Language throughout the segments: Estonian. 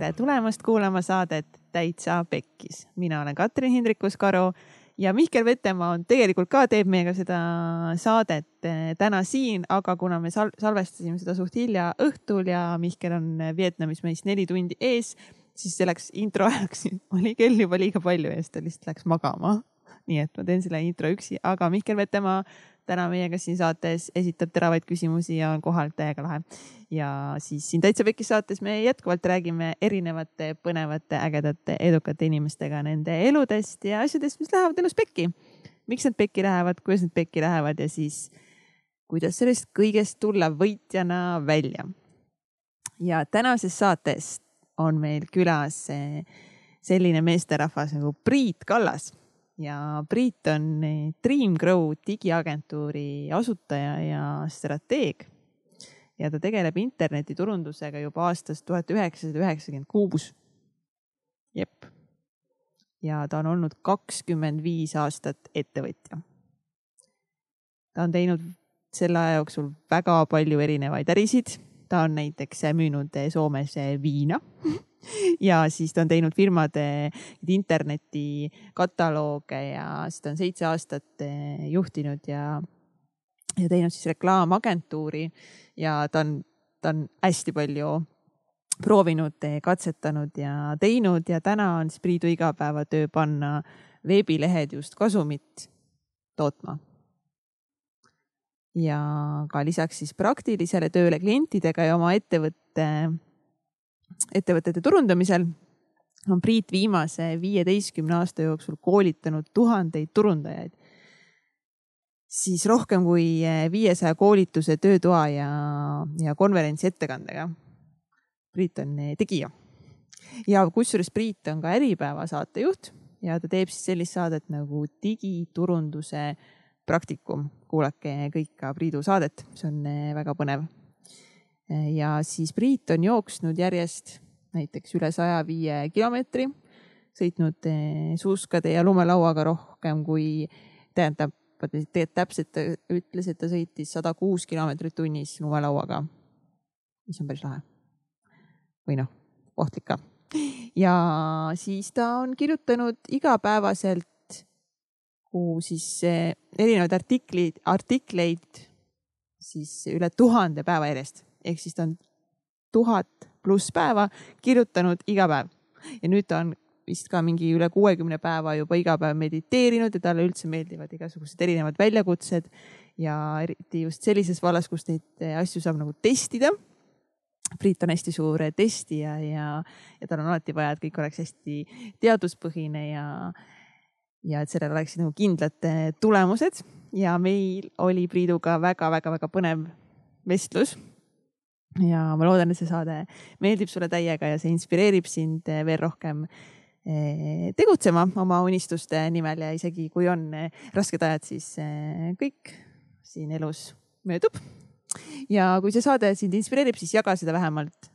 tere tulemast kuulama saadet Täitsa Pekkis. mina olen Katrin Hindrikus-Karu ja Mihkel Vetemaa on tegelikult ka teeb meiega seda saadet eh, täna siin, aga kuna me sal salvestasime seda suht hilja õhtul ja Mihkel on Vietnamis meist neli tundi ees, siis selleks intro ajaks oli kell juba liiga palju ja siis ta lihtsalt läks magama. nii et ma teen selle intro üksi, aga Mihkel Vetemaa täna meiega siin saates, esitab teravaid küsimusi ja on kohal täiega lahe. ja siis siin Täitsa Pekkis saates me jätkuvalt räägime erinevate põnevate, ägedate, edukate inimestega nende eludest ja asjadest, mis lähevad elus pekki. miks nad pekki lähevad, kuidas nad pekki lähevad ja siis kuidas sellest kõigest tulla võitjana välja. ja tänases saates on meil külas selline meesterahvas nagu Priit Kallas ja Priit on Dreamgrow digiagentuuri asutaja ja strateeg. ja ta tegeleb internetiturundusega juba aastast tuhat üheksasada üheksakümmend kuus. jep. ja ta on olnud kakskümmend viis aastat ettevõtja. ta on teinud selle aja jooksul väga palju erinevaid ärisid. Ta on näiteks müünud Soomes viina ja siis ta on teinud firmade internetikataloog ja siis ta on seitse aastat eh, juhtinud ja, ja teinud siis reklaamagentuuri ja ta on, ta on hästi palju proovinud, eh, katsetanud ja teinud ja täna on siis Priidu igapäevatöö panna veebilehed just kasumit tootma. Ja ka lisaks siis praktilisele tööle klientidega ja oma ettevõtte ettevõtete turundamisel on Priit viimase viieteistkümne aasta jooksul koolitanud tuhandeid turundajaid. siis rohkem kui viiesaja koolituse, töötoa ja, ja konverentsi ettekandega. Priit on tegija ja kusjuures Priit on ka Äripäeva saatejuht ja ta teeb siis sellist saadet nagu digiturunduse praktikum. kuulake kõik ka Priidu saadet, see on väga põnev ja siis Priit on jooksnud järjest näiteks üle saja viie kilomeetri, sõitnud eh, suuskade ja lumelauaga rohkem kui, tähendab, täpselt ta ütles, et ta sõitis sada kuus kilomeetrit tunnis lumelauaga, mis on päris lahe. või noh, ohtlik ka. ja siis ta on kirjutanud igapäevaselt, kuhu siis eh, erinevaid artiklid, artikleid siis üle tuhande päeva järjest. Ehk siis ta on tuhat pluss päeva kirjutanud iga päev. Ja nüüd ta on vist ka mingi üle kuuekümne päeva juba iga päev mediteerinud ja talle üldse meeldivad igasugused erinevad väljakutsed. Ja eriti just sellises vallas, kus neid asju saab nagu testida. Priit on hästi suur testija ja, ja tal on alati vaja, et kõik oleks hästi teaduspõhine ja, ja et sellel oleksid nagu kindlad tulemused ja meil oli Priiduga väga-väga-väga põnev vestlus ja ma loodan, et see saade meeldib sulle täiega ja see inspireerib sind eh, veel rohkem eh, tegutsema oma unistuste nimel ja isegi kui on eh, rasked ajad, siis kõik siin elus möödub. ja kui see saade sind inspireerib, siis jaga seda vähemalt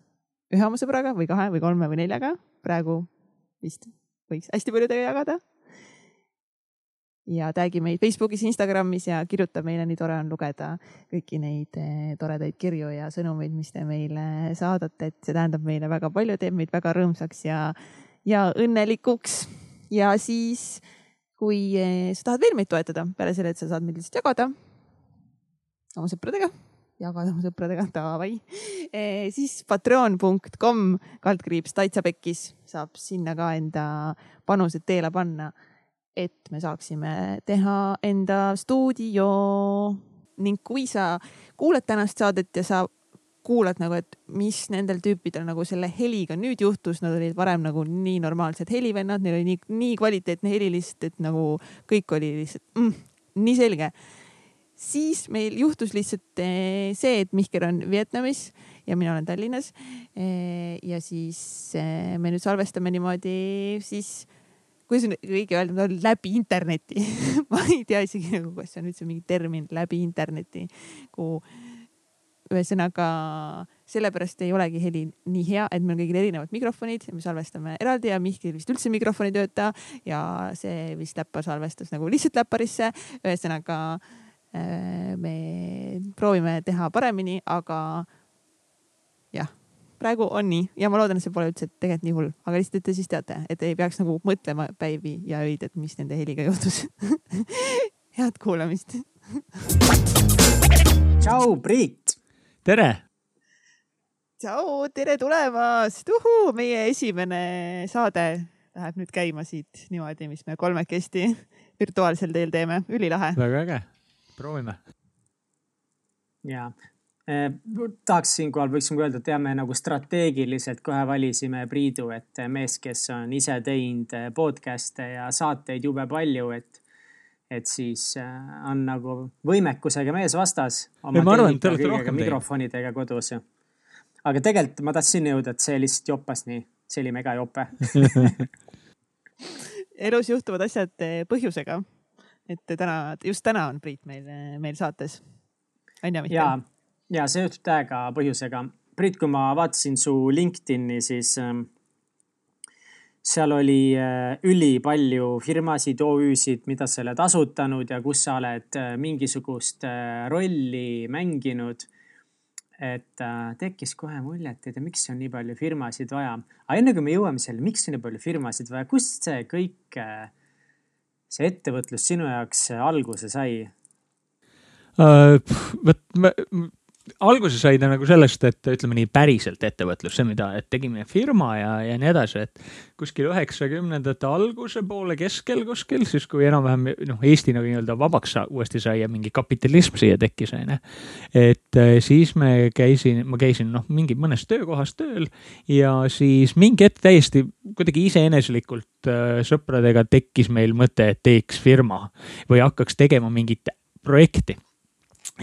ühe oma sõbraga või kahe või kolme või neljaga. praegu vist võiks hästi paljudega jagada ja tag'i meid Facebookis, Instagramis ja kirjuta meile, nii tore on lugeda kõiki neid eh, toredaid kirju ja sõnumeid, mis te meile saadate, et see tähendab meile väga palju, teeb meid väga rõõmsaks ja, ja õnnelikuks. ja siis, kui eh, sa tahad veel meid toetada, peale selle, et sa saad meid lihtsalt jagada oma sõpradega, jagada oma sõpradega, davai e,, siis patreon.com kaldkriips täitsa pekkis saab sinna ka enda panused teele panna et me saaksime teha enda stuudio ning kui sa kuulad tänast saadet ja sa kuulad nagu, et mis nendel tüüpidel nagu selle heliga nüüd juhtus, nad olid varem nagu nii normaalsed helivennad, neil oli nii, nii kvaliteetne heli lihtsalt, et nagu kõik oli lihtsalt mm, nii selge. siis meil juhtus lihtsalt eh, see, et Mihkel on Vietnamis ja mina olen Tallinnas. Eh, ja siis eh, me nüüd salvestame niimoodi siis kuidas on õige öelda, läbi interneti ma ei tea isegi nagu, kas see on üldse mingi termin läbi interneti, kuhu ühesõnaga sellepärast ei olegi heli nii hea, et meil kõigil erinevad mikrofonid ja me salvestame eraldi ja Mihkel vist üldse mikrofon ei tööta ja see vist läppar salvestas nagu lihtsalt läpparisse. ühesõnaga äh, me proovime teha paremini, aga jah praegu on nii ja ma loodan, et see pole üldse tegelikult nii hull, aga lihtsalt, et te siis teate, et ei peaks nagu mõtlema päivi ja öid, et mis nende heliga juhtus head kuulamist. tšau, Priit. tere. tšau, tere tulemast, meie esimene saade läheb nüüd käima siit niimoodi, mis me kolmekesti virtuaalsel teel teeme, ülilahe. väga äge, proovime. ja tahaks siinkohal, võiksime öelda, et jah, me nagu strateegiliselt kohe valisime Priidu, et mees, kes on ise teinud eh, podcast'e ja saateid jube palju, et, et siis eh, on nagu võimekusega mees vastas. ma arvan, et te olete rohkem teinud. mikrofonidega kodus. aga tegelikult ma tahtsin jõuda, et see lihtsalt joppas nii, see oli mega jope elus juhtuvad asjad põhjusega. et täna, just täna on Priit meil, meil saates. on ju, Mihkel? Ja, see juhtub täiega põhjusega. Priit, kui ma vaatasin su LinkedIni, siis äh, seal oli äh, ülipalju firmasid, OÜ-sid, mida sa oled asutanud ja kus sa oled äh, mingisugust äh, rolli mänginud. et tekkis kohe mulje, et ei tea, miks on nii palju firmasid vaja. aga enne kui me jõuame selle, miks on nii palju firmasid vaja, kust see kõik, see ettevõtlus sinu jaoks alguse sai? vot alguse sai ta nagu sellest, et ütleme nii päriselt ettevõtlus, see, mida, et tegime firma ja, ja nii edasi, et kuskil üheksakümnendate alguse poole keskel kuskil, siis kui enam-vähem noh, Eesti nagu nii-öelda vabaks uuesti sai ja mingi kapitalism siia tekkis, onju. et eh, siis me käisin, ma käisin noh, mingi mõnes töökohas tööl ja siis mingi hetk täiesti kuidagi iseeneslikult äh, sõpradega tekkis meil mõte, et teeks firma või hakkaks tegema mingit projekti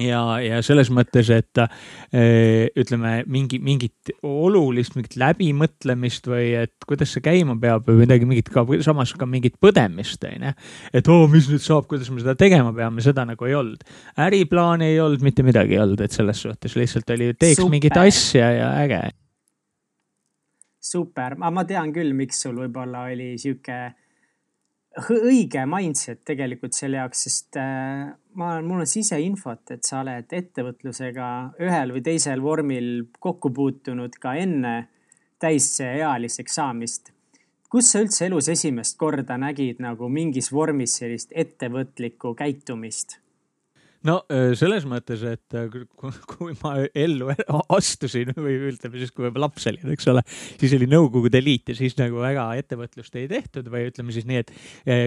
ja, ja selles mõttes, et äh, ütleme mingi, mingit olulist mingit läbimõtlemist või et kuidas see käima peab või midagi mingit ka, samas ka mingit põdemist, onju. et oo oh,, mis nüüd saab, kuidas me seda tegema peame, seda nagu ei olnud. äriplaani ei olnud, mitte midagi ei olnud, et selles suhtes lihtsalt oli, teeks Super. mingit asja ja äge. super, ma tean küll, miks sul võib-olla oli sihuke õige mindset tegelikult selle jaoks, sest äh, ma, mul on siseinfot, et sa oled ettevõtlusega ühel või teisel vormil kokku puutunud ka enne täisealiseks saamist. kus sa üldse elus esimest korda nägid nagu mingis vormis sellist ettevõtlikku käitumist? No selles mõttes, et kui ma ellu astusin või ütleme siis, kui ma laps olin, eks ole, siis oli Nõukogude Liit ja siis nagu väga ettevõtlust ei tehtud või ütleme siis nii, et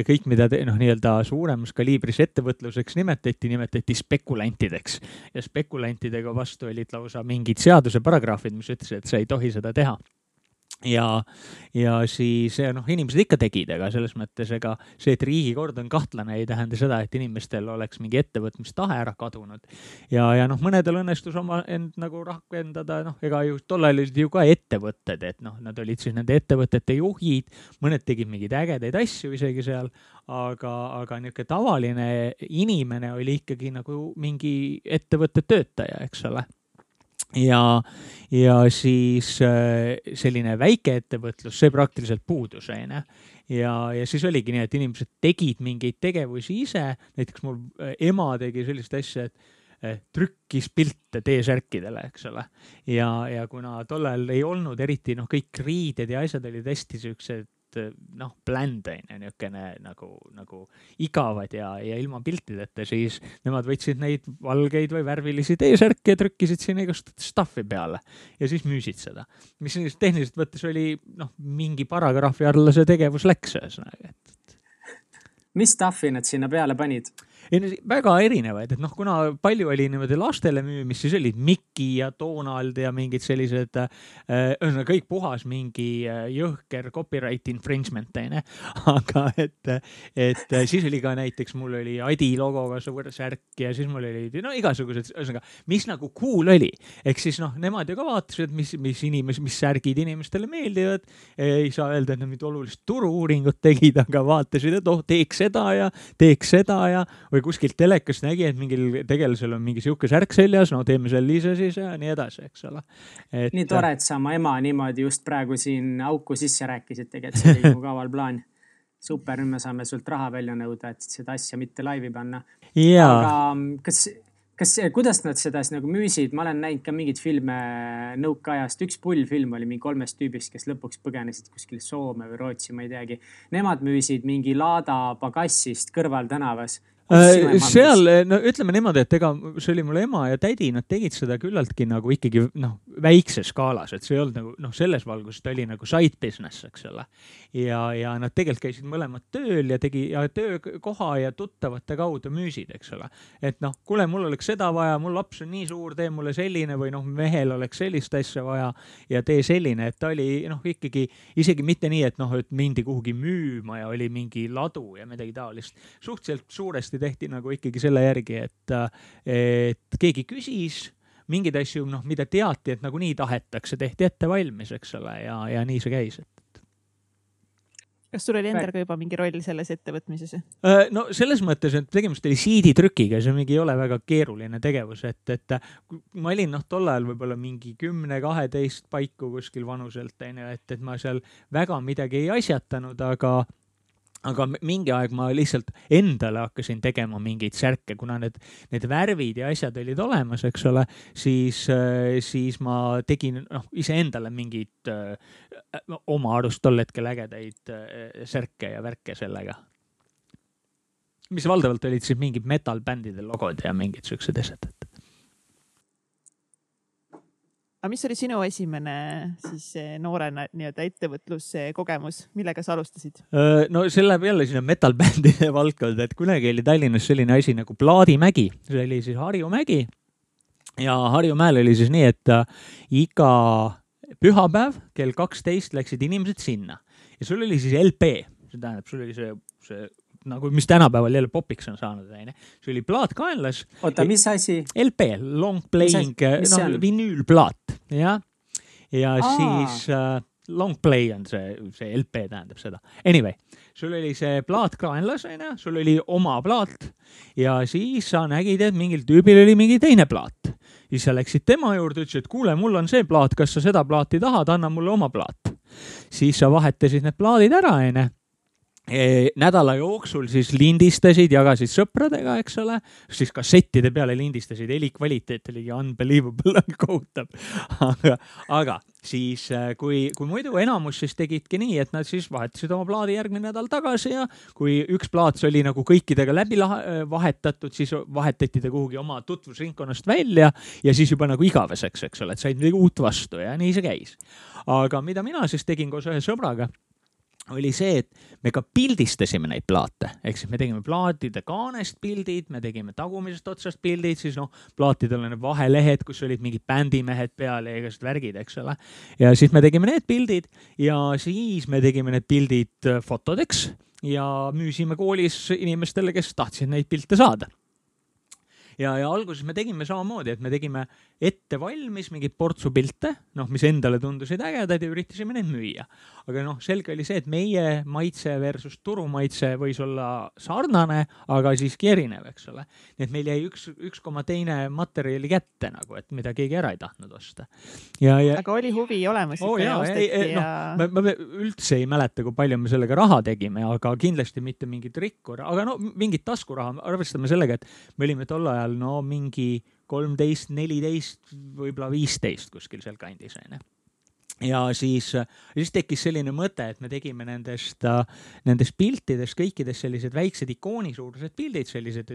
kõik, mida te, noh, nii-öelda suuremas kaliibris ettevõtluseks nimetati, nimetati spekulantideks. Ja spekulantidega vastu olid lausa mingid seaduse paragrahvid, mis ütlesid, et sa ei tohi seda teha ja, ja siis noh, inimesed ikka tegid, aga selles mõttes ega see, et riigikord on kahtlane, ei tähenda seda, et inimestel oleks mingi ettevõtmistahe ära kadunud. ja, ja noh, mõnedel õnnestus oma end nagu rakendada, noh, ega ju tollal olid ju ka ettevõtted, et noh, nad olid siis nende ettevõtete juhid, mõned tegid mingeid ägedaid asju isegi seal, aga, aga niisugune tavaline inimene oli ikkagi nagu mingi ettevõtte töötaja, eks ole ja, ja siis äh, selline väikeettevõtlus, see praktiliselt puudus, onju. ja, ja siis oligi nii, et inimesed tegid mingeid tegevusi ise, näiteks mul äh, ema tegi sellist asja, et äh, trükkis pilte T-särkidele, eks ole. ja, ja kuna tollal ei olnud eriti noh, kõik riided ja asjad olid hästi siuksed noh, bland on ju, niisugune nagu, nagu igavad ja, ja ilma piltideta, siis nemad võtsid neid valgeid või värvilisi T-särke ja trükkisid sinna igast stuff'i peale ja siis müüsid seda. mis tehniliselt võttes oli noh, mingi paragrahvi alla see tegevus läks ühesõnaga, et. mis stuff'i nad sinna peale panid? Ei no väga erinevaid, et noh, kuna palju oli niimoodi lastele müümist, siis olid Mickey ja Donald ja mingid sellised äh,, ühesõnaga kõik puhas mingi äh, jõhker copyright infringement onju. aga et, et siis oli ka näiteks mul oli Adi logoga suur särk ja siis mul oli no igasugused, ühesõnaga, mis nagu cool oli. ehk siis noh, nemad ju ka vaatasid, mis, mis inimes-, mis särgid inimestele meeldivad. ei saa öelda, et nad mingit olulist turu-uuringut tegid, aga vaatasid, et oh, teeks seda ja teeks seda ja või kuskilt telekast nägi, et mingil tegelasel on mingi sihuke särk seljas, no teeme selle ise siis ja nii edasi, eks ole. nii tore, et sa oma ema niimoodi just praegu siin auku sisse rääkisid, tegelikult see oli mu kaval plaan. super, nüüd me saame sult raha välja nõuda, et seda asja mitte laivi panna. aga mm, kas, kas, kuidas nad seda siis nagu müüsid, ma olen näinud ka mingeid filme nõukaajast, üks pullfilm oli mingi kolmest tüübist, kes lõpuks põgenesid kuskile Soome või Rootsi, ma ei teagi. Nemad müüsid mingi laada pagassist kõrvaltänavas Äh, seal, no ütleme niimoodi, et ega see oli mul ema ja tädi, nad tegid seda küllaltki nagu ikkagi noh, väikses skaalas, et see ei olnud nagu noh, selles valguses ta oli nagu side business, eks ole. ja, ja nad tegelikult käisid mõlemad tööl ja tegi ja töökoha ja tuttavate kaudu müüsid, eks ole. et noh, kuule, mul oleks seda vaja, mul laps on nii suur, tee mulle selline või noh, mehel oleks sellist asja vaja ja tee selline, et ta oli noh, ikkagi isegi mitte nii, et noh, et mindi kuhugi müüma ja oli mingi ladu ja midagi taolist. suhteliselt suuresti kindlasti tehti nagu ikkagi selle järgi, et, et keegi küsis mingeid asju, noh, mida teati, et nagunii tahetakse, tehti ette valmis, eks ole, ja, ja nii see käis, et kas sul oli endal ka juba mingi roll selles ettevõtmises? Äh, no selles mõttes, et tegemist oli CD-trükiga, see mingi ei ole väga keeruline tegevus, et, et ma olin noh, tol ajal võib-olla mingi kümne, kaheteist paiku kuskil vanuselt onju, et, et ma seal väga midagi ei asjatanud, aga aga mingi aeg ma lihtsalt endale hakkasin tegema mingeid särke, kuna need, need värvid ja asjad olid olemas, eks ole, siis, äh, siis ma tegin noh, iseendale mingeid öö, äh, oma arust tol hetkel ägedaid äh, särke ja värke sellega. mis valdavalt olid siis mingid metal-bändide logod ja mingid siuksed asjad, et aga mis oli sinu esimene siis noorena nii-öelda ettevõtluskogemus, millega sa alustasid? no see läheb jälle sinna metal-bändide valdkonda, et kunagi oli Tallinnas selline asi nagu Plaadimägi, see oli siis Harju mägi. ja Harjumäel oli siis nii, et äh, iga pühapäev kell kaksteist läksid inimesed sinna ja sul oli siis LP, see tähendab, sul oli see, see nagu, mis tänapäeval jälle popiks on saanud, onju. see oli plaat kaenlas. oota, mis asi? LP, long playing, noh, vinüülplaat, jah. ja Aa. siis äh, long play on see, see LP tähendab seda. Anyway, sul oli see plaat kaenlas, onju, sul oli oma plaat ja siis sa nägid, et mingil tüübil oli mingi teine plaat. siis sa läksid tema juurde, ütlesid, et kuule, mul on see plaat, kas sa seda plaati tahad, anna mulle oma plaat. siis sa vahetasid need plaadid ära, onju nädala jooksul siis lindistasid, jagasid sõpradega, eks ole, siis kassettide peale lindistasid, heli kvaliteet oligi unbelievable kohutav. aga, aga siis äh, kui, kui muidu enamus siis tegidki nii, et nad siis vahetasid oma plaadi järgmine nädal tagasi ja kui üks plaat oli nagu kõikidega läbi äh, vahetatud, siis vahetati ta kuhugi oma tutvusringkonnast välja ja siis juba nagu igaveseks, eks ole, et said midagi uut vastu ja nii see käis. aga mida mina siis tegin koos ühe sõbraga oli see, et me ka pildistasime neid plaate, ehk siis me tegime plaatide kaanest pildid, me tegime tagumisest otsast pildid, siis noh, plaatidel on need vahelehed, kus olid mingid bändimehed peal ja igasugused värgid, eks ole. ja siis me tegime need pildid ja siis me tegime need pildid fotodeks ja müüsime koolis inimestele, kes tahtsid neid pilte saada ja, ja alguses me tegime samamoodi, et me tegime ette valmis mingeid portsu pilte, noh, mis endale tundusid ägedad ja üritasime neid müüa. aga noh, selge oli see, et meie maitse versus turumaitse võis olla sarnane, aga siiski erinev, eks ole. nii et meil jäi üks, üks koma teine materjali kätte nagu, et mida keegi ära ei tahtnud osta. ja, ja. aga oli huvi olemas oh, ja no,? ma, ma üldse ei mäleta, kui palju me sellega raha tegime, aga kindlasti mitte mingit rikku, aga no mingit taskuraha, arvestame sellega, et me olime tol ajal no mingi kolmteist, neliteist, võib-olla viisteist kuskil sealkandis onju ja siis, siis tekkis selline mõte, et me tegime nendest, nendest piltidest kõikidest sellised väiksed ikoonisuurused pildid, sellised,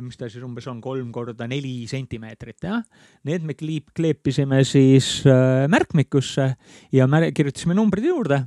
mis ta siis umbes on, kolm korda neli sentimeetrit, jah. Need me kliip, kleepisime siis äh, märkmikusse ja mär, kirjutasime numbrid juurde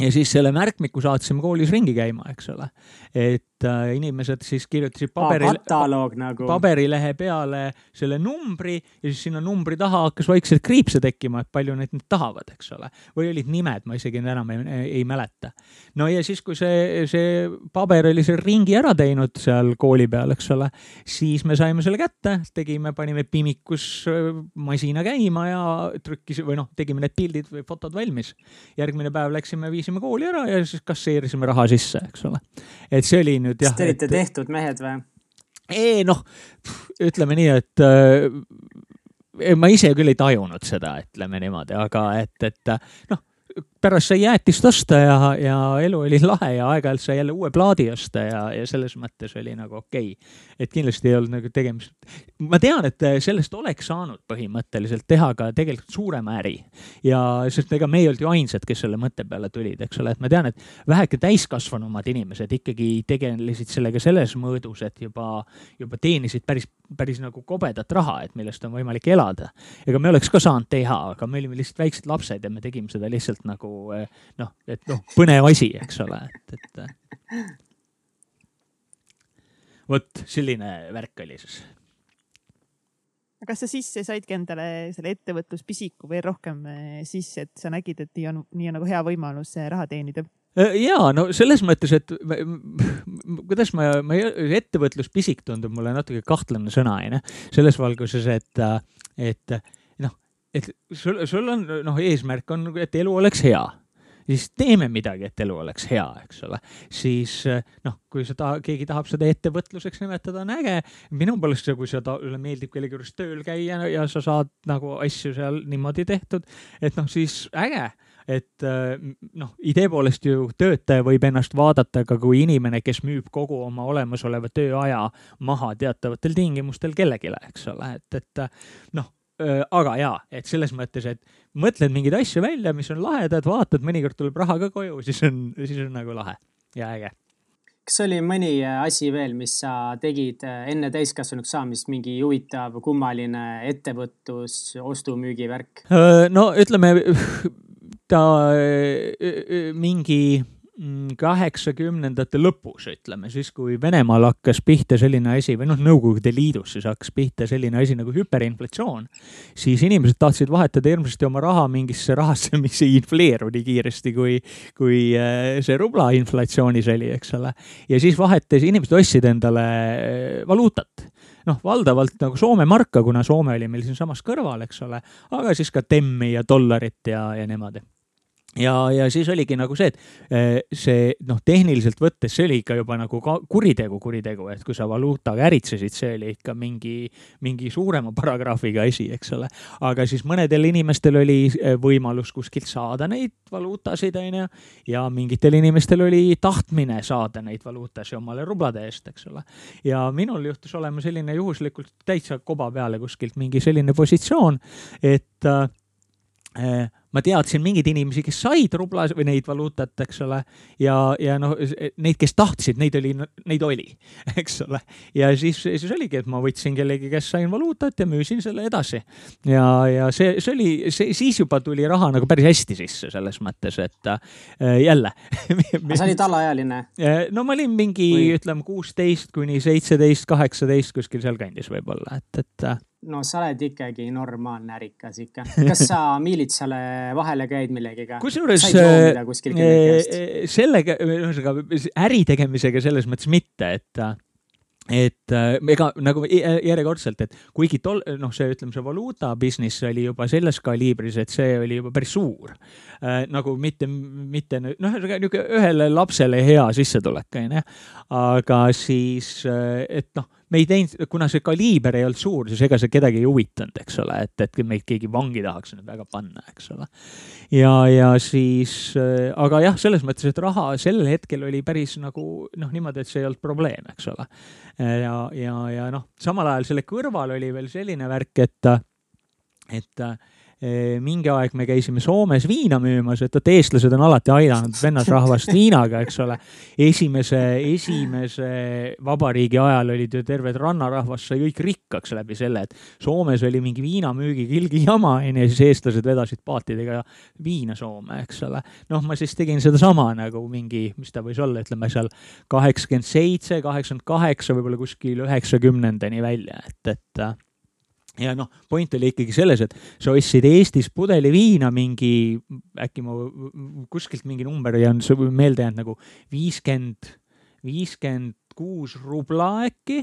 ja siis selle märkmiku saatsime koolis ringi käima, eks ole. et äh, inimesed siis kirjutasid paberile kataloog nagu. paberilehe peale selle numbri ja siis sinna numbri taha hakkas vaikselt kriipse tekkima, et palju neid nüüd tahavad, eks ole. või olid nimed, ma isegi enam ei, ei mäleta. no ja siis, kui see, see paber oli selle ringi ära teinud seal kooli peal, eks ole, siis me saime selle kätte, tegime, panime Pimikus äh, masina käima ja trükkisime või noh, tegime need pildid või fotod valmis. järgmine päev läksime, viisime kooli ära ja siis kasseerisime raha sisse, eks ole. et see oli nüüd jah. kas te olite et... tehtud mehed või? ei noh, ütleme nii, et äh, ma ise küll ei tajunud seda, ütleme niimoodi, aga et, et noh, pärast sai jäätist osta ja, ja elu oli lahe ja aeg-ajalt sai jälle uue plaadi osta ja, ja selles mõttes oli nagu okei okay.. et kindlasti ei olnud nagu tegemist, ma tean, et sellest oleks saanud põhimõtteliselt teha ka tegelikult suurema äri. ja sest ega me ei olnud ju ainsad, kes selle mõtte peale tulid, eks ole, et ma tean, et väheke täiskasvanumad inimesed ikkagi tegelesid sellega selles mõõdus, et juba, juba teenisid päris, päris nagu kobedat raha, et millest on võimalik elada. ega me oleks ka saanud teha, aga me olime lihtsalt väiksed lapsed ja me tegime seda lihtsalt nagu eh, noh, et noh, põnev asi, eks ole, et, et. Eh. vot selline värk oli siis. kas sa sisse saidki endale selle ettevõtluspisiku veel rohkem eh, sisse, et sa nägid, et nii on, nii on nagu hea võimalus raha teenida? ja no selles mõttes, et kuidas ma, ma ettevõtluspisik tundub mulle natuke kahtlane sõna, onju. selles valguses, et, et et sul, sul on noh, eesmärk on, et elu oleks hea siis teeme midagi, et elu oleks hea, eks ole. siis noh, kui seda, keegi tahab seda ettevõtluseks nimetada, on äge. minu poolest, kui seda, sulle meeldib kellegi juures tööl käia ja sa saad nagu asju seal niimoodi tehtud, et noh, siis äge et noh, idee poolest ju töötaja võib ennast vaadata ka kui inimene, kes müüb kogu oma olemasoleva tööaja maha teatavatel tingimustel kellelegi, eks ole, et, et noh aga jaa, et selles mõttes, et mõtled mingeid asju välja, mis on lahedad, vaatad, mõnikord tuleb raha ka koju, siis on, siis on nagu lahe ja äge. kas oli mõni asi veel, mis sa tegid enne täiskasvanuks saamist, mingi huvitav, kummaline ettevõtlus, ostu-müügi värk? no ütleme, ta mingi kaheksakümnendate lõpus, ütleme siis, kui Venemaal hakkas pihta selline asi või noh, Nõukogude Liidus siis hakkas pihta selline asi nagu hüperinflatsioon, siis inimesed tahtsid vahetada hirmsasti oma raha mingisse rahasse, mis ei infleeru nii kiiresti, kui, kui äh, see rubla inflatsioonis oli, eks ole. ja siis vahetas, inimesed ostsid endale äh, valuutat noh, valdavalt nagu Soome marka, kuna Soome oli meil siinsamas kõrval, eks ole, aga siis ka temmi ja dollarit ja, ja niimoodi ja, ja siis oligi nagu see, et eh, see noh, tehniliselt võttes see oli ikka juba nagu ka kuritegu, kuritegu, et kui sa valuutaga äritsesid, see oli ikka mingi, mingi suurema paragrahviga asi, eks ole. aga siis mõnedel inimestel oli eh, võimalus kuskilt saada neid valuutasid, onju, ja mingitel inimestel oli tahtmine saada neid valuutasid omale rublade eest, eks ole. ja minul juhtus olema selline juhuslikult täitsa koba peale kuskilt mingi selline positsioon, et äh, ma teadsin mingeid inimesi, kes said rubla või neid valuutat, eks ole, ja, ja noh, neid, kes tahtsid, neid oli, neid oli, eks ole. ja siis, siis oligi, et ma võtsin kellegi, kes sain valuutat ja müüsin selle edasi. ja, ja see, see oli, see, siis juba tuli raha nagu päris hästi sisse selles mõttes, et äh, jälle sa olid alaealine? Äh, no ma olin mingi, ütleme, kuusteist kuni seitseteist, kaheksateist kuskil sealkandis võib-olla, et, et äh, no sa oled ikkagi normaalne ärikas ikka. kas sa miilitsale vahele käid millegiga? kusjuures äh, äh, sellega, ühesõnaga äri tegemisega selles mõttes mitte, et et äh, ega nagu järjekordselt, et kuigi tol, noh, see ütleme, see valuuta business oli juba selles kaliibris, et see oli juba päris suur äh,. nagu mitte, mitte noh, niisugune ühele lapsele hea sissetulek, onju. aga siis, et noh me ei teinud, kuna see kaliiber ei olnud suur, siis ega see kedagi ei huvitanud, eks ole, et, et meid keegi vangi tahaks nüüd väga panna, eks ole. ja, ja siis, äh, aga jah, selles mõttes, et raha sel hetkel oli päris nagu noh, niimoodi, et see ei olnud probleem, eks ole. ja, ja, ja noh, samal ajal selle kõrval oli veel selline värk, et, et Eh, mingi aeg me käisime Soomes viina müümas, et vot eestlased on alati aidanud vennasrahvast viinaga, eks ole. esimese, esimese vabariigi ajal olid ju terved rannarahvas sai kõik rikkaks läbi selle, et Soomes oli mingi viinamüügiga ilgi jama, onju, ja siis eestlased vedasid paatidega viina Soome, eks ole. noh, ma siis tegin sedasama nagu mingi, mis ta võis olla, ütleme seal kaheksakümmend seitse, kaheksakümmend kaheksa, võib-olla kuskil üheksakümnendani välja, et, et ja noh, point oli ikkagi selles, et sa ostsid Eestis pudeli viina mingi, äkki ma kuskilt mingi number ei olnud meelde jäänud nagu viiskümmend, viiskümmend kuus rubla äkki.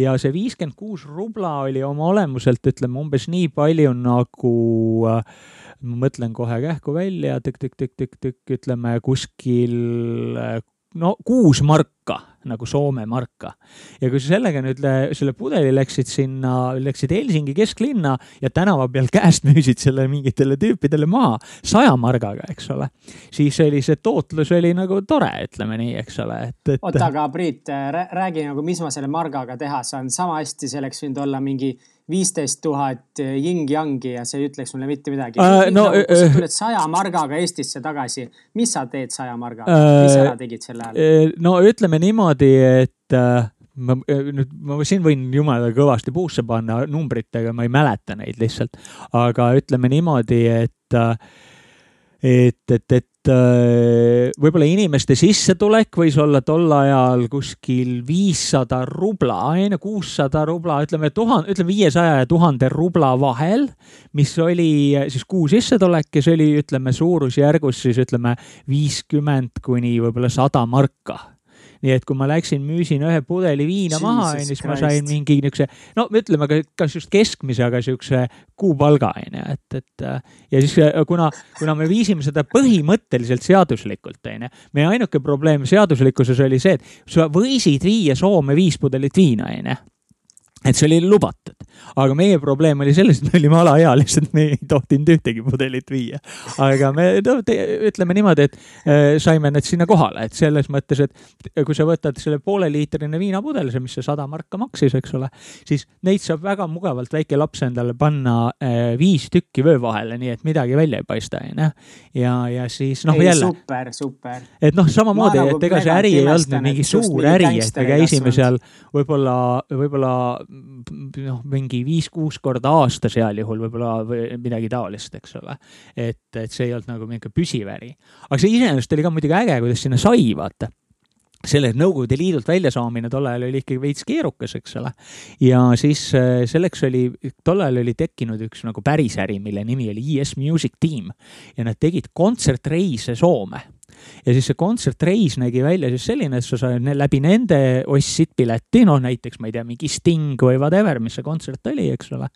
Ja see viiskümmend kuus rubla oli oma olemuselt, ütleme umbes nii palju nagu äh, ma mõtlen kohe kähku välja tükk, tükk, tükk, tükk, tükk, ütleme kuskil äh, no kuus marka nagu Soome marka. ja kui sa sellega nüüd selle pudeli läksid sinna, läksid Helsingi kesklinna ja tänava peal käest müüsid selle mingitele tüüpidele maha saja margaga, eks ole, siis oli see tootlus oli nagu tore, ütleme nii, eks ole, et, et. oota, aga Priit, räägi nagu, mis ma selle margaga teha saan, sama hästi see oleks võinud olla mingi viisteist tuhat jing-jangi ja see ei ütleks mulle mitte midagi uh,. No, nagu, kui sa tuled saja margaga Eestisse tagasi, mis sa teed saja margaga uh,, mis sa tegid sel ajal? no ütleme niimoodi, et uh, ma nüüd, ma siin võin jumala kõvasti puusse panna numbritega, ma ei mäleta neid lihtsalt, aga ütleme niimoodi, et uh, et, et, et äh, võib-olla inimeste sissetulek võis olla tol ajal kuskil viissada rubla, ju, kuussada rubla, ütleme tuhat, ütleme viiesaja ja tuhande rubla vahel, mis oli siis kuu sissetulek ja see oli, ütleme suurusjärgus siis ütleme viiskümmend kuni võib-olla sada marka nii et kui ma läksin, müüsin ühe pudeli viina Jesus maha, onju, siis ma sain mingi niisuguse, no ütleme, kas just keskmise, aga siukse kuupalga, onju, et, et ja siis kuna, kuna me viisime seda põhimõtteliselt seaduslikult, onju. meie ainuke probleem seaduslikkuses oli see, et sa võisid viia Soome viis pudelit viina, onju et see oli lubatud, aga meie probleem oli selles, et me olime alaealised, me ei tohtinud ühtegi pudelit viia. aga me no, te, ütleme niimoodi, et äh, saime need sinna kohale, et selles mõttes, et kui sa võtad selle pooleliitrine viinapudel, see, mis see sada marka maksis, eks ole, siis neid saab väga mugavalt väike laps endale panna äh, viis tükki vöö vahele, nii et midagi välja ei paista, onju. ja, ja siis noh, jälle. super, super. et noh, samamoodi, et ega see äri ei olnud mingi suur äri, et me käisime seal võib-olla, võib-olla noh, mingi viis-kuus korda aastas heal juhul võib-olla või midagi taolist, eks ole. et, et see ei olnud nagu mingi püsiv äri. aga see iseenesest oli ka muidugi äge, kuidas sinna sai, vaata selle Nõukogude Liidult väljasaamine tol ajal oli ikkagi veits keerukas, eks ole. ja siis äh, selleks oli, tol ajal oli tekkinud üks nagu päris äri, mille nimi oli ES Music Team ja nad tegid kontsertreise Soome ja siis see kontsertreis nägi välja siis selline, et sa said läbi nende ostsid pileti, noh näiteks ma ei tea, mingi Sting või whatever, mis see kontsert oli, eks ole.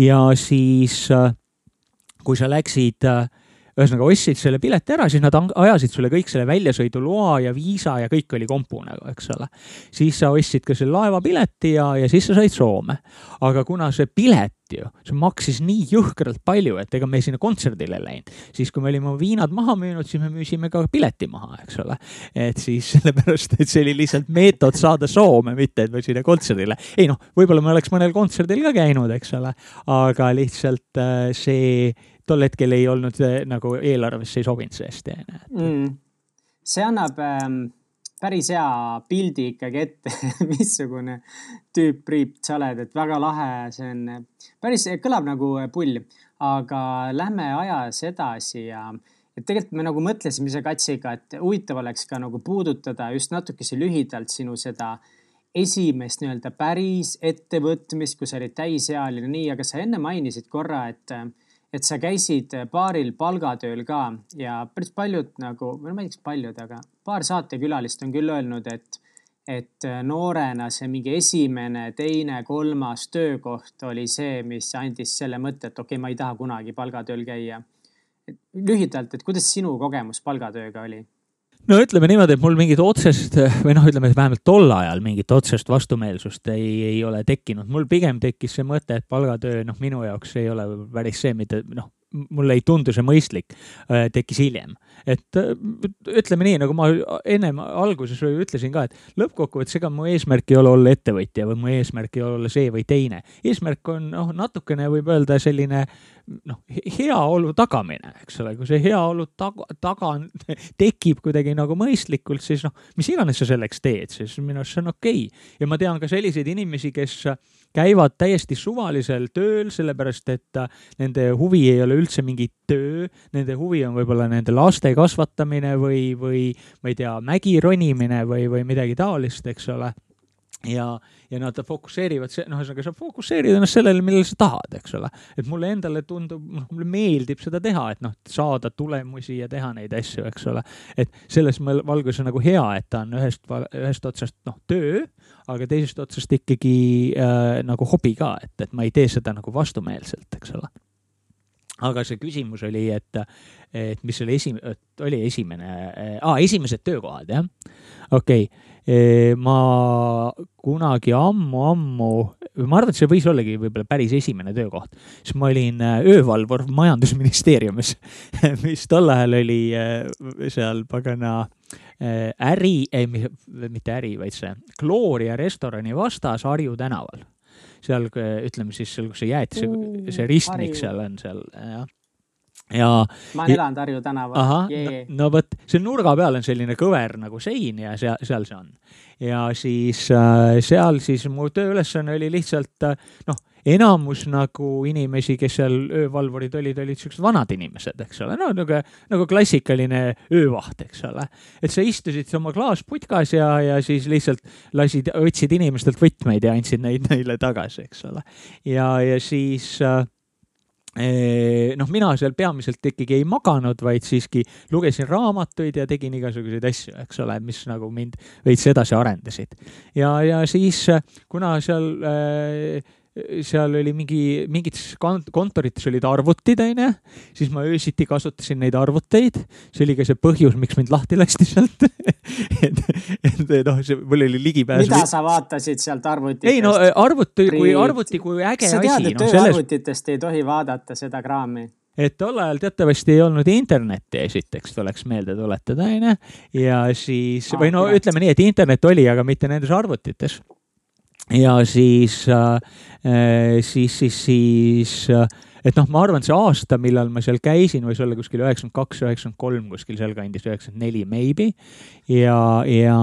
ja siis, äh, kui sa läksid äh, ühesõnaga ostsid selle pileti ära, siis nad ajasid sulle kõik selle väljasõiduloa ja viisa ja kõik oli kompu nagu, eks ole. siis sa ostsid ka selle laevapileti ja, ja siis sa said Soome. aga kuna see pilet ju, see maksis nii jõhkralt palju, et ega me sinna kontserdile läinud. siis, kui me olime oma viinad maha müünud, siis me müüsime ka pileti maha, eks ole. et siis sellepärast, et see oli lihtsalt meetod saada Soome, mitte et me sinna kontserdile. ei noh, võib-olla me oleks mõnel kontserdil ka käinud, eks ole, aga lihtsalt äh, see tol hetkel ei olnud nagu eelarvesse ei sobinud see hästi mm.. see annab ähm, päris hea pildi ikkagi ette missugune tüüp Priit sa oled, et väga lahe, see on päris, kõlab nagu pull, aga lähme ajas edasi ja et tegelikult me nagu mõtlesime ise Katsiga, et huvitav oleks ka nagu puudutada just natukese lühidalt sinu seda esimest nii-öelda päris ettevõtmist, kui sa olid täisealine, nii, aga sa enne mainisid korra, et et sa käisid baaril palgatööl ka ja päris paljud nagu, või no ma ei tea, kas paljud, aga paar saatekülalist on küll öelnud, et, et noorena see mingi esimene, teine, kolmas töökoht oli see, mis andis selle mõtte, et okei okay,, ma ei taha kunagi palgatööl käia. lühidalt, et kuidas sinu kogemus palgatööga oli? No ütleme niimoodi, et mul mingit otsest või noh, ütleme vähemalt tol ajal mingit otsest vastumeelsust ei, ei ole tekkinud. mul pigem tekkis see mõte, et palgatöö noh, minu jaoks ei ole päris see, mida noh, mulle ei tundu see mõistlik, äh, tekkis hiljem. et äh, ütleme nii, nagu ma ennem alguses ütlesin ka, et lõppkokkuvõttes ega mu eesmärk ei ole olla ettevõtja või mu eesmärk ei ole olla see või teine. eesmärk on noh, natukene võib öelda selline noh, heaolu tagamine, eks ole, kui see heaolu taga, taga tekib kuidagi nagu mõistlikult, siis noh, mis iganes sa selleks teed, siis minu arust see on okei okay.. ja ma tean ka selliseid inimesi, kes käivad täiesti suvalisel tööl, sellepärast et äh, nende huvi ei ole üldse mingi töö, nende huvi on võib-olla nende laste kasvatamine või, või ma ei tea, mägi ronimine või, või midagi taolist, eks ole ja, ja nad fokusseerivad, noh, ühesõnaga sa fokusseerid ennast sellele, millele sa tahad, eks ole. et mulle endale tundub, noh, mulle meeldib seda teha, et noh, saada tulemusi ja teha neid asju, eks ole. et selles valguses on nagu hea, et ta on ühest, ühest otsast noh, töö, aga teisest otsast ikkagi äh, nagu hobi ka, et, et ma ei tee seda nagu vastumeelselt, eks ole aga see küsimus oli, et, et mis selle esi-, oli esimene ah,, esimesed töökohad, jah. okei okay., ma kunagi ammu-ammu, ma arvan, et see võis ollagi võib-olla päris esimene töökoht, siis ma olin öövalvur majandusministeeriumis mis tol ajal oli seal pagana äri, ei, mitte äri, vaid see Gloria restorani vastas Harju tänaval seal ütleme siis seal, kus see jäätise, see ristmik Harju. seal on seal, jah ja. ma olen elanud Harju tänaval. no, no vot, seal nurga peal on selline kõver nagu sein ja seal, seal see on. ja siis äh, seal siis mu tööülesanne oli lihtsalt äh, noh enamus nagu inimesi, kes seal öövalvurid olid, olid siuksed vanad inimesed, eks ole, no nagu, nagu klassikaline öövaht, eks ole. et sa istusid oma klaasputkas ja, ja siis lihtsalt lasid, võtsid inimestelt võtmeid ja andsid neid neile tagasi, eks ole. ja, ja siis äh, noh, mina seal peamiselt ikkagi ei maganud, vaid siiski lugesin raamatuid ja tegin igasuguseid asju, eks ole, mis nagu mind veits edasi arendasid. ja, ja siis, kuna seal äh, seal oli mingi, mingites kontorites olid arvutid, onju, siis ma öösiti kasutasin neid arvuteid. see oli ka see põhjus, miks mind lahti lasti sealt et, et noh, see, mul oli ligipääs. mida sa vaatasid sealt arvutitest? ei no arvuti, kui arvuti kui äge sa asi. sa tead, et no, tööarvutitest selles... ei tohi vaadata seda kraami et tol ajal teatavasti ei olnud internetti, esiteks tuleks meelde tuletada, onju. ja siis ah,, või no ütleme nii, et internet oli, aga mitte nendes arvutites ja siis, äh, äh, siis, siis, siis äh, et noh, ma arvan, see aasta, millal ma seal käisin, võis olla kuskil üheksakümmend kaks, üheksakümmend kolm, kuskil sealkandis, üheksakümmend neli maybe. ja, ja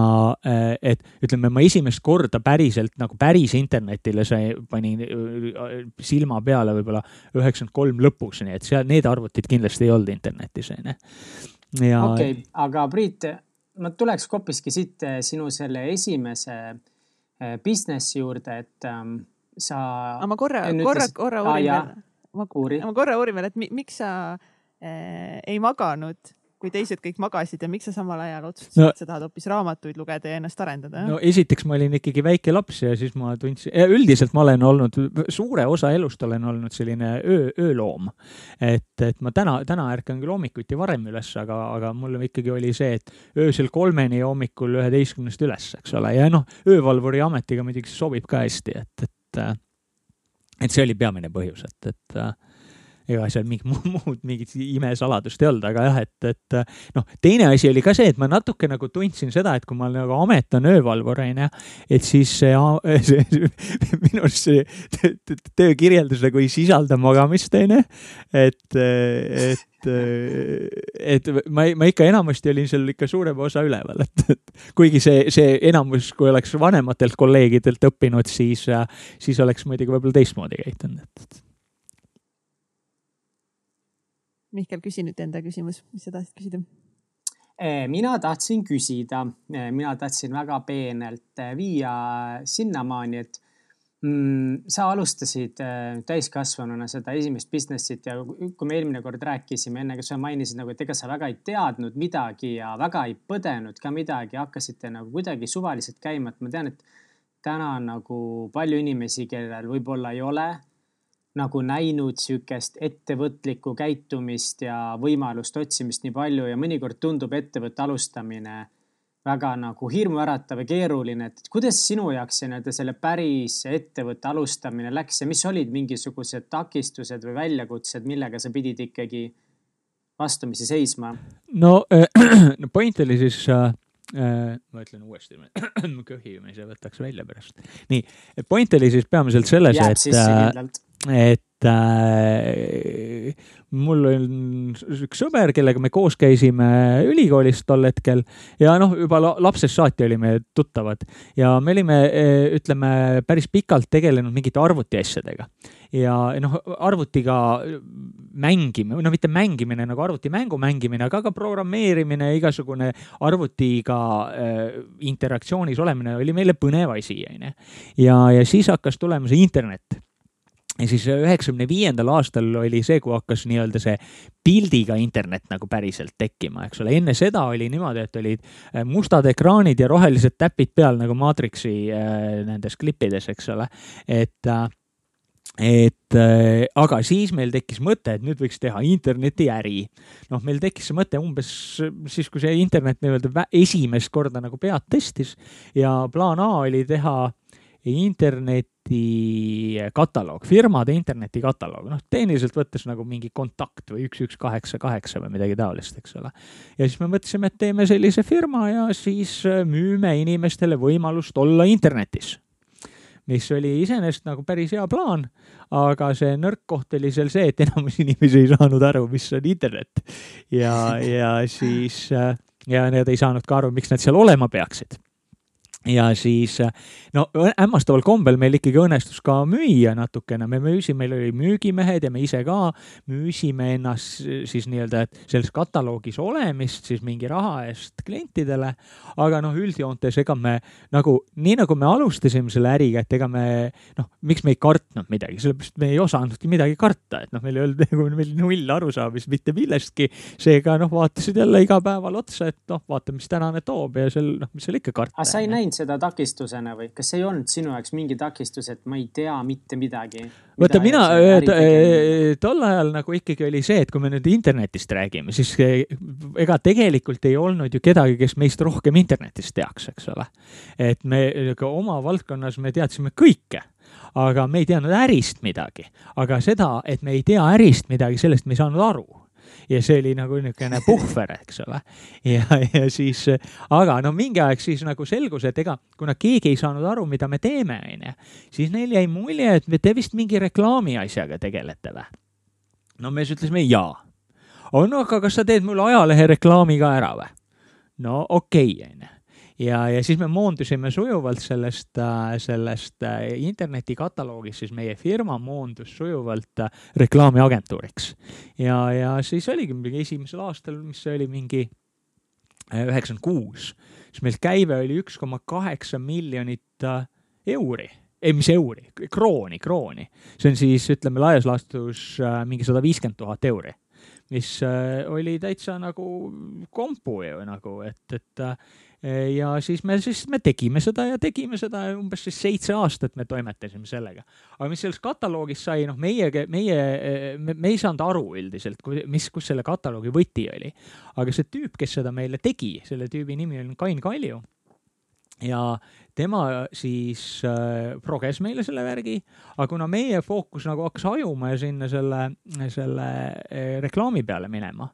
et ütleme, ma esimest korda päriselt nagu päris internetile sai, panin silma peale võib-olla üheksakümmend kolm lõpus, nii et seal need arvutid kindlasti ei olnud internetis, onju. okei okay,, aga Priit, ma tuleks hoopiski siit sinu selle esimese Äh, business'i juurde, et ähm, sa. ma korra, korra, korra uurin veel. ma, ma korra uurin veel, et miks sa äh, ei maganud kui teised kõik magasid ja miks sa samal ajal otsustasid no,, et sa tahad hoopis raamatuid lugeda ja ennast arendada? no esiteks ma olin ikkagi väike laps ja siis ma tundsin, üldiselt ma olen olnud, suure osa elust olen olnud selline öö, ööloom. et, et ma täna, täna ärkan küll hommikuti varem üles, aga, aga mul ikkagi oli see, et öösel kolmeni ja hommikul üheteistkümnest üles, eks ole, ja noh, öövalvuri ametiga muidugi see sobib ka hästi, et, et et see oli peamine põhjus, et, et ega seal mingit muud mingit imesaladust ei olnud, aga jah, et, et noh, teine asi oli ka see, et ma natuke nagu tundsin seda, et kui ma nagu amet on öövalvur, onju, et siis see, see, see minu arust see töökirjeldus nagu ei sisalda magamist, onju. et, et et ma, ma ikka enamasti olin seal ikka suurema osa üleval, et, et kuigi see, see enamus, kui oleks vanematelt kolleegidelt õppinud, siis, siis oleks muidugi võib-olla teistmoodi käitunud, et Mihkel, küsi nüüd enda küsimus, mis sa tahtsid küsida? Eh, mina tahtsin küsida, eh, mina tahtsin väga peenelt eh, viia sinnamaani, et mm, sa alustasid täiskasvanuna seda esimest business'it ja kui me eelmine kord rääkisime, enne kui sa mainisid nagu, et ega sa väga ei teadnud midagi ja väga ei põdenud ka midagi, hakkasite nagu kuidagi suvaliselt käima, et ma tean, et täna on nagu palju inimesi, kellel võib-olla ei ole nagu näinud sihukest ettevõtlikku käitumist ja võimaluste otsimist nii palju ja mõnikord tundub ettevõtte alustamine väga nagu hirmuäratav ja keeruline, et kuidas sinu jaoks see nii-öelda selle päris ettevõtte alustamine läks ja mis olid mingisugused takistused või väljakutsed, millega sa pidid ikkagi vastamisi seisma? no äh,, no point oli siis äh, äh ma ütlen uuesti, köhimise võtaks välja pärast. nii, point oli siis peamiselt selles, et. äh, et äh, mul on üks sõber, kellega me koos käisime ülikoolis tol hetkel ja noh, juba lapsest saati olime tuttavad ja me olime, äh, ütleme, päris pikalt tegelenud mingite arvutiasjadega. ja noh, arvutiga mängime, no mitte mängimine nagu arvutimängu mängimine, aga ka programmeerimine, igasugune arvutiga äh, interaktsioonis olemine oli meile põnev asi, onju. ja, ja siis hakkas tulema see internet ja siis üheksakümne viiendal aastal oli see, kui hakkas nii-öelda see pildiga internet nagu päriselt tekkima, eks ole. enne seda oli niimoodi, et olid äh, mustad ekraanid ja rohelised täpid peal nagu Matrixi äh, nendes klippides, eks ole. et äh, et äh, aga siis meil tekkis mõte, et nüüd võiks teha internetiäri. noh, meil tekkis see mõte umbes siis, kui see internet nii-öelda esimest korda nagu pead tõstis ja plaan A oli teha interneti kataloog, firmade interneti kataloog, noh, tehniliselt võttes nagu mingi kontakt või üks, üks, kaheksa, kaheksa või midagi taolist, eks ole. ja siis me mõtlesime, et teeme sellise firma ja siis müüme inimestele võimalust olla internetis mis oli iseenesest nagu päris hea plaan, aga see nõrk koht oli seal see, et enamus inimesi ei saanud aru, mis on internet. ja, ja siis ja nad ei saanud ka aru, miks nad seal olema peaksid ja siis no hämmastaval kombel meil ikkagi õnnestus ka müüa natukene, me müüsime, meil oli müügimehed ja me ise ka müüsime ennast siis nii-öelda, et selles kataloogis olemist siis mingi raha eest klientidele. aga noh, üldjoontes ega me nagu, nii nagu me alustasime selle äriga, et ega me noh, miks me ei kartnud midagi, sellepärast me ei osanudki midagi karta, et noh, meil ei olnud nagu meil null arusaamist mitte millestki. seega noh, vaatasid jälle iga päeval otsa, et noh, vaata, mis tänane toob ja seal noh, mis seal ikka karta. sa ei näinud seda takistusena või kas ei olnud sinu jaoks mingi takistus, et ma ei tea mitte midagi? vaata mina äh, tol ajal nagu ikkagi oli see, et kui me nüüd internetist räägime, siis äh, ega tegelikult ei olnud ju kedagi, kes meist rohkem internetist teaks, eks ole. et me ka oma valdkonnas me teadsime kõike aga me ei teadnud ärist midagi, aga seda, et me ei tea ärist midagi, sellest me ei saanud aru ja see oli nagu niisugune puhver, eks ole. ja, ja siis, aga no mingi aeg siis nagu selgus, et ega kuna keegi ei saanud aru, mida me teeme, onju, siis neil jäi mulje, et te vist mingi reklaami asjaga tegelete või? no me siis ütlesime jaa. no aga kas sa teed mulle ajalehe reklaami ka ära või? no okei okay,, onju ja, ja siis me moondusime sujuvalt sellest, äh, sellest äh, internetikataloogist, siis meie firma moondus sujuvalt äh, reklaamiagentuuriks. ja, ja siis oligi mingi esimesel aastal, mis oli, mingi üheksakümmend kuus, siis meil käive oli üks koma kaheksa miljonit euri ei, mis euri, krooni, krooni. see on siis, ütleme laias laastus mingi sada viiskümmend tuhat euri mis oli täitsa nagu kompu ju nagu, et, et ja siis me, siis me tegime seda ja tegime seda umbes siis seitse aastat me toimetasime sellega. aga mis selles kataloogis sai, noh, meie, meie, me, me ei saanud aru üldiselt, mis, kus selle kataloogi võti oli. aga see tüüp, kes seda meile tegi, selle tüübi nimi on Kain Kalju ja tema siis äh, proges meile selle värgi, aga kuna meie fookus nagu hakkas hajuma ja sinna selle, selle äh, reklaami peale minema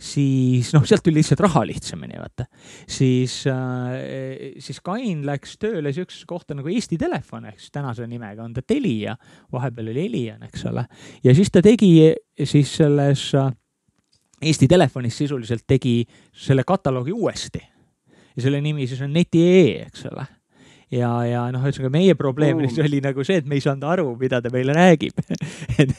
siis noh, sealt tuli lihtsalt raha lihtsamini, vaata. siis äh,, siis Kain läks tööle siuksesse kohta nagu Eesti Telefon ehk siis tänase nimega on ta Telia, vahepeal oli Elion, eks ole. ja siis ta tegi siis selles äh, Eesti Telefonis sisuliselt tegi selle kataloogi uuesti. Ja selle nimi siis on neti.ee, eks ole ja, ja noh, ühesõnaga meie probleem mm. oli nagu see, et me ei saanud aru, mida ta meile räägib et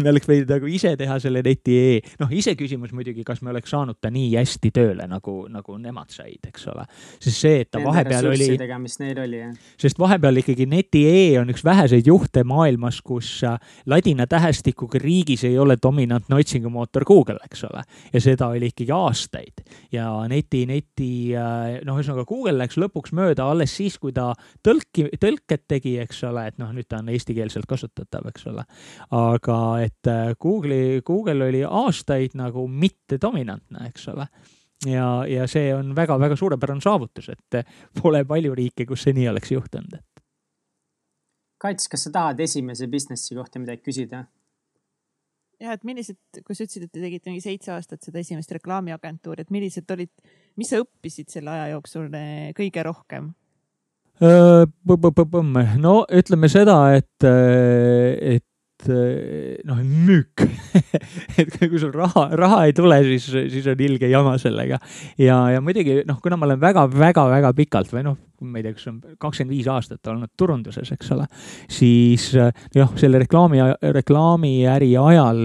me oleks võinud nagu ise teha selle neti.ee. noh, iseküsimus muidugi, kas me oleks saanud ta nii hästi tööle, nagu, nagu nemad said, eks ole. sest see, et ta Nende vahepeal oli. mis neil oli, jah. sest vahepeal ikkagi neti.ee on üks väheseid juhte maailmas, kus äh, ladina tähestikuga riigis ei ole dominantne otsingumootor Google, eks ole. ja seda oli ikkagi aastaid ja neti, neti, äh, noh, ühesõnaga Google läks lõpuks mööda alles siis, kui ta tõlki, tõlked tegi, eks ole, et noh, nüüd ta on eestikeelselt kasutatav, eks ole. aga et äh, Google'i, Google oli aastaid nagu mitte dominantne, eks ole ja, ja see on väga-väga suurepärane saavutus, et äh, pole palju riike, kus see nii oleks juhtunud. Kats, kas sa tahad esimese businessi kohta midagi küsida? ja et millised, kui sa ütlesid, et te tegite mingi seitse aastat seda esimest reklaamiagentuuri, et millised olid, mis sa õppisid selle aja jooksul äh, kõige rohkem? No ütleme seda, et, et noh, müük et kui sul raha, raha ei tule, siis, siis on ilge jama sellega. ja, ja muidugi noh, kuna ma olen väga-väga-väga pikalt või noh, ma ei tea, kas on kakskümmend viis aastat olnud turunduses, eks ole, siis jah, selle reklaami, reklaamiäri ajal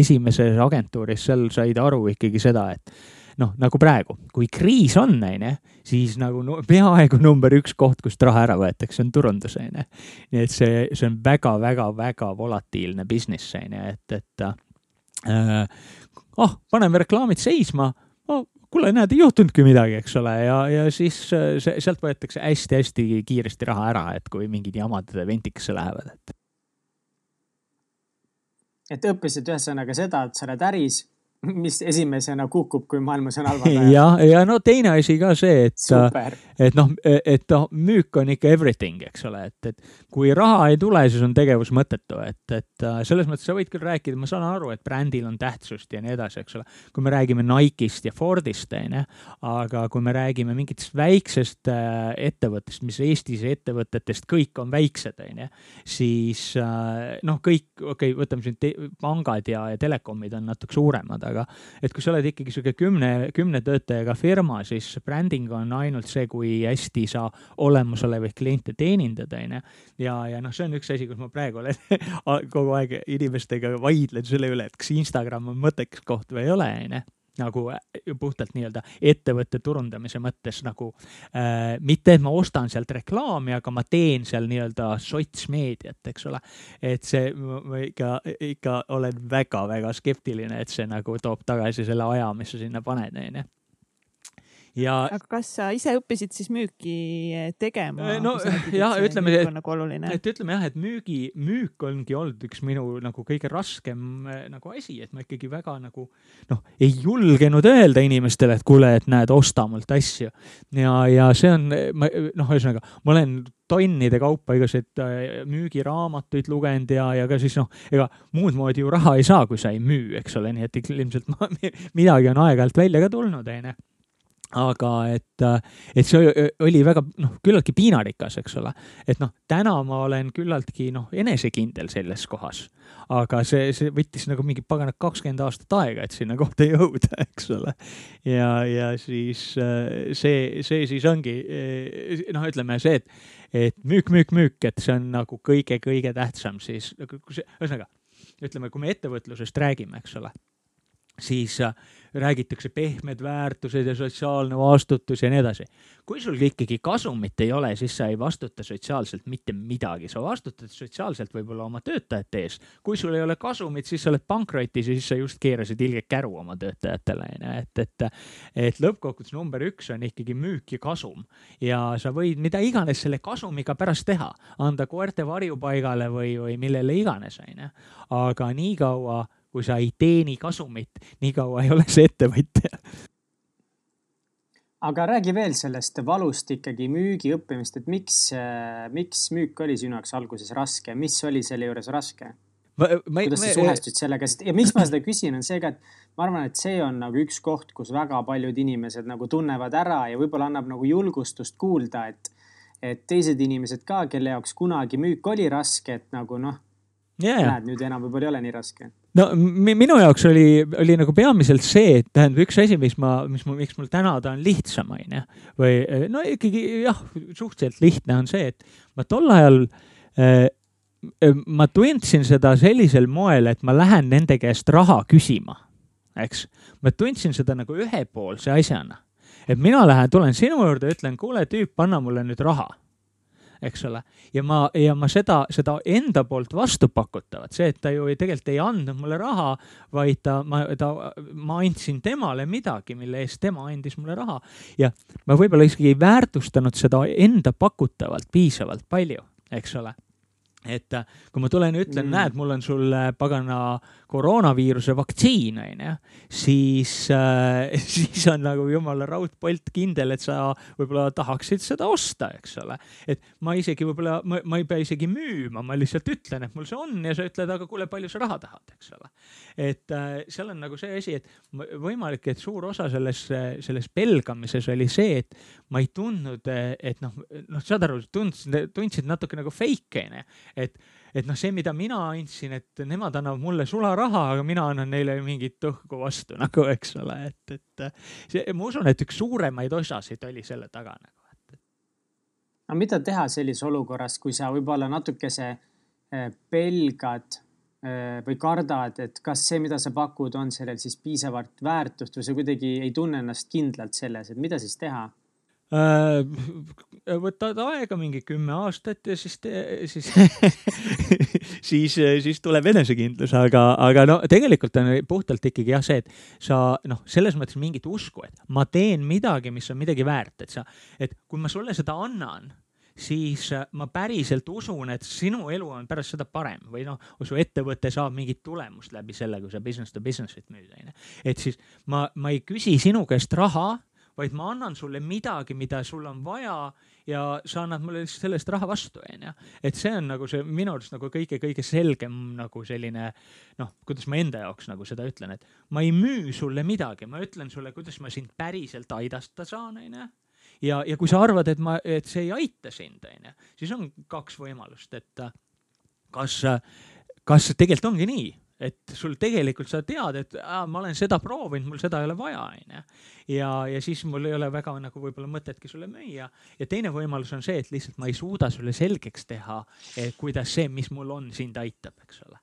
esimeses agentuuris, seal said aru ikkagi seda, et noh, nagu praegu, kui kriis on, onju, siis nagu no, peaaegu number üks koht, kust raha ära võetakse, on turundus, onju. nii et see, see on väga-väga-väga volatiilne business, onju, et, et äh, oh, paneme reklaamid seisma oh, kuule, näed, ei juhtunudki midagi, eks ole, ja, ja siis see, sealt võetakse hästi-hästi kiiresti raha ära, et kui mingid jamad ventikesse lähevad, et et õppisid ühesõnaga seda, et sa oled äris mis esimesena kukub, kui maailmas on halvad ajad. ja, ja no teine asi ka see, et, et noh, et noh, müük on ikka everything, eks ole, et, et kui raha ei tule, siis on tegevus mõttetu, et, et äh, selles mõttes sa võid küll rääkida, ma saan aru, et brändil on tähtsust ja nii edasi, eks ole. kui me räägime Nike'ist ja Fordist, onju, aga kui me räägime mingitest väiksest äh, ettevõttest, mis Eestis ettevõtetest kõik on väiksed, onju, siis äh, noh, kõik, okei okay,, võtame siin pangad ja, ja telekomid on natuke suuremad, aga et kui sa oled ikkagi sihuke kümne, kümne töötajaga firma, siis bränding on ainult see, kui hästi sa olemasolevaid kliente teenindad, onju. ja, ja noh, see on üks asi, kus ma praegu olen kogu aeg inimestega vaidlen selle üle, et kas Instagram on mõttekas koht või ei ole, onju nagu äh, puhtalt nii-öelda ettevõtte turundamise mõttes nagu äh, mitte, et ma ostan sealt reklaami, aga ma teen seal nii-öelda sotsmeediat, eks ole. et see, ma ikka, ikka olen väga-väga skeptiline, et see nagu toob tagasi selle aja, mis sa sinna paned, onju ja. aga kas sa ise õppisid siis müüki tegema? Äh, no jah, ütleme, et, nagu et ütleme jah, et müügi, müük ongi olnud üks minu nagu kõige raskem äh, nagu asi, et ma ikkagi väga nagu noh, ei julgenud öelda inimestele, et kuule, et näed, osta mult asju. ja, ja see on, ma noh, ühesõnaga ma olen tonnide kaupa igasuguseid müügiraamatuid lugenud ja, ja ka siis noh, ega muud moodi ju raha ei saa, kui sa ei müü, eks ole, nii et ilmselt ma, midagi on aeg-ajalt välja ka tulnud, onju aga et, et see oli väga noh, küllaltki piinarikas, eks ole. et noh, täna ma olen küllaltki noh, enesekindel selles kohas. aga see, see võttis nagu mingi paganat kakskümmend aastat aega, et sinna kohta jõuda, eks ole. ja, ja siis see, see siis ongi noh, ütleme see, et, et müük, müük, müük, et see on nagu kõige-kõige tähtsam siis, ühesõnaga ütleme, kui me ettevõtlusest räägime, eks ole siis äh, räägitakse pehmed väärtused ja sotsiaalne vastutus ja nii edasi. kui sul ikkagi kasumit ei ole, siis sa ei vastuta sotsiaalselt mitte midagi, sa vastutad sotsiaalselt võib-olla oma töötajate ees. kui sul ei ole kasumit, siis sa oled pankrotis ja siis sa just keerasid ilgelt käru oma töötajatele, onju, et, et, et lõppkokkuvõttes number üks on ikkagi müük ja kasum ja sa võid mida iganes selle kasumiga pärast teha, anda koerte varjupaigale või, või millele iganes, onju. aga niikaua kui sa ei teeni kasumit, nii kaua ei ole see ettevõtja. aga räägi veel sellest valust ikkagi müügi õppimist, et miks, miks müük oli sinu jaoks alguses raske, mis oli selle juures raske? kuidas sa suhestud sellega, sest ja miks ma seda küsin, on see ka, et ma arvan, et see on nagu üks koht, kus väga paljud inimesed nagu tunnevad ära ja võib-olla annab nagu julgustust kuulda, et, et teised inimesed ka, kelle jaoks kunagi müük oli raske, et nagu noh yeah., näed, nüüd enam võib-olla ei ole nii raske no minu jaoks oli, oli nagu peamiselt see, et tähendab üks asi, mis ma, mis mul, miks mul täna ta on lihtsam, onju. või no ikkagi jah, suhteliselt lihtne on see, et ma tol ajal äh, ma tundsin seda sellisel moel, et ma lähen nende käest raha küsima, eks. ma tundsin seda nagu ühepoolse asjana, et mina lähen, tulen sinu juurde, ütlen, kuule tüüp, anna mulle nüüd raha eks ole. ja ma, ja ma seda, seda enda poolt vastu pakutavat, see, et ta ju ei, tegelikult ei andnud mulle raha, vaid ta, ma, ta, ma andsin temale midagi, mille eest tema andis mulle raha. ja ma võib-olla isegi ei väärtustanud seda enda pakutavalt piisavalt palju, eks ole et äh, kui ma tulen ja ütlen mm., näed, mul on sul pagana koroonaviiruse vaktsiin, onju, siis äh,, siis on nagu jumala raudpolt kindel, et sa võib-olla tahaksid seda osta, eks ole. et ma isegi võib-olla, ma, ma ei pea isegi müüma, ma lihtsalt ütlen, et mul see on ja sa ütled, aga kuule, palju sa raha tahad, eks ole. et äh, seal on nagu see asi, et võimalik, et suur osa selles, selles pelgamises oli see, et ma ei tundnud, et noh, noh, saad aru, tundsid, tundsid natuke nagu fake, onju et, et noh, see, mida mina andsin, et nemad annavad mulle sularaha, aga mina annan neile mingit õhku vastu nagu, eks ole, et, et see, ma usun, et üks suuremaid osasid oli selle taga nagu, et. aga mida teha sellises olukorras, kui sa võib-olla natukese eh, pelgad eh, või kardad, et kas see, mida sa pakud, on sellel siis piisavalt väärtust või sa kuidagi ei tunne ennast kindlalt selles, et mida siis teha? Äh, võtad aega mingi kümme aastat ja siis, siis siis, siis tuleb enesekindlus, aga, aga no tegelikult on puhtalt ikkagi jah, see, et sa noh, selles mõttes mingit usku, et ma teen midagi, mis on midagi väärt, et sa, et kui ma sulle seda annan siis äh, ma päriselt usun, et sinu elu on pärast seda parem või noh, su ettevõte saab mingit tulemust läbi selle, kui sa business to business'it müüd, onju. et siis ma, ma ei küsi sinu käest raha, vaid ma annan sulle midagi, mida sul on vaja ja sa annad mulle lihtsalt selle eest raha vastu, onju. et see on nagu see minu arust nagu kõige-kõige selgem nagu selline noh, kuidas ma enda jaoks nagu seda ütlen, et ma ei müü sulle midagi, ma ütlen sulle, kuidas ma sind päriselt aidata saan, onju ja, ja kui sa arvad, et ma, et see ei aita sind, onju, siis on kaks võimalust, et kas, kas tegelikult ongi nii, et sul tegelikult sa tead, et aa, ma olen seda proovinud, mul seda ei ole vaja, onju. ja, ja siis mul ei ole väga nagu võib-olla mõtetki sulle müüa. ja teine võimalus on see, et lihtsalt ma ei suuda sulle selgeks teha, kuidas see, mis mul on, sind aitab, eks ole.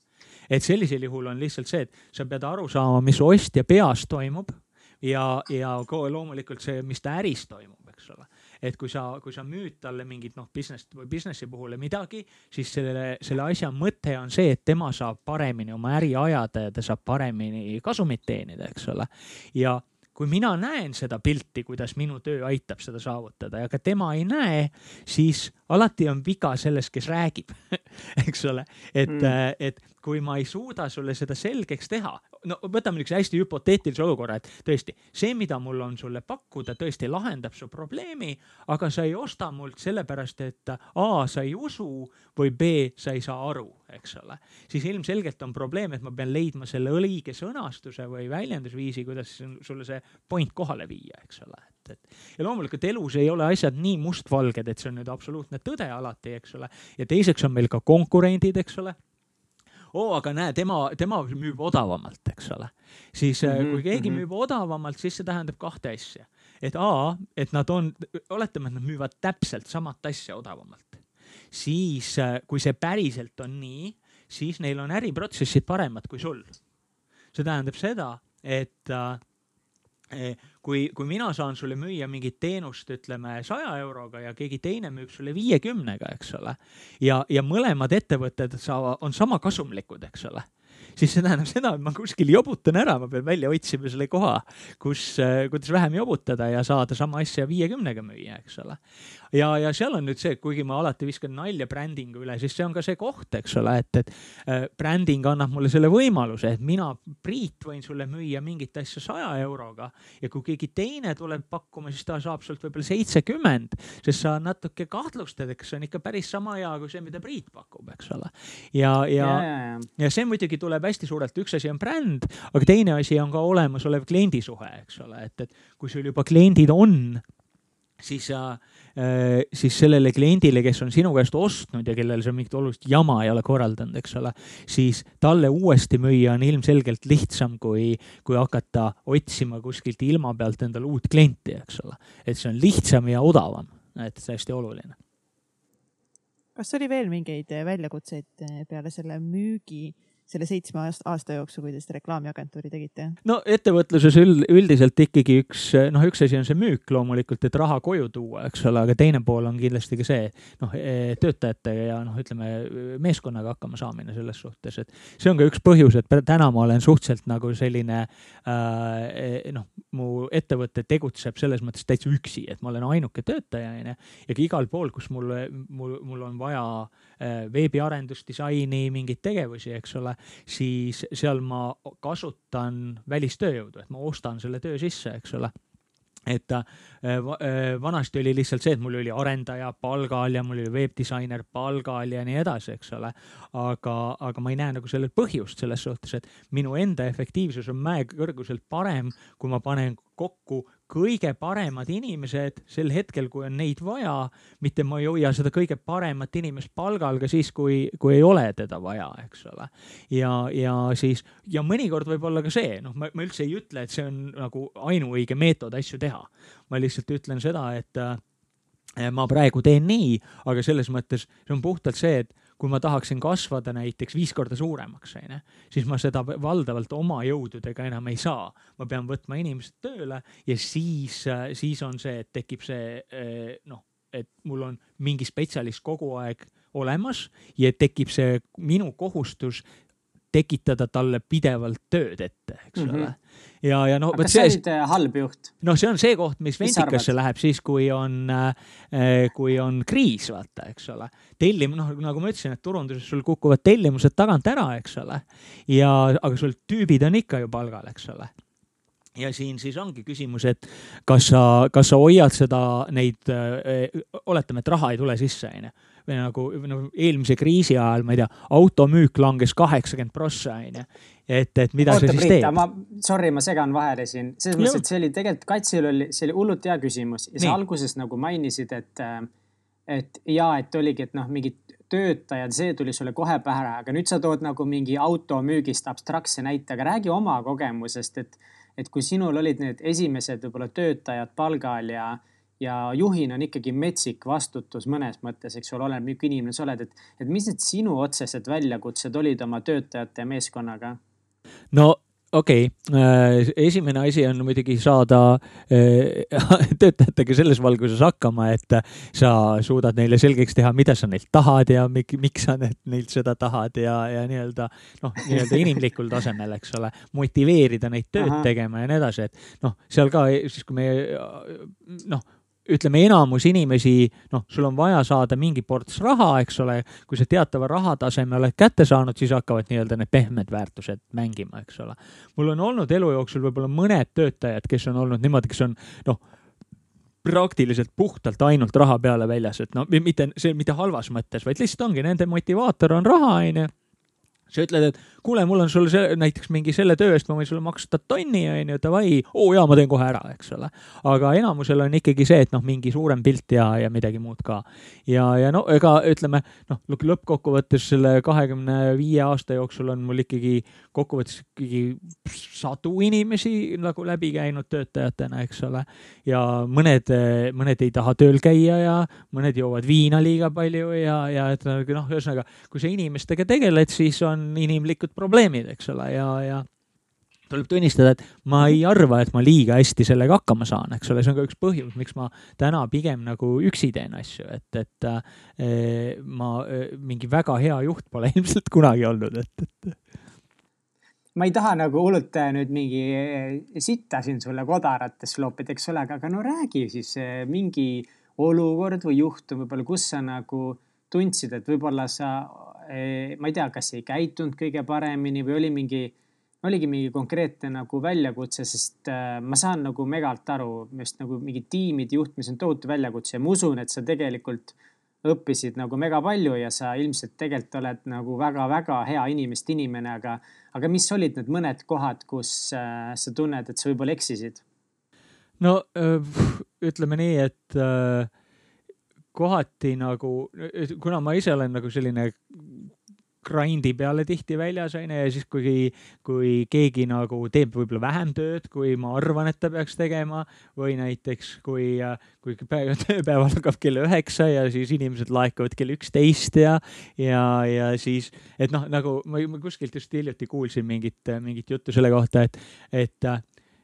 et sellisel juhul on lihtsalt see, et sa pead aru saama, mis ostja peas toimub ja, ja loomulikult see, mis ta äris toimub eks ole. Et kui sa, kui sa müüd talle mingit noh, business või business'i puhul midagi, siis selle, selle asja mõte on see, et tema saab paremini oma äri ajada ja ta saab paremini kasumit teenida, eks ole. ja kui mina näen seda pilti, kuidas minu töö aitab seda saavutada ja ka tema ei näe, siis alati on viga selles, kes räägib eks ole, et mm., et kui ma ei suuda sulle seda selgeks teha, no võtame niisuguse hästi hüpoteetilise olukorra, et tõesti see, mida mul on sulle pakkuda, tõesti lahendab su probleemi, aga sa ei osta mult sellepärast, et A sa ei usu või B sa ei saa aru, eks ole. siis ilmselgelt on probleem, et ma pean leidma selle õige sõnastuse või väljendusviisi, kuidas sulle see point kohale viia, eks ole et, et ja loomulikult elus ei ole asjad nii mustvalged, et see on nüüd absoluutne tõde alati, eks ole. ja teiseks on meil ka konkurendid, eks ole oo aga näe, tema, tema müüb odavamalt, eks ole. siis mm -hmm, kui keegi mm -hmm. müüb odavamalt, siis see tähendab kahte asja. et A, et nad on, oletame, et nad müüvad täpselt samat asja odavamalt. siis äh, kui see päriselt on nii, siis neil on äriprotsessid paremad kui sul. see tähendab seda, et äh, Eh, kui, kui mina saan sulle müüa mingit teenust, ütleme saja euroga ja keegi teine müüb sulle viiekümnega, eks ole. ja, ja mõlemad ettevõtted saavad, on sama kasumlikud, eks ole siis see tähendab seda, et ma kuskil jobutan ära, ma pean välja otsima selle koha, kus, äh, kuidas vähem jobutada ja saada sama asja viiekümnega müüa, eks ole. ja, ja seal on nüüd see, kuigi ma alati viskan nalja brändingu üle, siis see on ka see koht, eks ole, et, et äh, bränding annab mulle selle võimaluse, et mina, Priit, võin sulle müüa mingit asja saja euroga ja kui keegi teine tuleb pakkuma, siis ta saab sult võib-olla seitsekümmend, sest sa natuke kahtlustad, et kas see on ikka päris sama hea kui see, mida Priit pakub, eks ole. ja, ja, ja, ja, ja see muidugi tuleb tuleb hästi suurelt, üks asi on bränd, aga teine asi on ka olemasolev kliendisuhe, eks ole, et, et kui sul juba kliendid on, siis sa äh,, siis sellele kliendile, kes on sinu käest ostnud ja kellele sa mingit olulist jama ei ole korraldanud, eks ole, siis talle uuesti müüa on ilmselgelt lihtsam, kui, kui hakata otsima kuskilt ilma pealt endale uut klienti, eks ole. et see on lihtsam ja odavam, et see hästi oluline. Kas oli veel mingeid väljakutseid peale selle müügi selle seitsme aasta jooksul, kui te seda reklaamiagentuuri tegite? no ettevõtluses üld, üldiselt ikkagi üks, noh, üks asi on see müük loomulikult, et raha koju tuua, eks ole, aga teine pool on kindlasti ka see, noh, e, töötajate ja noh, ütleme meeskonnaga hakkama saamine selles suhtes, et see on ka üks põhjus, et täna ma olen suhteliselt nagu selline äh, noh, mu ettevõte tegutseb selles mõttes täitsa üksi, et ma olen ainuke töötaja, onju, ja igal pool, kus mul, mul, mul on vaja äh, veebiarendusdisaini, mingeid tegevusi, eks ole, siis seal ma kasutan välistööjõudu, et ma ostan selle töö sisse, eks ole et äh, äh, vanasti oli lihtsalt see, et mul oli arendaja palgal ja mul oli veebdisainer palgal ja nii edasi, eks ole. aga, aga ma ei näe nagu sellel põhjust selles suhtes, et minu enda efektiivsus on mäekõrguselt parem, kui ma panen kokku kõige paremad inimesed sel hetkel, kui on neid vaja, mitte ma ei hoia seda kõige paremat inimest palgal ka siis, kui, kui ei ole teda vaja, eks ole. ja, ja siis ja mõnikord võib olla ka see, noh, ma, ma üldse ei ütle, et see on nagu ainuõige meetod asju teha. ma lihtsalt ütlen seda, et äh, ma praegu teen nii, aga selles mõttes see on puhtalt see, et kui ma tahaksin kasvada näiteks viis korda suuremaks, onju, siis ma seda valdavalt oma jõududega enam ei saa. ma pean võtma inimesed tööle ja siis, siis on see, et tekib see eh, noh, et mul on mingi spetsialist kogu aeg olemas ja tekib see minu kohustus tekitada talle pidevalt tööd ette, eks mm -hmm. ole. ja, ja no. kas sa olid äh, halb juht? noh, see on see koht, mis vendikasse läheb siis, kui on äh,, kui on kriis, vaata, eks ole. Tellim-, noh, nagu ma ütlesin, et turunduses sul kukuvad tellimused tagant ära, eks ole. ja, aga sul tüübid on ikka ju palgal, eks ole ja siin siis ongi küsimus, et kas sa, kas sa hoiad seda, neid, oletame, et raha ei tule sisse, onju. või nagu, nagu eelmise kriisi ajal, ma ei tea, automüük langes kaheksakümmend prossa, onju. et, et mida Oota, sa siis Priit, teed? ma, sorry, ma segan vahele siin, selles mõttes, et see oli tegelikult, kaitsel oli, see oli hullult hea küsimus ja sa alguses nagu mainisid, et, et ja, et oligi, et noh, mingid töötajad, see tuli sulle kohe pähe, aga nüüd sa tood nagu mingi automüügist abstraktse näite, aga räägi oma kogemusest, et et kui sinul olid need esimesed võib-olla töötajad palgal ja, ja juhina on ikkagi metsik vastutus mõnes mõttes, eks ole, oleneb milline inimene sa oled, et, et mis need sinu otsesed väljakutsed olid oma töötajate ja meeskonnaga? no okei okay., äh, esimene asi on muidugi saada äh, töötajatega selles valguses hakkama, et sa suudad neile selgeks teha, mida sa neilt tahad ja miks sa neilt seda tahad ja, ja nii-öelda noh, nii-öelda inimlikul tasemel, eks ole, motiveerida neid tööd Aha. tegema ja nii edasi, et noh, seal ka siis, kui me noh ütleme, enamus inimesi, noh, sul on vaja saada mingi ports raha, eks ole. kui sa teatava rahataseme oled kätte saanud, siis hakkavad nii-öelda need pehmed väärtused mängima, eks ole. mul on olnud elu jooksul võib-olla mõned töötajad, kes on olnud niimoodi, kes on noh praktiliselt puhtalt ainult raha peale väljas, et no mitte see mitte halvas mõttes, vaid lihtsalt ongi nende motivaator on raha, onju sa ütled, et kuule, mul on sul see, näiteks mingi selle töö eest ma võin sulle maksta tonni, onju, davai, oo jaa, ma teen kohe ära, eks ole. aga enamusel on ikkagi see, et noh, mingi suurem pilt ja, ja midagi muud ka. ja, ja no ega ütleme noh, lõppkokkuvõttes selle kahekümne viie aasta jooksul on mul ikkagi kokkuvõttes ikkagi sadu inimesi nagu läbi käinud töötajatena, eks ole. ja mõned, mõned ei taha tööl käia ja mõned joovad viina liiga palju ja, ja et noh, ühesõnaga, kui sa inimestega tegeled, siis on on inimlikud probleemid, eks ole, ja, ja tuleb tunnistada, et ma ei arva, et ma liiga hästi sellega hakkama saan, eks ole, see on ka üks põhjus, miks ma täna pigem nagu üksi teen asju, et, et äh, ma äh, mingi väga hea juht pole ilmselt kunagi olnud, et, et. ma ei taha nagu hullult äh, nüüd mingi äh, sitta siin sulle kodaratesse loopida, eks ole, aga, aga no räägi siis äh, mingi olukord või juhtum võib-olla, kus sa nagu tundsid, et võib-olla sa Eh, ma ei tea, kas ei käitunud kõige paremini või oli mingi, oligi mingi konkreetne nagu väljakutse, sest äh, ma saan nagu megalt aru, just nagu mingi tiimide juhtimis on tohutu väljakutse ja ma usun, et sa tegelikult õppisid nagu mega palju ja sa ilmselt tegelikult oled nagu väga-väga hea inimeste inimene, aga, aga mis olid need mõned kohad, kus äh, sa tunned, et sa võib-olla eksisid? no ütleme nii, et äh kohati nagu, kuna ma ise olen nagu selline grind'i peale tihti väljas onju ja siis, kui, kui keegi nagu teeb võib-olla vähem tööd, kui ma arvan, et ta peaks tegema või näiteks kui, kui tööpäev algab kell üheksa ja siis inimesed laekuvad kell üksteist ja, ja, ja siis, et noh, nagu ma, ma kuskilt just hiljuti kuulsin mingit, mingit juttu selle kohta, et, et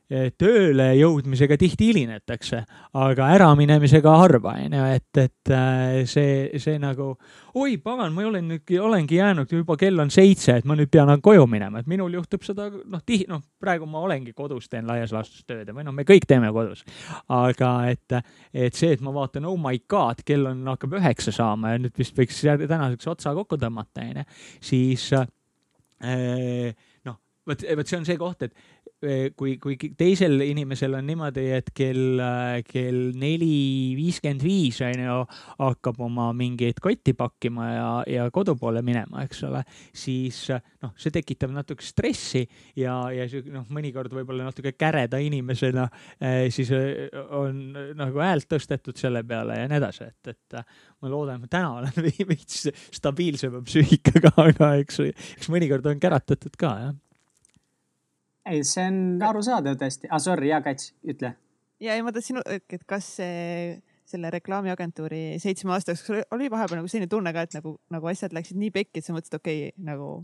tööle jõudmisega tihti hilinetakse, aga äraminemisega harva, onju, et, et äh, see, see nagu, oi pagan, ma olen nüüd, olengi jäänud, juba kell on seitse, et ma nüüd pean koju minema, et minul juhtub seda noh, tihti, noh, praegu ma olengi kodus, teen laias laastus tööd või noh, me kõik teeme kodus. aga et, et see, et ma vaatan, oh my god, kell on, hakkab üheksa saama ja nüüd vist võiks tänaseks otsa kokku tõmmata, onju, siis äh, noh, vot, vot see on see koht, et kui, kui teisel inimesel on niimoodi, et kell, kell neli viiskümmend viis on ju, hakkab oma mingeid kotti pakkima ja, ja kodu poole minema, eks ole, siis noh, see tekitab natuke stressi ja, ja noh, mõnikord võib-olla natuke käreda inimesena eh, siis eh, on nagu häält tõstetud selle peale ja nii edasi, et, et ma loodan, et täna olen veits stabiilsema psüühikaga, aga eks, eks mõnikord on käratatud ka, jah ei, see on arusaadav tõesti ah,. Sorry, ja Kats, ütle. ja ei, ma tahtsin, et kas see, selle reklaamiagentuuri seitsme aasta jooksul oli vahepeal nagu selline tunne ka, et nagu, nagu asjad läksid nii pekki, et sa mõtlesid, okei okay,, nagu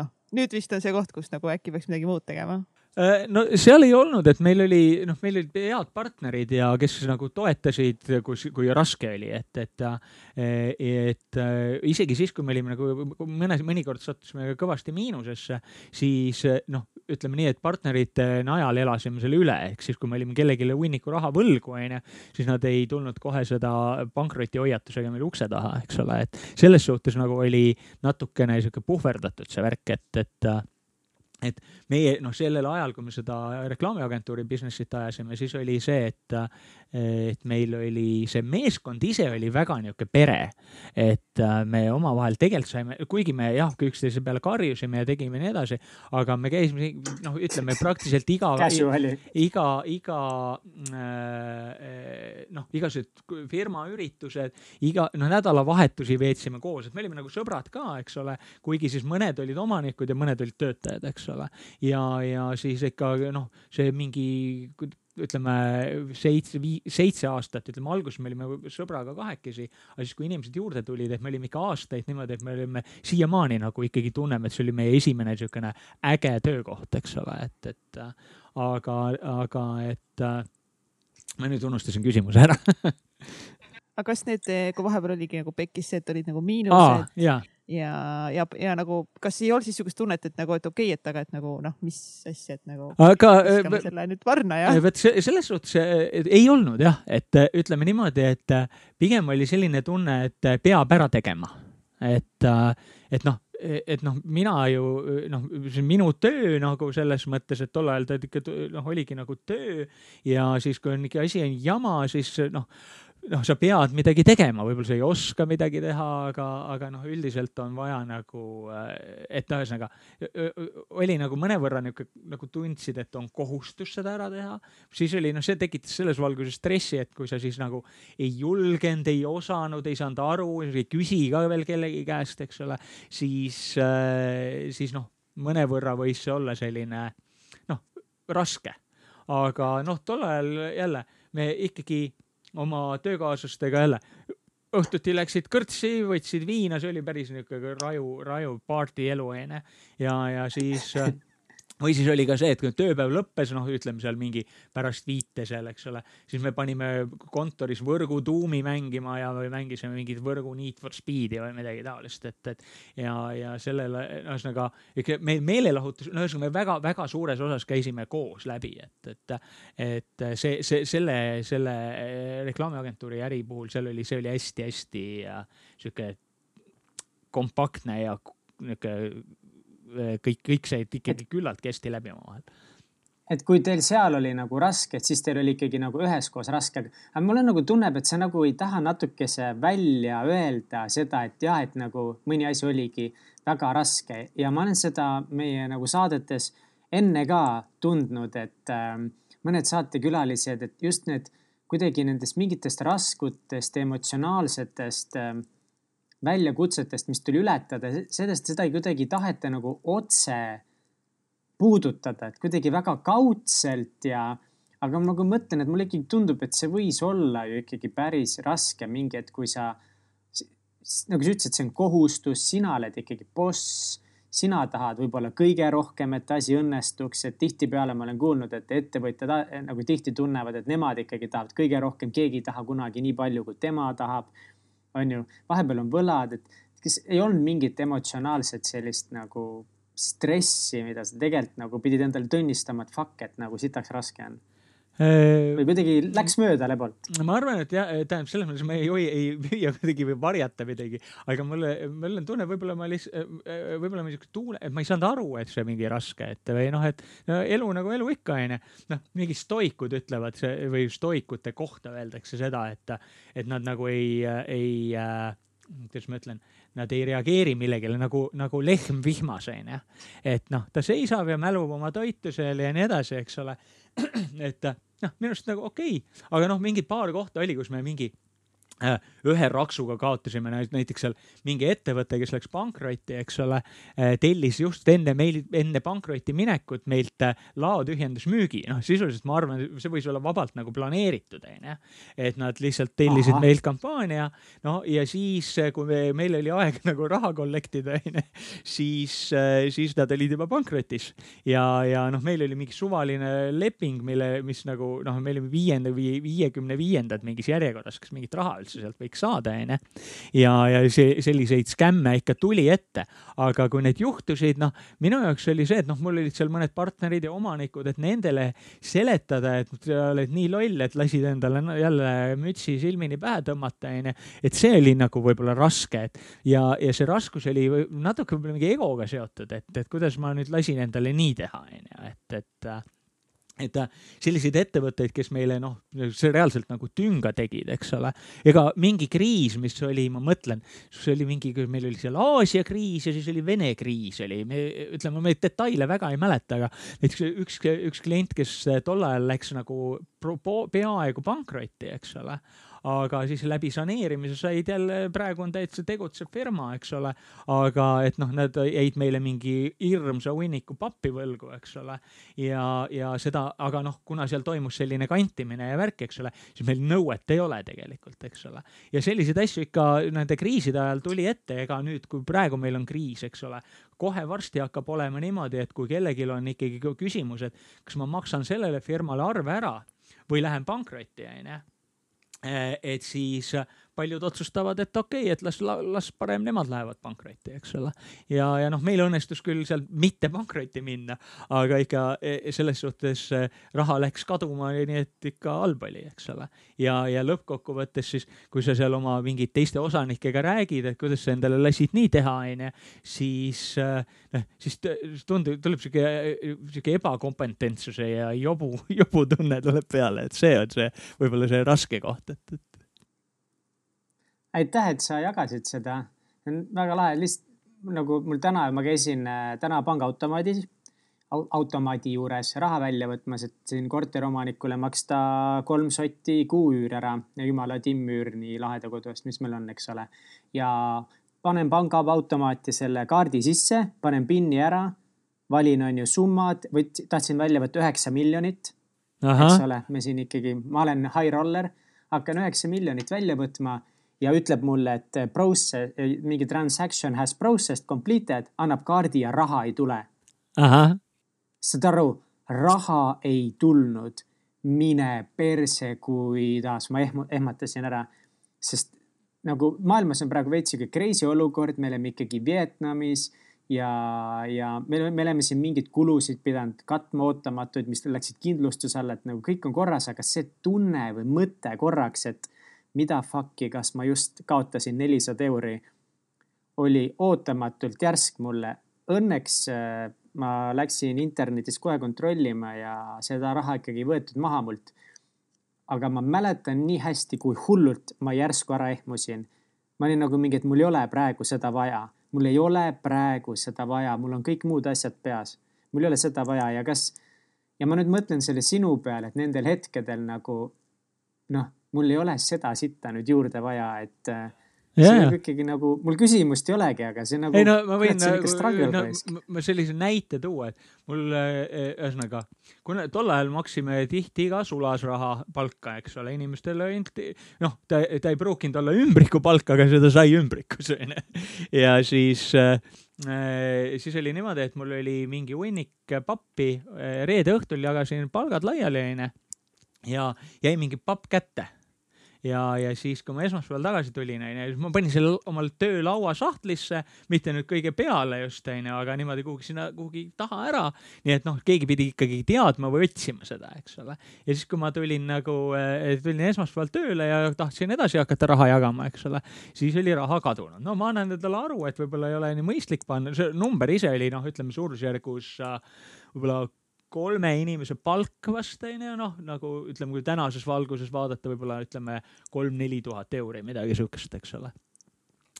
noh, nüüd vist on see koht, kus nagu äkki peaks midagi muud tegema no seal ei olnud, et meil oli, noh, meil olid head partnerid ja kes nagu toetasid, kus, kui raske oli, et, et, et isegi siis, kui me olime nagu mõnes, mõnikord sattusime kõvasti miinusesse, siis noh, ütleme nii, et partnerite najal elasime selle üle, ehk siis, kui me olime kellelegi hunniku raha võlgu, onju, siis nad ei tulnud kohe seda pankrotihoiatusega meil ukse taha, eks ole, et selles suhtes nagu oli natukene sihuke puhverdatud see värk, et, et et meie noh, sellel ajal, kui me seda reklaamiagentuuri business'it ajasime, siis oli see, et, et meil oli see meeskond ise oli väga niisugune pere. et me omavahel tegelikult saime, kuigi me jah, üksteise peale karjusime ja tegime nii edasi, aga me käisime noh, ütleme praktiliselt iga, iga, iga äh, noh, igasugused firma üritused, iga noh, nädalavahetusi veetsime koos, et me olime nagu sõbrad ka, eks ole, kuigi siis mõned olid omanikud ja mõned olid töötajad, eks ole. ja, ja siis ikka noh, see mingi ütleme seitse, seitse aastat, ütleme alguses me olime sõbraga kahekesi, aga siis, kui inimesed juurde tulid, et me olime ikka aastaid niimoodi, et me olime siiamaani nagu ikkagi tunneme, et see oli meie esimene niisugune äge töökoht, eks ole, et, et aga, aga et ma nüüd unustasin küsimuse ära. Aga kas need, kui vahepeal oligi nagu pekkis see, et olid nagu miinused ja, ja, ja nagu, kas ei olnud siis sihukest tunnet, et nagu, et okei okay,, et aga, et nagu noh, mis asja, et nagu. aga. viskame selle nüüd varna ja. vot selles suhtes ei olnud jah, et ütleme niimoodi, et pigem oli selline tunne, et peab ära tegema. et, et noh et noh, mina ju noh, see minu töö nagu selles mõttes, et tol ajal ta ikka noh, oligi nagu töö ja siis, kui on ikka asi on jama, siis noh noh, sa pead midagi tegema, võib-olla sa ei oska midagi teha, aga, aga noh, üldiselt on vaja nagu, äh, et ühesõnaga oli nagu mõnevõrra niisugune, nagu tundsid, et on kohustus seda ära teha. siis oli noh, see tekitas selles valguses stressi, et kui sa siis nagu ei julgenud, ei osanud, ei saanud aru, ei küsi ka veel kellegi käest, eks ole, siis, äh, siis noh, mõnevõrra võis see olla selline noh, raske. aga noh, tol ajal jälle me ikkagi oma töökaaslastega jälle õhtuti läksid kõrtsi, võtsid viina, see oli päris niisugune raju, raju party elu onju. ja, ja siis või siis oli ka see, et kui tööpäev lõppes, noh, ütleme seal mingi pärast viite seal, eks ole, siis me panime kontoris võrgu tuumi mängima ja mängisime mingit võrgu Need for Speed'i või midagi taolist, et, et ja, ja sellele ühesõnaga meil meelelahutus, no ühesõnaga me väga-väga suures osas käisime koos läbi, et, et, et see, see, selle, selle reklaamiagentuuri äri puhul seal oli, see oli hästi-hästi sihuke kompaktne ja niisugune Äh, kõik, kõik said ikkagi küllaltki hästi läbi omavahel et kui teil seal oli nagu raske, et siis teil oli ikkagi nagu üheskoos raske, aga mul on nagu tunneb, et sa nagu ei taha natukese välja öelda seda, et jah, et nagu mõni asi oligi väga raske. Ja ma olen seda meie nagu saadetes enne ka tundnud, et äh, mõned saatekülalised, et just need kuidagi nendest mingitest raskutest emotsionaalsetest äh, väljakutsetest, mis tuli ületada, sellest, seda ei kuidagi taheta nagu otse puudutada, et kuidagi väga kaudselt ja, aga ma nagu mõtlen, et mulle ikkagi tundub, et see võis olla ju ikkagi päris raske mingi hetk, kui sa, nagu sa ütlesid, see on kohustus, sina oled ikkagi boss, sina tahad võib-olla kõige rohkem, et asi õnnestuks, et tihtipeale ma olen kuulnud, et ettevõtjad nagu tihti tunnevad, et nemad ikkagi tahavad kõige rohkem, keegi ei taha kunagi nii palju, kui tema tahab on ju, vahepeal on võlad, et kas ei olnud mingit emotsionaalset sellist nagu stressi, mida sa tegelikult nagu pidid endale tunnistama, et fuck, et nagu sitaks raske on äh, või kuidagi läks mööda lebolt? ma arvan, et jah, tähendab, selles mõttes ma ei, ei püüa kuidagi varjata midagi, aga mulle, mul on tunne, võib-olla ma lihtsalt, võib-olla ma siukene tuule, et ma ei saanud aru, et see mingi raske, et või noh, et no, elu nagu elu ikka onju. noh, mingi stoikud ütlevad see või stoikute kohta öeldakse seda, et, et nad nagu ei, ei äh, kuidas ma ütlen, nad ei reageeri millegile nagu, nagu lehm vihmas onju. et noh, ta seisab ja mälub oma toitu seal ja nii edasi, eks ole. et noh, minu arust nagu okei okay., aga noh, mingi paar kohta oli, kus me mingi ühe raksuga kaotasime näiteks seal mingi ettevõte, kes läks pankrotti, eks ole, äh, tellis just enne meil, enne pankrotti minekut meilt äh, laotühjendusmüügi. noh, sisuliselt ma arvan, see võis olla vabalt nagu planeeritud, onju. et nad lihtsalt tellisid Aha. meilt kampaania. no ja siis, kui me, meil oli aeg nagu raha kollektida, onju, siis, siis nad olid juba pankrotis. ja, ja noh, meil oli mingi suvaline leping, mille, mis nagu noh, me olime viienda või viiekümne viiendad mingis järjekorras, kas mingit raha üldse sealt võiks saada, onju. ja, ja see, selliseid skämme ikka tuli ette, aga kui need juhtusid, noh, minu jaoks oli see, et noh, mul olid seal mõned partnerid ja omanikud, et nendele seletada, et sa oled nii loll, et lasid endale jälle mütsi silmini pähe tõmmata, onju. et see oli nagu võib-olla raske, et ja, ja see raskus oli natuke võib-olla mingi egoga seotud, et, et kuidas ma nüüd lasin endale nii teha, onju, et, et et äh, selliseid ettevõtteid, kes meile noh, see reaalselt nagu tünga tegid, eks ole. ega mingi kriis, mis oli, ma mõtlen, see oli mingi, meil oli seal Aasia kriis ja siis oli Vene kriis oli, me ütleme, neid detaile väga ei mäleta, aga näiteks üks, üks klient, kes tol ajal läks nagu peaaegu pankrotti, eks ole aga siis läbi saneerimise said jälle, praegu on täitsa tegutsev firma, eks ole. aga et noh, nad jäid meile mingi hirmsa hunniku pappi võlgu, eks ole. ja, ja seda, aga noh, kuna seal toimus selline kantimine ja värk, eks ole, siis meil nõuet ei ole tegelikult, eks ole. ja selliseid asju ikka nende kriiside ajal tuli ette, ega nüüd, kui praegu meil on kriis, eks ole, kohe varsti hakkab olema niimoodi, et kui kellelgi on ikkagi küsimus, et kas ma maksan sellele firmale arve ära või lähen pankrotti, onju Eh, et siis paljud otsustavad, et okei okay,, et las, las parem nemad lähevad pankrotti, eks ole. ja, ja noh, meil õnnestus küll seal mitte pankrotti minna, aga ikka eh, selles suhtes eh, raha läks kaduma, nii et ikka halb oli, eks ole. ja, ja lõppkokkuvõttes siis, kui sa seal oma mingite teiste osanikega räägid, et kuidas sa endale lasid nii teha, onju, siis noh, siis tundub, tuleb sihuke, sihuke ebakompetentsuse ja jobu, jobutunne tuleb peale, et see on see, võib-olla see raske koht, et, et aitäh, et sa jagasid seda. see on väga lahe, lihtsalt nagu mul täna, ma käisin äh, täna pangaautomaadis, automaadi juures raha välja võtmas, et siin korteriomanikule maksta kolm sotti kuuüür ära ja jumala timmüür nii laheda kodu eest, mis meil on, eks ole. ja panen pangaautomaati selle kaardi sisse, panen PIN-i ära, valin, on ju, summad, võt-, tahtsin välja võtta üheksa miljonit. eks ole, me siin ikkagi, ma olen high roller, hakkan üheksa miljonit välja võtma ja ütleb mulle, et eh, process, eh, mingi transaction has processed completed, annab kaardi ja raha ei tule. saad aru, raha ei tulnud. mine perse, kuidas ma ehm-, ehmatasin ära, sest nagu maailmas on praegu veits sihuke crazy olukord, me oleme ikkagi Vietnamis ja, ja me, me oleme siin mingeid kulusid pidanud katma ootamatuid, mis läksid kindlustuse alla, et nagu kõik on korras, aga see tunne või mõte korraks, et mida fuck'i, kas ma just kaotasin nelisada euri, oli ootamatult järsk mulle. Õnneks äh, ma läksin internetis kohe kontrollima ja seda raha ikkagi ei võetud maha mult. aga ma mäletan nii hästi, kui hullult ma järsku ära ehmusin. ma olin nagu mingi, et mul ei ole praegu seda vaja, mul ei ole praegu seda vaja, mul on kõik muud asjad peas. mul ei ole seda vaja ja kas, ja ma nüüd mõtlen selle sinu peale, et nendel hetkedel nagu noh mul ei ole seda sitta nüüd juurde vaja, et äh, see yeah. nagu ikkagi nagu, mul küsimust ei olegi, aga see nagu. ei no ma võin nagu, no, ma sellise näite tuua, et mul äh, ühesõnaga, kuna tol ajal maksime tihti ka sulasraha palka, eks ole, inimestele ainult noh, ta, ta ei pruukinud olla ümbrikupalk, aga seda sai ümbrikus onju. ja siis äh, siis oli niimoodi, et mul oli mingi hunnik pappi, reede õhtul jagasin palgad laiali onju ja jäi mingi papp kätte ja, ja siis, kui ma esmaspäeval tagasi tulin, onju, siis ma panin selle omal töölaua sahtlisse, mitte nüüd kõige peale just, onju, aga niimoodi kuhugi sinna, kuhugi taha ära. nii et noh, keegi pidi ikkagi teadma või otsima seda, eks ole. ja siis, kui ma tulin nagu, eh, tulin esmaspäeval tööle ja tahtsin edasi hakata raha jagama, eks ole, siis oli raha kadunud. no ma annan endale aru, et võib-olla ei ole nii mõistlik panna, see number ise oli noh, ütleme suurusjärgus võib-olla kolme inimese palk vast onju, noh nagu ütleme, kui tänases valguses vaadata, võib-olla ütleme kolm-neli tuhat euri, midagi siukest, eks ole.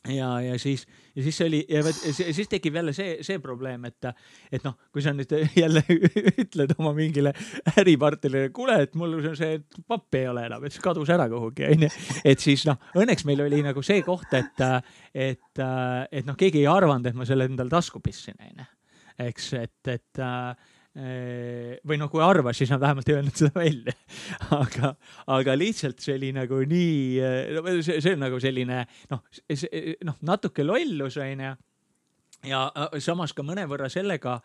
ja, ja siis, ja siis oli ja vot siis tekib jälle see, see probleem, et, et noh, kui sa nüüd jälle ütled oma mingile äripartnerile, kuule, et mul see pappi ei ole enam, et see kadus ära kuhugi, onju. et siis noh, õnneks meil oli nagu see koht, et, et, et noh, keegi ei arvanud, et ma selle endale tasku pistsin, onju. eks, et, et või noh, kui arvas, siis nad vähemalt ei öelnud seda välja. aga, aga lihtsalt see oli nagu nii, see, see on nagu selline noh, noh, natuke lollus onju ja samas ka mõnevõrra sellega,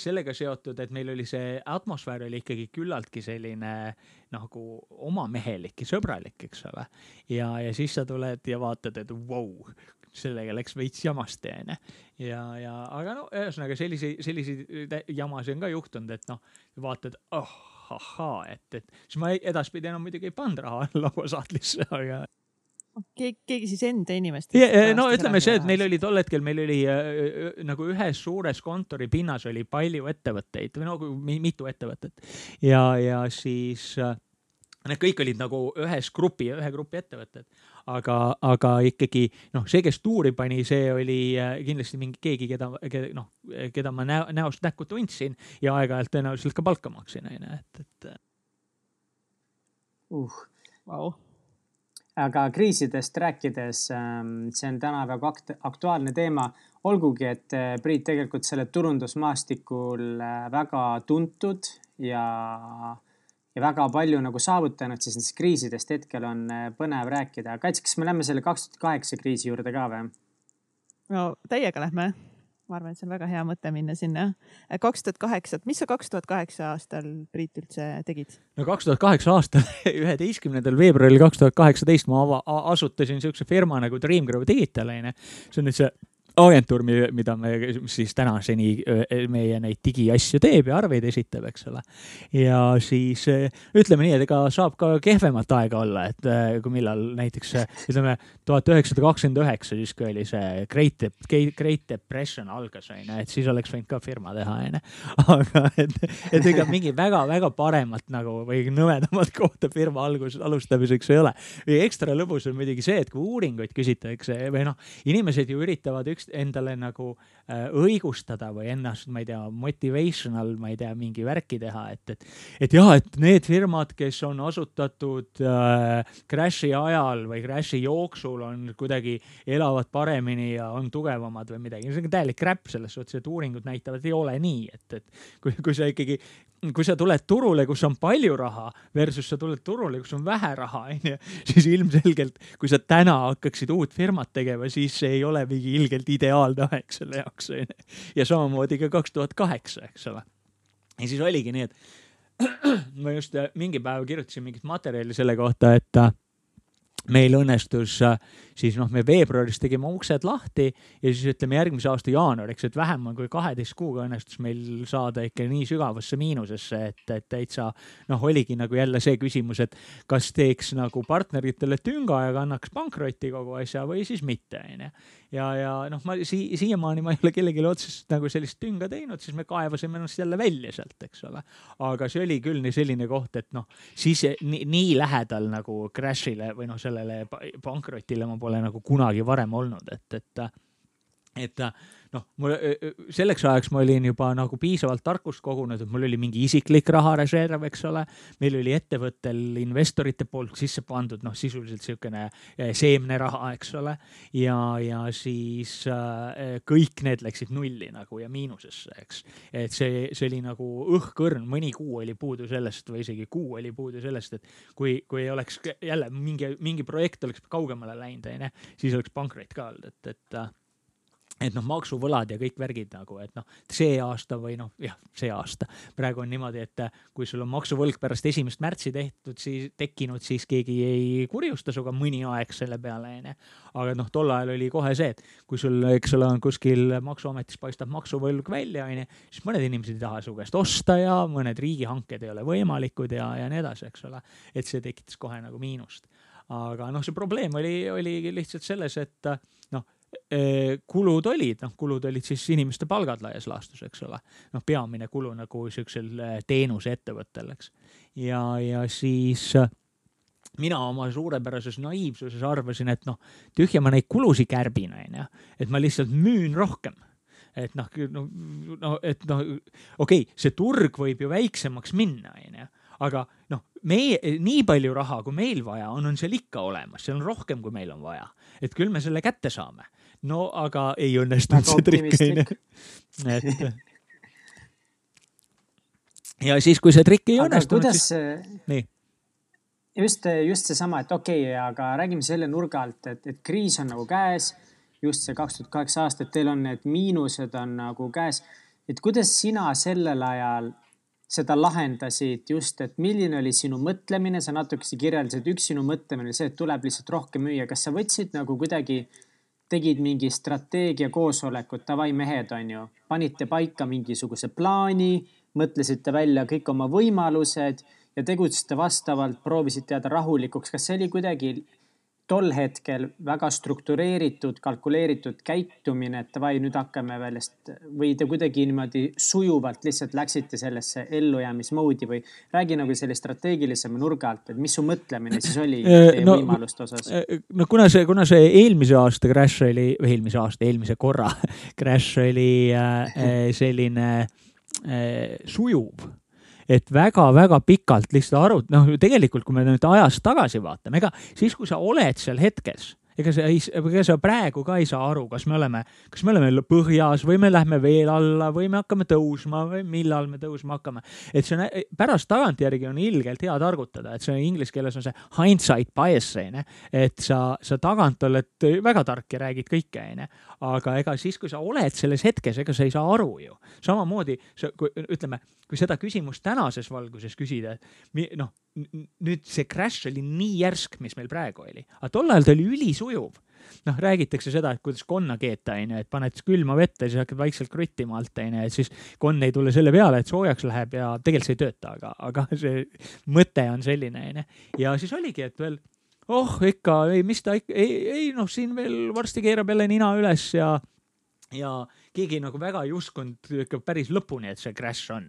sellega seotud, et meil oli see atmosfäär oli ikkagi küllaltki selline nagu omamehelik ja sõbralik, eks ole. ja, ja siis sa tuled ja vaatad, et vau wow,, sellega läks veits jamasti onju. ja, ja aga no ühesõnaga selliseid, selliseid jamasid on ka juhtunud, et noh, vaatad, oh ahhaa, et, et siis ma edaspidi enam muidugi ei pannud raha lauasahtlisse, aga keegi, keegi siis enda inimestest yeah,? no ütleme see, et meil oli tol hetkel, meil oli äh, nagu ühes suures kontoripinnas oli palju ettevõtteid või no mitu ettevõtet ja, ja siis äh, need kõik olid nagu ühes grupi, ühe grupi ettevõtted aga, aga ikkagi noh, see, kes tuuri pani, see oli äh, kindlasti mingi keegi, keda, keda noh, keda ma näo, näost näkku tundsin ja aeg-ajalt tõenäoliselt ka palka maksin, onju, et, et. Äh. uh wow.. aga kriisidest rääkides, ähm, see on täna väga akt aktuaalne teema, olgugi et äh, Priit tegelikult selle turundusmaastikul väga tuntud ja ja väga palju nagu saavutanud, siis nendest kriisidest hetkel on äh, põnev rääkida. Kats, kas me lähme selle kaks tuhat kaheksa kriisi juurde ka või? no täiega lähme. ma arvan, et see on väga hea mõte minna sinna. Äh, kaks tuhat kaheksa, mis sa kaks tuhat kaheksa aastal, Priit, üldse tegid? no kaks tuhat kaheksa aastal, üheteistkümnendal veebruaril kaks tuhat kaheksateist ma asutasin siukse firma nagu Dreamgrow Digital onju. see on nüüd see agentuur, mida me siis tänaseni meie neid digiasju teeb ja arveid esitab, eks ole. ja siis ütleme nii, et ega saab ka kehvemat aega olla, et kui millal näiteks ütleme tuhat üheksasada kakskümmend üheksa, siis kui oli see Great, Great Depression algas onju, et siis oleks võinud ka firma teha onju. aga et, et ega mingi väga-väga paremat nagu või nõmedamat kohta firma algus, alustamiseks ei ole. ekstra lõbus on muidugi see, et kui uuringuid küsitakse või noh, inimesed ju üritavad üks endale nagu äh, õigustada või ennast, ma ei tea, motivational, ma ei tea, mingi värki teha, et, et, et jah, et need firmad, kes on asutatud äh, crash'i ajal või crash'i jooksul on kuidagi elavad paremini ja on tugevamad või midagi. see on täielik crap selles suhtes, et uuringud näitavad, ei ole nii, et, et kui, kui sa ikkagi kui sa tuled turule, kus on palju raha versus sa tuled turule, kus on vähe raha, onju, siis ilmselgelt, kui sa täna hakkaksid uut firmat tegema, siis see ei ole mingi ilgelt ideaalne aeg selle jaoks, onju. ja samamoodi ka kaks tuhat kaheksa, eks ole. ja siis oligi nii, et ma just mingi päev kirjutasin mingit materjali selle kohta, et meil õnnestus äh, siis noh, me veebruaris tegime uksed lahti ja siis ütleme järgmise aasta jaanuariks, et vähem kui kaheteist kuuga õnnestus meil saada ikka nii sügavasse miinusesse, et, et täitsa noh, oligi nagu jälle see küsimus, et kas teeks nagu partneritele tünga ja kannaks pankrotti kogu asja või siis mitte, onju. Ja, ja noh, ma si siiamaani ma ei ole kellelegi otseselt nagu sellist tünga teinud, siis me kaevasime ennast jälle välja sealt, eks ole. aga see oli küll nii selline koht, et noh, siis nii, nii lähedal nagu crash'ile või noh, sellele pankrotile ma pole nagu kunagi varem olnud, et, et, et noh, mul selleks ajaks ma olin juba nagu piisavalt tarkust kogunud, et mul oli mingi isiklik rahareserv, eks ole. meil oli ettevõttel investorite poolt sisse pandud noh, sisuliselt eh, seemneraha, eks ole. ja, ja siis äh, kõik need läksid nulli nagu ja miinusesse, eks. et see, see oli nagu õhkõrn, mõni kuu oli puudu sellest või isegi kuu oli puudu sellest, et kui, kui oleks jälle mingi, mingi projekt oleks kaugemale läinud, onju, siis oleks pankrot ka olnud, et, et et noh, maksuvõlad ja kõik värgid nagu, et noh, see aasta või noh, jah, see aasta. praegu on niimoodi, et kui sul on maksuvõlg pärast esimest märtsi tehtud, siis tekkinud, siis keegi ei kurjusta sinuga mõni aeg selle peale, onju. aga noh, tol ajal oli kohe see, et kui sul, eks ole, on kuskil maksuametis paistab maksuvõlg välja, onju, siis mõned inimesed ei taha su käest osta ja mõned riigihanked ei ole võimalikud ja, ja nii edasi, eks ole. et see tekitas kohe nagu miinust aga noh, see probleem oli, oligi lihtsalt selles, et noh, Eh, kulud olid, noh, kulud olid siis inimeste palgad laias laastus, eks ole. noh, peamine kulu nagu siuksel eh, teenuseettevõttel, eks. ja, ja siis mina oma suurepärases naiivsuses arvasin, et noh, tühja ma neid kulusid kärbin, onju, et ma lihtsalt müün rohkem et noh, no, no, et noh, okei okay,, see turg võib ju väiksemaks minna, onju, aga noh, meie, nii palju raha, kui meil vaja on, on seal ikka olemas, seal on rohkem, kui meil on vaja. et küll me selle kätte saame. No aga ei õnnestunud see trikk, onju. et ja siis, kui see trikk ei õnnestunud, siis. nii just, just seesama, et okei okay,, aga räägime selle nurga alt, et, et kriis on nagu käes. just see kaks tuhat kaheksa aastat, teil on need miinused on nagu käes. et kuidas sina sellel ajal seda lahendasid just, et milline oli sinu mõtlemine, sa natukese kirjeldasid, üks sinu mõtlemine see, et tuleb lihtsalt rohkem müüa. kas sa võtsid nagu kuidagi, tegid mingi strateegia koosolekut, davai mehed, on ju, panite paika mingisuguse plaani, mõtlesite välja kõik oma võimalused ja tegutsesite vastavalt, proovisite jääda rahulikuks. kas see oli kuidagi tol hetkel väga struktureeritud, kalkuleeritud käitumine, et davai, nüüd hakkame väljast või te kuidagi niimoodi sujuvalt lihtsalt läksite sellesse ellujäämismoodi või räägi nagu selle strateegilisema nurga alt, et mis su mõtlemine siis oli äh, teie no, võimaluste osas? Äh, no kuna see, kuna see eelmise aasta crash oli, eelmise aasta, eelmise korra crash oli äh, selline äh, sujuv et väga-väga pikalt lihtsalt arut-, noh, tegelikult kui me nüüd ajas tagasi vaatame, ega siis, kui sa oled seal hetkes ega sa ei, ega sa praegu ka ei saa aru, kas me oleme, kas me oleme põhjas või me lähme veel alla või me hakkame tõusma või millal me tõusma hakkame. et see on pärast tagantjärgi on ilgelt hea targutada, et see inglise keeles on see hindsight bias onju, et sa, sa tagant oled väga tark ja räägid kõike onju, aga ega siis, kui sa oled selles hetkes, ega sa ei saa aru ju. samamoodi sa, kui ütleme, kui seda küsimust tänases valguses küsida, et noh, nüüd see crash oli nii järsk, mis meil praegu oli, aga tol ajal ta oli ülisujuv. noh, räägitakse seda, et kuidas konna keeta, onju, et paned külma vette, siis hakkad vaikselt kruttima alt, onju, et siis konn ei tule selle peale, et soojaks läheb ja tegelikult see ei tööta, aga, aga see mõte on selline, onju. ja siis oligi, et veel oh ikka, ei, mis ta ikka, ei, ei noh, siin veel varsti keerab jälle nina üles ja ja keegi nagu väga ei uskunud ikka päris lõpuni, et see crash on.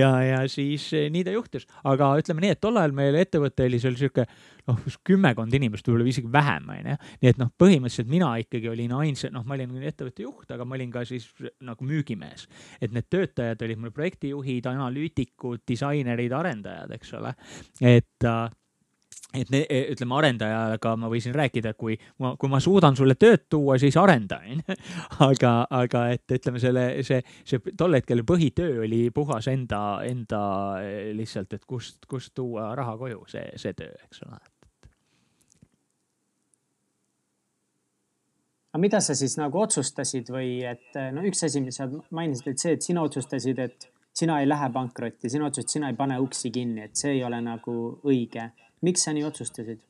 ja, ja siis eh, nii ta juhtus, aga ütleme nii, et tol ajal meil ettevõte oli seal sihuke noh, kümmekond inimest, võib-olla isegi vähem, onju. nii et noh, põhimõtteliselt mina ikkagi olin ainsa, noh, ma olin ettevõtte juht, aga ma olin ka siis nagu müügimees. et need töötajad olid mul projektijuhid, analüütikud, disainerid, arendajad, eks ole. et äh, et ne, e, ütleme arendajaga ma võisin rääkida, kui ma, kui ma suudan sulle tööd tuua, siis arenda, onju. aga, aga et ütleme selle, see, see tol hetkel põhitöö oli puhas enda, enda e, lihtsalt, et kust, kust tuua raha koju, see, see töö, eks ole. aga mida sa siis nagu otsustasid või et no üks asi, mis sa mainisid, et see, et sina otsustasid, et sina ei lähe pankrotti, sina otsustasid, sina ei pane uksi kinni, et see ei ole nagu õige miks sa nii otsustasid?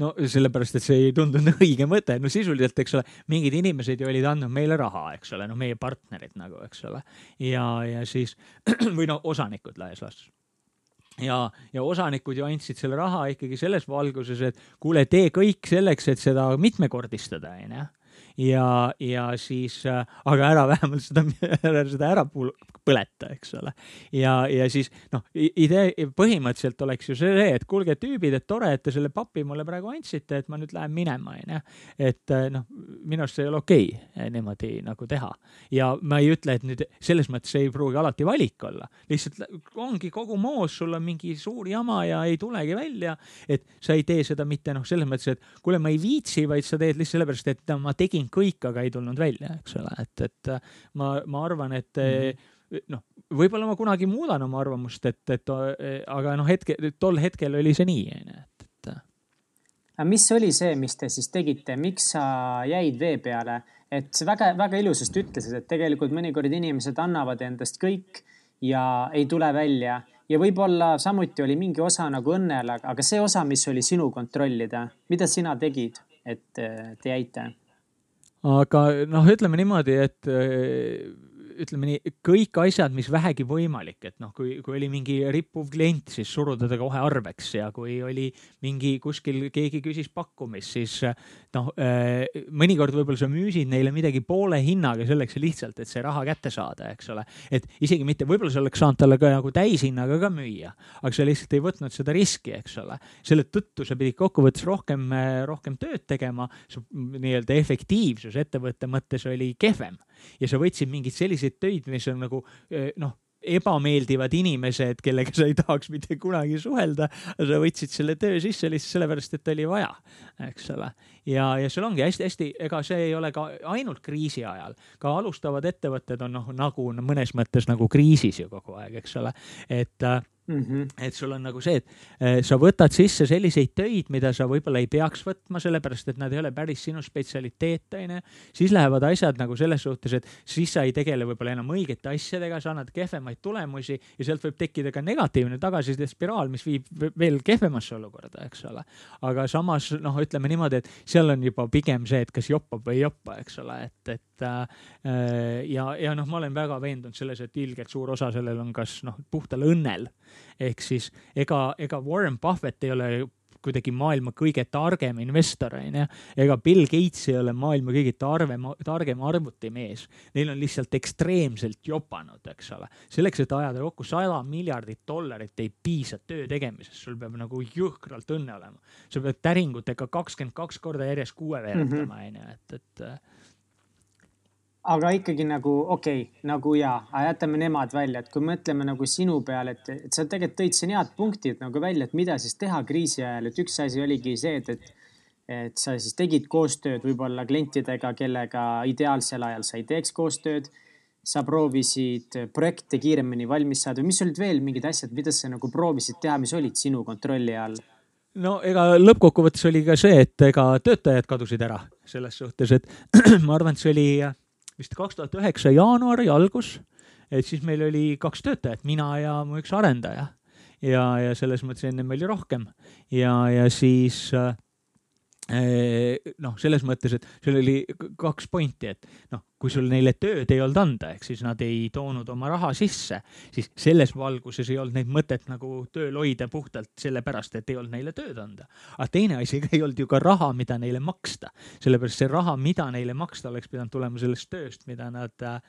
no sellepärast, et see ei tundunud õige mõte, no sisuliselt, eks ole, mingid inimesed ju olid andnud meile raha, eks ole, no meie partnerid nagu, eks ole. ja, ja siis või no osanikud laias laastus ja, ja osanikud ju andsid selle raha ikkagi selles valguses, et kuule, tee kõik selleks, et seda mitmekordistada, onju ja, ja siis, aga ära vähemalt seda, seda ära põleta, eks ole. ja, ja siis noh, idee põhimõtteliselt oleks ju see, et kuulge, tüübid, et tore, et te selle papi mulle praegu andsite, et ma nüüd lähen minema, onju. et eh, noh, minu arust see ei ole okei okay, eh, niimoodi nagu teha. ja ma ei ütle, et nüüd selles mõttes ei pruugi alati valik olla, lihtsalt ongi kogu moos, sul on mingi suur jama ja ei tulegi välja, et sa ei tee seda mitte noh, selles mõttes, et kuule, ma ei viitsi, vaid sa teed lihtsalt sellepärast, et ma tegin kõik, aga ei tulnud välja, eks ole, et, et ma, ma arvan, et mm -hmm noh, võib-olla ma kunagi muudan oma arvamust, et, et aga noh, hetke, tol hetkel oli see nii, onju, et, et. aga mis oli see, mis te siis tegite, miks sa jäid vee peale, et väga-väga ilusasti ütlesid, et tegelikult mõnikord inimesed annavad endast kõik ja ei tule välja ja võib-olla samuti oli mingi osa nagu õnnel, aga see osa, mis oli sinu kontrollida, mida sina tegid, et te jäite? Aga noh, ütleme niimoodi, et ütleme nii, kõik asjad, mis vähegi võimalik, et noh, kui, kui oli mingi rippuv klient, siis suruda ta kohe arveks ja kui oli mingi kuskil keegi küsis pakkumist, siis noh, mõnikord võib-olla sa müüsid neile midagi poole hinnaga selleks lihtsalt, et see raha kätte saada, eks ole. et isegi mitte, võib-olla sa oleks saanud talle ka nagu täishinnaga ka müüa, aga sa lihtsalt ei võtnud seda riski, eks ole. selle tõttu sa pidid kokkuvõttes rohkem, rohkem tööd tegema, su nii-öelda efektiivsus ettevõtte mõttes oli kehvem ja sa võtsid mingeid selliseid töid, mis on nagu eh, noh, ebameeldivad inimesed, kellega sa ei tahaks mitte kunagi suhelda. sa võtsid selle töö sisse lihtsalt sellepärast, et oli vaja, eks ole. ja, ja seal ongi hästi-hästi, ega see ei ole ka ainult kriisi ajal, ka alustavad ettevõtted on noh, nagu mõnes mõttes nagu kriisis ju kogu aeg, eks ole, et äh, Mm -hmm. et sul on nagu see, et äh, sa võtad sisse selliseid töid, mida sa võib-olla ei peaks võtma, sellepärast et nad ei ole päris sinu spetsialiteet, onju. siis lähevad asjad nagu selles suhtes, et siis sa ei tegele võib-olla enam õigete asjadega, sa annad kehvemaid tulemusi ja sealt võib tekkida ka negatiivne tagasiside spiraal, mis viib veel kehvemasse olukorda, eks ole. aga samas noh, ütleme niimoodi, et seal on juba pigem see, et kas joppab või ei joppa, eks ole, et, et äh, ja, ja noh, ma olen väga veendunud selles, et ilgelt suur osa sellel on kas noh, puhtal õnnel ehk siis ega, ega Warren Buffett ei ole kuidagi maailma kõige targem investor, onju. ega Bill Gates ei ole maailma kõige targem, targem arvutimees. Neil on lihtsalt ekstreemselt jopanud, eks ole. selleks, et ajada kokku sada miljardit dollarit, ei piisa töö tegemisest, sul peab nagu jõhkralt õnne olema. sa pead täringutega kakskümmend kaks korda järjest kuue veeretama, mhm. onju, et, et aga ikkagi nagu okei okay,, nagu ja, jätame nemad välja, et kui mõtleme nagu sinu peale, et, et sa tegelikult tõid siin head punktid nagu välja, et mida siis teha kriisi ajal, et üks asi oligi see, et, et et sa siis tegid koostööd võib-olla klientidega, kellega ideaalsel ajal sa ei teeks koostööd. sa proovisid projekte kiiremini valmis saada mis olid veel mingid asjad, mida sa nagu proovisid teha, mis olid sinu kontrolli all? no ega lõppkokkuvõttes oli ka see, et ega töötajad kadusid ära selles suhtes, et ma arvan, et see oli vist kaks tuhat üheksa jaanuari algus, et siis meil oli kaks töötajat, mina ja mu üks arendaja. ja, ja selles mõttes ennem oli rohkem ja, ja siis äh, noh, selles mõttes, et seal oli kaks pointi, et noh, kui sul neile tööd ei olnud anda, ehk siis nad ei toonud oma raha sisse, siis selles valguses ei olnud neid mõtet nagu tööl hoida puhtalt sellepärast, et ei olnud neile tööd anda. aga teine asi, ei olnud ju ka raha, mida neile maksta, sellepärast see raha, mida neile maksta, oleks pidanud tulema sellest tööst, mida nad Äh,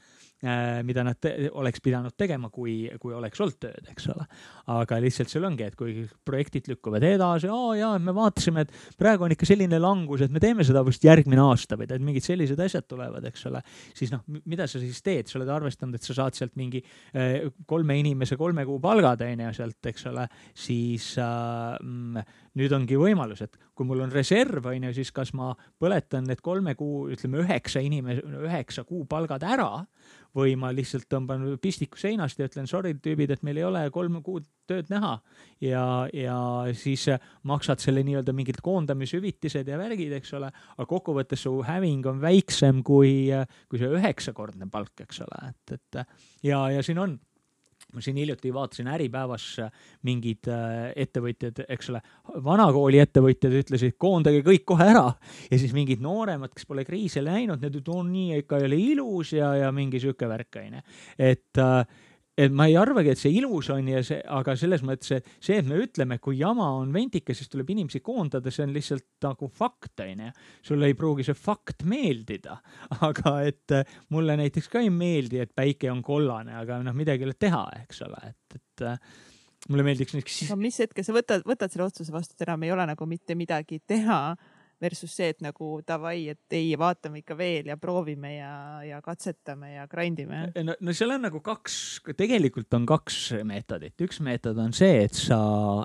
mida nad oleks pidanud tegema, kui, kui oleks olnud tööd, eks ole. aga lihtsalt seal ongi, et kui projektid lükkuvad edasi, aa jaa, me vaatasime, et praegu on ikka selline langus, et me teeme seda vist järgmine aasta või tead, mingid sellised asjad tulevad, eks ole. siis noh, mida sa siis teed, sa oled arvestanud, et sa saad sealt mingi äh, kolme inimese kolme kuu palgad, on ju, sealt, eks ole, siis äh, mm, nüüd ongi võimalus, et kui mul on reserv, on ju, siis kas ma põletan need kolme kuu, ütleme üheksa inimese, üheksa kuu palgad ära või ma lihtsalt tõmban pistiku seinast ja ütlen sorry tüübid, et meil ei ole kolme kuud tööd näha. Ja, ja siis maksad selle nii-öelda mingid koondamishüvitised ja värgid, eks ole, aga kokkuvõttes su häving on väiksem kui, kui see üheksakordne palk, eks ole, et, et ja, ja siin on ma siin hiljuti vaatasin Äripäevas äh, mingid äh, ettevõtjad, eks ole, vanakooli ettevõtjad ütlesid, koondage kõik kohe ära. Ja siis mingid nooremad, kes pole kriise näinud, need ütlevad, on nii ikka ei ole ilus ja, ja mingi sihuke värk onju, et äh, et ma ei arvagi, et see ilus on ja see, aga selles mõttes, see, et me ütleme, kui jama on ventikas, siis tuleb inimesi koondada, see on lihtsalt nagu fakt, onju. sulle ei pruugi see fakt meeldida, aga et äh, mulle näiteks ka ei meeldi, et päike on kollane, aga noh, midagi ei ole teha, eks ole, et, et äh, mulle meeldiks siis.... no mis hetkel sa võtad, võtad selle otsuse vastu, et enam ei ole nagu mitte midagi teha versus see, et nagu davai, et ei, vaatame ikka veel ja proovime ja, ja katsetame ja grind ime. no, no seal on nagu kaks, tegelikult on kaks meetodit, üks meetod on see, et sa,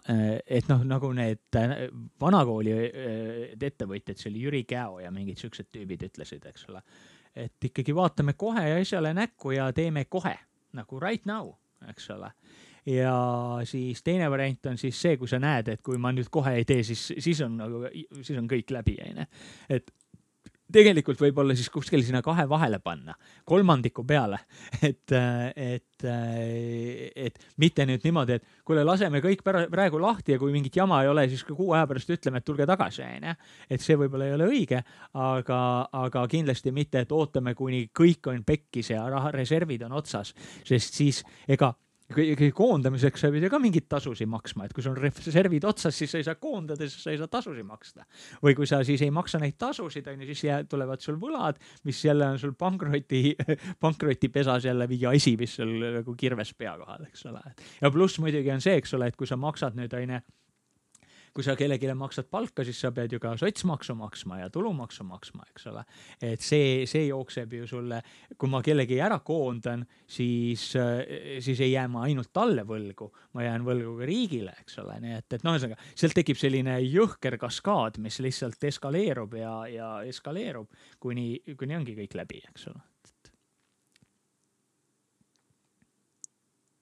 et noh, nagu need vanakooli ettevõtjad, see oli Jüri Käo ja mingid siuksed tüübid ütlesid, eks ole, et ikkagi vaatame kohe asjale näkku ja teeme kohe nagu right now, eks ole ja siis teine variant on siis see, kui sa näed, et kui ma nüüd kohe ei tee, siis, siis on nagu, siis on kõik läbi, onju. et tegelikult võib-olla siis kuskil sinna kahe vahele panna, kolmandiku peale, et, et, et mitte nüüd niimoodi, et kuule, laseme kõik praegu lahti ja kui mingit jama ei ole, siis ka kuu aja pärast ütleme, et tulge tagasi, onju. et see võib-olla ei ole õige, aga, aga kindlasti mitte, et ootame, kuni kõik on pekkis ja raha, reservid on otsas, sest siis ega koondamiseks sa ju ka mingeid tasusid maksma, et kui sul on reservid otsas, siis sa ei saa koondada, siis sa ei saa tasusid maksta. või kui sa siis ei maksa neid tasusid, on ju, siis jää, tulevad sul võlad, mis jälle on sul pankroti, pankrotipesas jälle mingi asi, mis sul nagu kirves pea kohal, eks ole. ja pluss muidugi on see, eks ole, et kui sa maksad nüüd, on ju kui sa kellelegi maksad palka, siis sa pead ju ka sotsmaksu maksma ja tulumaksu maksma, eks ole. et see, see jookseb ju sulle, kui ma kellegi ära koondan, siis, siis ei jää ma ainult talle võlgu, ma jään võlgu ka riigile, eks ole, nii et, et noh, ühesõnaga sealt tekib selline jõhker kaskaad, mis lihtsalt eskaleerub ja, ja eskaleerub, kuni, kuni ongi kõik läbi, eks ole.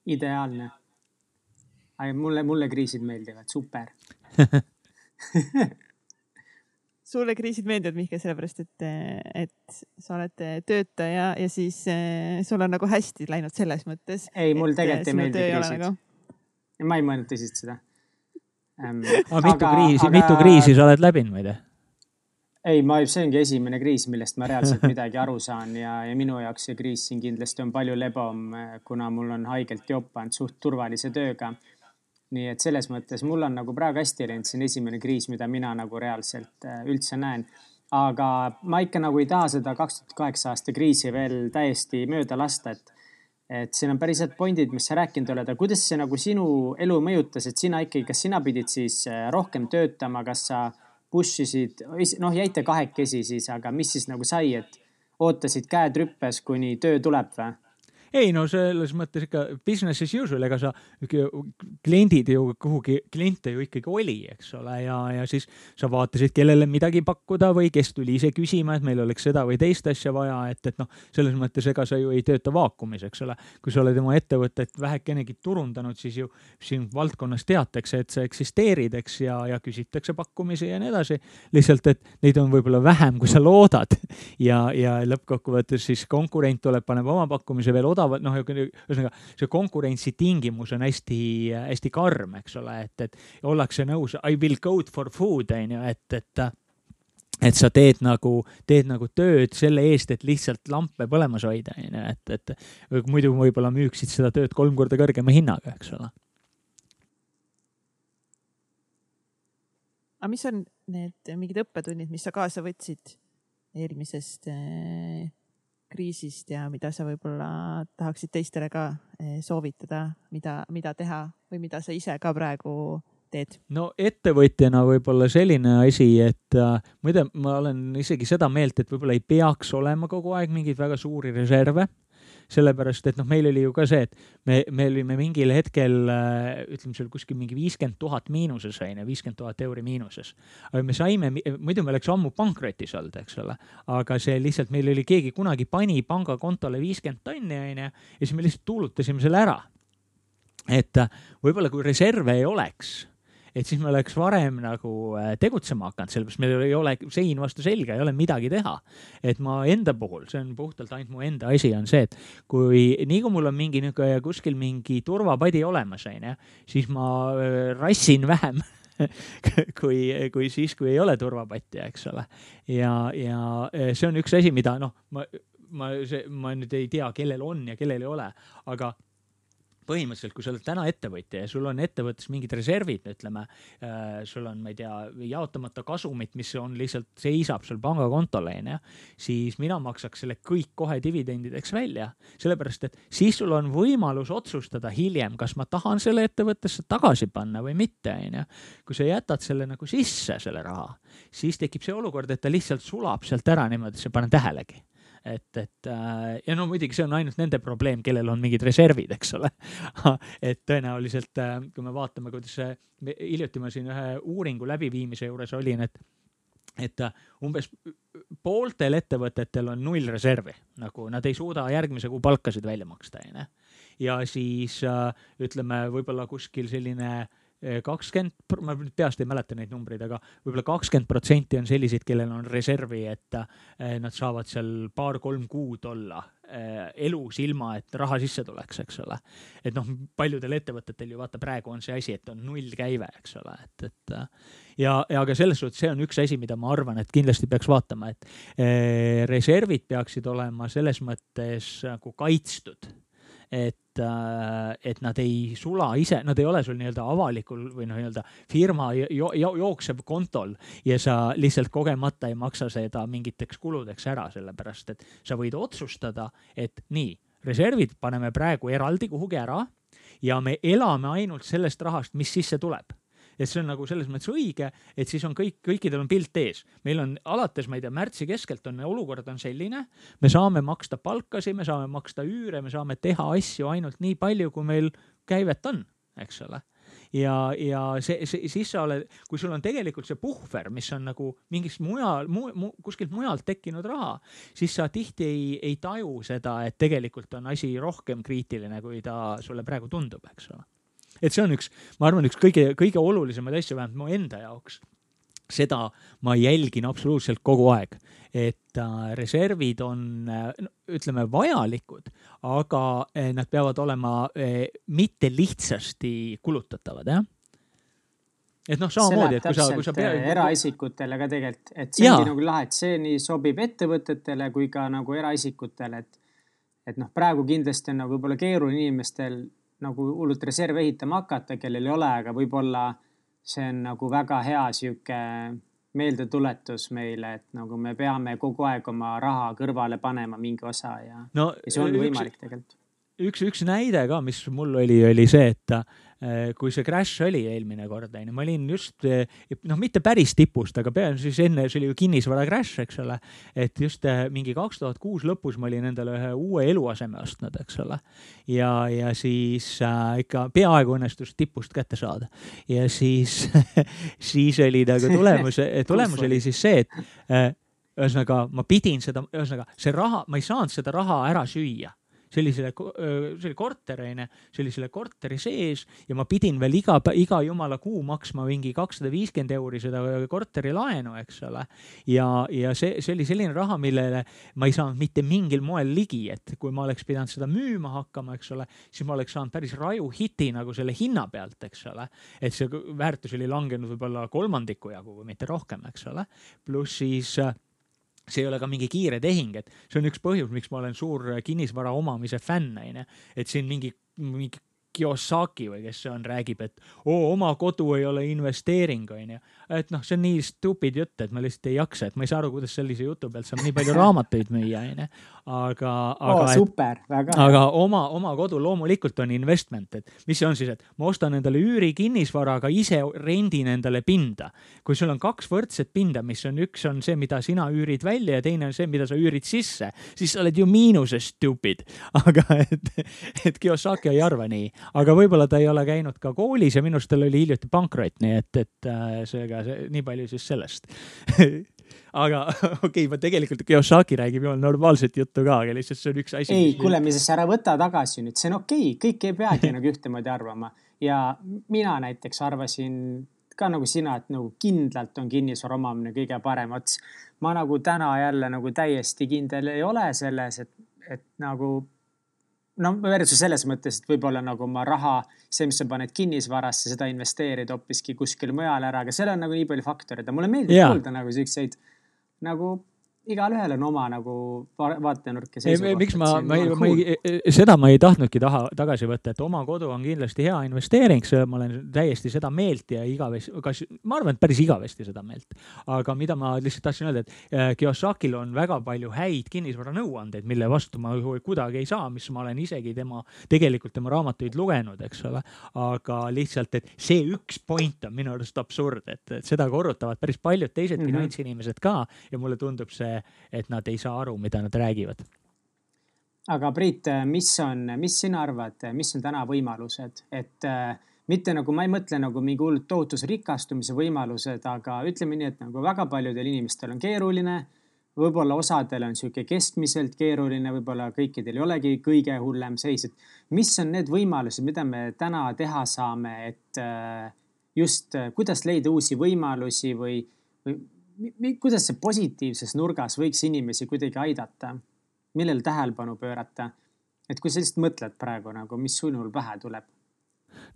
ideaalne mulle, mulle kriisid meeldivad, super sulle kriisid meeldivad, Mihkel, sellepärast et, et sa oled töötaja ja siis eh, sul on nagu hästi läinud selles mõttes. ei, mul tegelikult ei meeldi kriisid nagu.... ma ei mõelnud tõsiselt seda ähm,. aga mitu kriisi aga..., mitu kriisi sa oled läbinud muide? ei, ma, see ongi esimene kriis, millest ma reaalselt midagi aru saan ja, ja minu jaoks see kriis siin kindlasti on palju lebam, kuna mul on haigelt jopp pannud suht turvalise tööga nii et selles mõttes mul on nagu praegu hästi läinud, see on esimene kriis, mida mina nagu reaalselt äh, üldse näen. aga ma ikka nagu ei taha seda kaks tuhat kaheksa aasta kriisi veel täiesti mööda lasta, et, et siin on päris head pointid, mis sa rääkinud oled, aga kuidas see nagu sinu elu mõjutas, et sina ikkagi, kas sina pidid siis äh, rohkem töötama, kas sa push isid, noh, jäite kahekesi siis, aga mis siis nagu sai, et ootasid käed rüppes, kuni töö tuleb või? Ei no selles mõttes ikka business as usual, ega sa kliendid ju kuhugi, kliente ju ikkagi oli, eks ole, ja, ja siis sa vaatasid, kellele midagi pakkuda või kes tuli ise küsima, et meil oleks seda või teist asja vaja, et, et noh, selles mõttes ega sa ju ei tööta vaakumis, eks ole. kui sa oled oma ettevõtet vähekenegi turundanud, siis ju siin valdkonnas teatakse, et sa eksisteerid, eks, ja, ja küsitakse pakkumisi ja nii edasi. lihtsalt, et neid on võib-olla vähem, kui sa loodad ja, ja lõppkokkuvõttes siis konkurent tuleb, paneb oma pakkumise veel odavamalt saavad, noh, ühesõnaga see konkurentsitingimus on hästi-hästi karm, eks ole, et, et ollakse nõus, I will go for food on ju, et, et et sa teed nagu, teed nagu tööd selle eest, et lihtsalt lampe põlemas hoida, onju, et, et muidu võib-olla müüksid seda tööd kolm korda kõrgema hinnaga, eks ole. aga mis on need mingid õppetunnid, mis sa kaasa võtsid eelmisest eh, kriisist ja mida sa võib-olla tahaksid teistele ka eh, soovitada, mida, mida teha või mida sa ise ka praegu teed? no ettevõtjana võib-olla selline asi, et äh, muide, ma olen isegi seda meelt, et võib-olla ei peaks olema kogu aeg mingeid väga suuri reserve sellepärast et noh, meil oli ju ka see, et me, me olime mingil hetkel äh, ütleme seal kuskil mingi viiskümmend tuhat miinuses on ju, viiskümmend tuhat euri miinuses. aga me saime, muidu me oleks ammu pankrotis olnud, eks ole, aga see lihtsalt meil oli keegi kunagi pani pangakontole viiskümmend tonni on ju ja siis me lihtsalt tuulutasime selle ära. et äh, võib-olla kui reserve ei oleks et siis me oleks varem nagu äh, tegutsema hakanud, sellepärast meil ei ole sein vastu selga, ei ole midagi teha. et ma enda puhul, see on puhtalt ainult mu enda asi, on see, et kui nii kui mul on mingi niisugune kuskil mingi turvapadi olemas, onju, siis ma äh, rassin vähem kui, kui siis, kui ei ole turvapatja, eks ole. ja, ja äh, see on üks asi, mida noh, ma, ma, see, ma nüüd ei tea, kellel on ja kellel ei ole, aga põhimõtteliselt, kui sa oled täna ettevõtja ja sul on ettevõttes mingid reservid, ütleme äh,, sul on, ma ei tea, jaotamata kasumit, mis on lihtsalt seisab sul pangakontol onju, siis mina maksaks selle kõik kohe dividendideks välja, sellepärast et siis sul on võimalus otsustada hiljem, kas ma tahan selle ettevõttesse tagasi panna või mitte, onju. kui sa jätad selle nagu sisse, selle raha, siis tekib see olukord, et ta lihtsalt sulab sealt ära niimoodi, et sa ei pane tähelegi et, et äh, ja no muidugi see on ainult nende probleem, kellel on mingid reservid, eks ole et tõenäoliselt, äh, kui me vaatame, kuidas hiljuti ma siin ühe uuringu läbiviimise juures olin, et et äh, umbes pooltel ettevõtetel on null reservi, nagu nad ei suuda järgmise kuu palkasid välja maksta, onju. ja siis ütleme, võib-olla kuskil selline kakskümmend, ma nüüd peast ei mäleta neid numbreid, aga võib-olla kakskümmend protsenti on selliseid, kellel on reservi, et eh, nad saavad seal paar-kolm kuud olla eh, elus ilma, et raha sisse tuleks, eks ole. et noh, paljudel ettevõtetel ju vaata, praegu on see asi, et on nullkäive, eks ole, et, et ja, ja ka selles suhtes see on üks asi, mida ma arvan, et kindlasti peaks vaatama, et eh, reservid peaksid olema selles mõttes nagu kaitstud et, äh, et nad ei sula ise, nad ei ole sul nii-öelda avalikul või noh, nii-öelda firma jo, jo, jooksev kontol ja sa lihtsalt kogemata ei maksa seda mingiteks kuludeks ära, sellepärast et sa võid otsustada, et nii, reservid paneme praegu eraldi kuhugi ära ja me elame ainult sellest rahast, mis sisse tuleb et see on nagu selles mõttes õige, et siis on kõik, kõikidel on pilt ees. meil on alates, ma ei tea, märtsi keskelt on olukord on selline, me saame maksta palkasid, me saame maksta üüre, me saame teha asju ainult nii palju, kui meil käivet on, eks ole. Ja, ja see, see, siis sa oled, kui sul on tegelikult see puhver, mis on nagu mingist mujal mu,, mu, kuskilt mujalt tekkinud raha, siis sa tihti ei, ei taju seda, et tegelikult on asi rohkem kriitiline, kui ta sulle praegu tundub, eks ole et see on üks, ma arvan, üks kõige, kõige olulisemaid asju, vähemalt mu enda jaoks. seda ma jälgin absoluutselt kogu aeg, et äh, reservid on äh, ütleme vajalikud, aga äh, nad peavad olema mitte lihtsasti kulutatavad, jah et noh, samamoodi, et kui sa, kui sa pead. Eraisikutele ka tegelikult, et see ongi nagu lahe, et see nii sobib ettevõtetele kui ka nagu eraisikutele, et, et noh, praegu kindlasti on nagu võib-olla keeruline inimestel nagu hullult reserve ehitama hakata, kellel ei ole, aga võib-olla see on nagu väga hea sihuke meeldetuletus meile, et nagu me peame kogu aeg oma raha kõrvale panema mingi osa ja no,, ja see on üks, võimalik tegelikult. üks, üks näide ka, mis mul oli, oli see, et kui see crash oli eelmine kord, onju, ma olin just äh, noh, mitte päris tipust, aga pean siis enne, see oli ju kinnisvara crash, eks ole. et just äh, mingi kaks tuhat kuus lõpus ma olin endale ühe uue eluaseme ostnud, eks ole. ja, ja siis äh, ikka peaaegu õnnestus tipust kätte saada ja siis siis oli nagu tulemus tulemus oli siis see, et äh, ühesõnaga ma pidin seda, ühesõnaga see raha, ma ei saanud seda raha ära süüa sellisele, see oli korter onju, see oli selle korteri sees ja ma pidin veel iga, iga jumala kuu maksma mingi kakssada viiskümmend euri seda korteri laenu, eks ole. ja, ja see, see oli selline raha, millele ma ei saanud mitte mingil moel ligi, et kui ma oleks pidanud seda müüma hakkama, eks ole, siis ma oleks saanud päris raju hiti nagu selle hinna pealt, eks ole. et see väärtus oli langenud võib-olla kolmandiku jagu, kui mitte rohkem, eks ole. pluss siis see ei ole ka mingi kiire tehing, et see on üks põhjus, miks ma olen suur kinnisvara omamise fänn, onju. et siin mingi, mingi Kiyosaki või kes see on, räägib, et oo, oma kodu ei ole investeering, onju. Et noh, see on nii stupid jutt, et ma lihtsalt ei jaksa, et ma ei saa aru, kuidas sellise jutu pealt saab nii palju raamatuid müüa, onju. aga, aga oh,. super, väga hea. aga oma, oma kodu loomulikult on investment, et mis see on siis, et ma ostan endale üürikinnisvara, aga ise rendin endale pinda. kui sul on kaks võrdset pinda, mis on, üks on see, mida sina üürid välja ja teine on see, mida sa üürid sisse, siis sa oled ju miinuses stupid. aga et, et Kiyosaki ei arva nii aga võib-olla ta ei ole käinud ka koolis ja minu arust tal oli hiljuti pankrot, nii et, et äh, seega see, nii palju siis sellest aga okei okay,, ma tegelikult Kiyosaki räägib ju normaalset juttu ka, aga lihtsalt see on üks asi. ei, kuule, mis sa ära võta tagasi nüüd, see on okei okay., kõik ei peagi nagu ühtemoodi arvama ja mina näiteks arvasin ka nagu sina, et nagu kindlalt on kinnisvara omamine kõige parem ots. ma nagu täna jälle nagu täiesti kindel ei ole selles, et, et nagu no versus selles mõttes, et võib-olla nagu oma raha, see, mis sa paned kinnisvarasse, seda investeerid hoopiski kuskil mujal ära, aga seal on nagu nii palju faktoreid ja mulle meeldib kuulda nagu siukseid nagu igalühel on oma nagu vaatenurk ja seisukoht. miks ma, ma ei, ma ei, seda ma ei tahtnudki taha, tagasi võtta, et oma kodu on kindlasti hea investeering, ma olen täiesti seda meelt ja igavesti, kas, ma arvan, et päris igavesti seda meelt. aga mida ma lihtsalt tahtsin öelda, et äh, Kiyosakil on väga palju häid kinnisvaranõuandeid, mille vastu ma kuidagi ei saa, mis ma olen isegi tema, tegelikult tema raamatuid lugenud, eks ole. aga lihtsalt, et see üks point on minu arust absurd, et, et seda korrutavad päris paljud teised mm -hmm. finantsinimesed ka ja mulle tundub see et nad ei saa aru, mida nad räägivad. aga Priit, mis on, mis sina arvad, mis on täna võimalused, et äh, mitte nagu ma ei mõtle nagu mingi hullult tohutus rikastumise võimalused, aga ütleme nii, et nagu väga paljudel inimestel on keeruline. võib-olla osadel on sihuke keskmiselt keeruline, võib-olla kõikidel ei olegi kõige hullem seis, et mis on need võimalused, mida me täna teha saame, et, äh, just kuidas leida uusi võimalusi või, või kuidas see positiivses nurgas võiks inimesi kuidagi aidata? millele tähelepanu pöörata? et kui sa lihtsalt mõtled praegu nagu, mis sinul pähe tuleb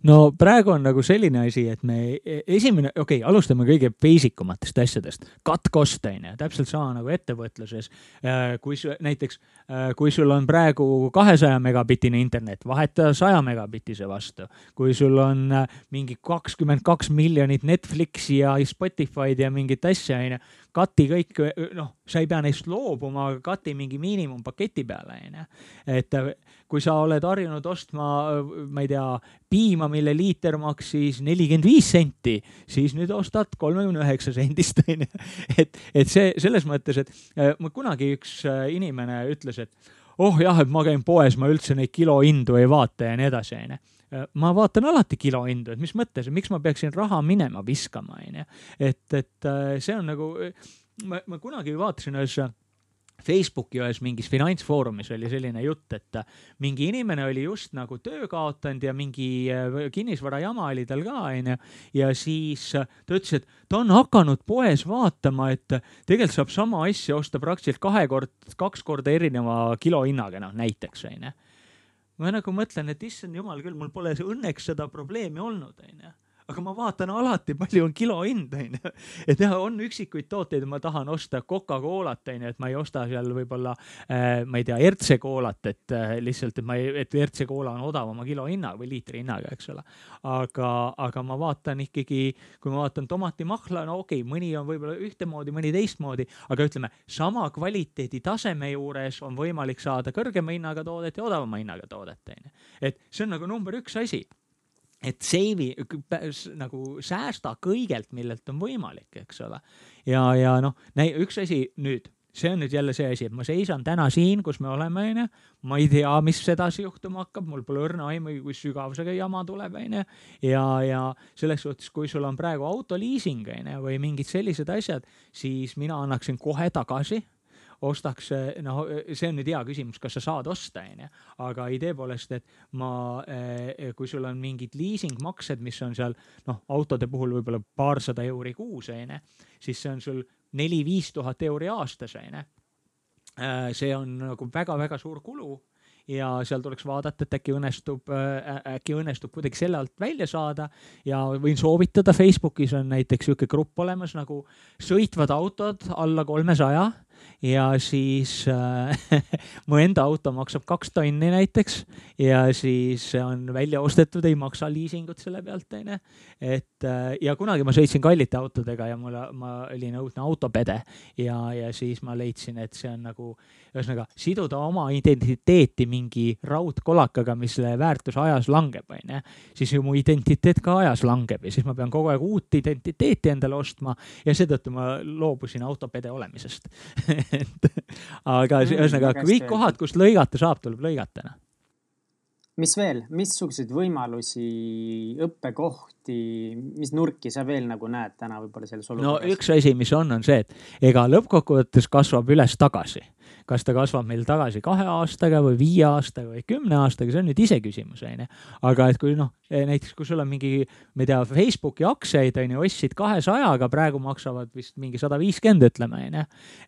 no praegu on nagu selline asi, et me e-, esimene, okei okay,, alustame kõige basic umatest asjadest. katkost on ju, täpselt sama nagu ettevõtluses. Äh, kui näiteks, äh, kui sul on praegu kahesaja megabitine internet, vaheta saja megabitise vastu. kui sul on äh, mingi kakskümmend kaks miljonit Netflixi ja Spotify'd ja mingit asja on ju, kati kõik, noh, sa ei pea neist loobuma, aga kati mingi miinimumpaketi peale, onju. et äh, kui sa oled harjunud ostma, ma ei tea, piima, mille liiter maksis nelikümmend viis senti, siis nüüd ostad kolmekümne üheksa sendist, onju. et, et see selles mõttes, et äh, mul kunagi üks äh, inimene ütles, et oh jah, et ma käin poes, ma üldse neid kilohindu ei vaata ja nii edasi, onju Äh, ma vaatan alati kilohindu, et mis mõttes, miks ma peaksin raha minema viskama, onju. et, et äh, see on nagu, ma, ma kunagi vaatasin ühes Facebooki ühes mingis finantsfoorumis oli selline jutt, et mingi inimene oli just nagu töö kaotanud ja mingi äh, kinnisvarajama oli tal ka, onju. ja siis ta ütles, et ta on hakanud poes vaatama, et tegelikult saab sama asja osta praktiliselt kahe kord, kaks korda erineva kilohinnaga, noh näiteks onju ma nagu mõtlen, et issand jumal küll, mul pole õnneks seda probleemi olnud, onju aga ma vaatan alati, palju on kilo hind, onju. et jah, on üksikuid tooteid, ma tahan osta Coca-Colat, onju, et ma ei osta seal võib-olla äh,, ma ei tea, RC koolat, et äh, lihtsalt, et ma ei, et RC koola on odavama kilohinna või liitri hinnaga, eks ole. aga, aga ma vaatan ikkagi, kui ma vaatan tomatimahla, no okei okay,, mõni on võib-olla ühtemoodi, mõni teistmoodi, aga ütleme, sama kvaliteeditaseme juures on võimalik saada kõrgema hinnaga toodet ja odavama hinnaga toodet, onju. et see on nagu number üks asi et save'i nagu säästa kõigelt, millelt on võimalik, eks ole. ja, ja noh, üks asi nüüd, see on nüüd jälle see asi, et ma seisan täna siin, kus me oleme, onju. ma ei tea, mis edasi juhtuma hakkab, mul pole õrna aimu, kui sügav see jama tuleb, onju. ja, ja selles suhtes, kui sul on praegu autoliising, onju, või mingid sellised asjad, siis mina annaksin kohe tagasi ostaks, noh, see on nüüd hea küsimus, kas sa saad osta, onju. aga idee poolest, et ma, eh, kui sul on mingid liisingmaksed, mis on seal noh, autode puhul võib-olla paarsada euri kuus, onju, siis see on sul neli-viis tuhat euri aastas, onju. Eh, see on nagu väga-väga suur kulu ja seal tuleks vaadata, et äkki õnnestub, äkki õnnestub kuidagi selle alt välja saada ja võin soovitada, Facebookis on näiteks niisugune grupp olemas nagu sõitvad autod alla kolmesaja ja siis äh, mu enda auto maksab kaks tonni näiteks ja siis on välja ostetud, ei maksa liisingut selle pealt, onju. et äh, ja kunagi ma sõitsin kallite autodega ja mul, ma olin õudne autopede ja, ja siis ma leidsin, et see on nagu, ühesõnaga siduda oma identiteeti mingi raudkolakaga, mis väärtus ajas langeb, onju. siis ju mu identiteet ka ajas langeb ja siis ma pean kogu aeg uut identiteeti endale ostma ja seetõttu ma loobusin autopede olemisest aga mm, ühesõnaga kõik kohad, kust lõigata saab, tuleb lõigata noh. Mis veel, missuguseid võimalusi, õppekohti, mis nurki sa veel nagu näed täna võib-olla selles olukorras? no üks asi, mis on, on see, et ega lõppkokkuvõttes kasvab üles tagasi kas ta kasvab meil tagasi kahe aastaga või viie aastaga või kümne aastaga, see on nüüd iseküsimus, onju. aga et kui noh, e, näiteks kui sul on mingi, ma ei tea, Facebooki aktsiaid onju, ostsid kahesajaga, praegu maksavad vist mingi sada viiskümmend, ütleme onju.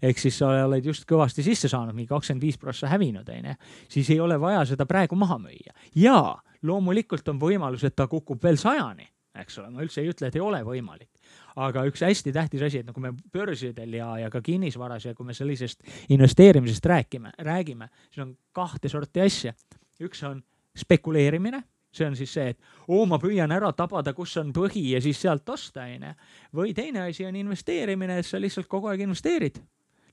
ehk siis sa oled just kõvasti sisse saanud, mingi kakskümmend viis prossa hävinud onju, siis ei ole vaja seda praegu maha müüa ja loomulikult on võimalus, et ta kukub veel sajani eks ole, ma üldse ei ütle, et ei ole võimalik aga üks hästi tähtis asi, et nagu me börsidel ja, ja ka kinnisvaras ja kui me sellisest investeerimisest räägime, räägime, siis on kahte sorti asja. üks on spekuleerimine see on siis see, et oo, ma püüan ära tabada, kus on põhi ja siis sealt osta, onju. või teine asi on investeerimine, et sa lihtsalt kogu aeg investeerid.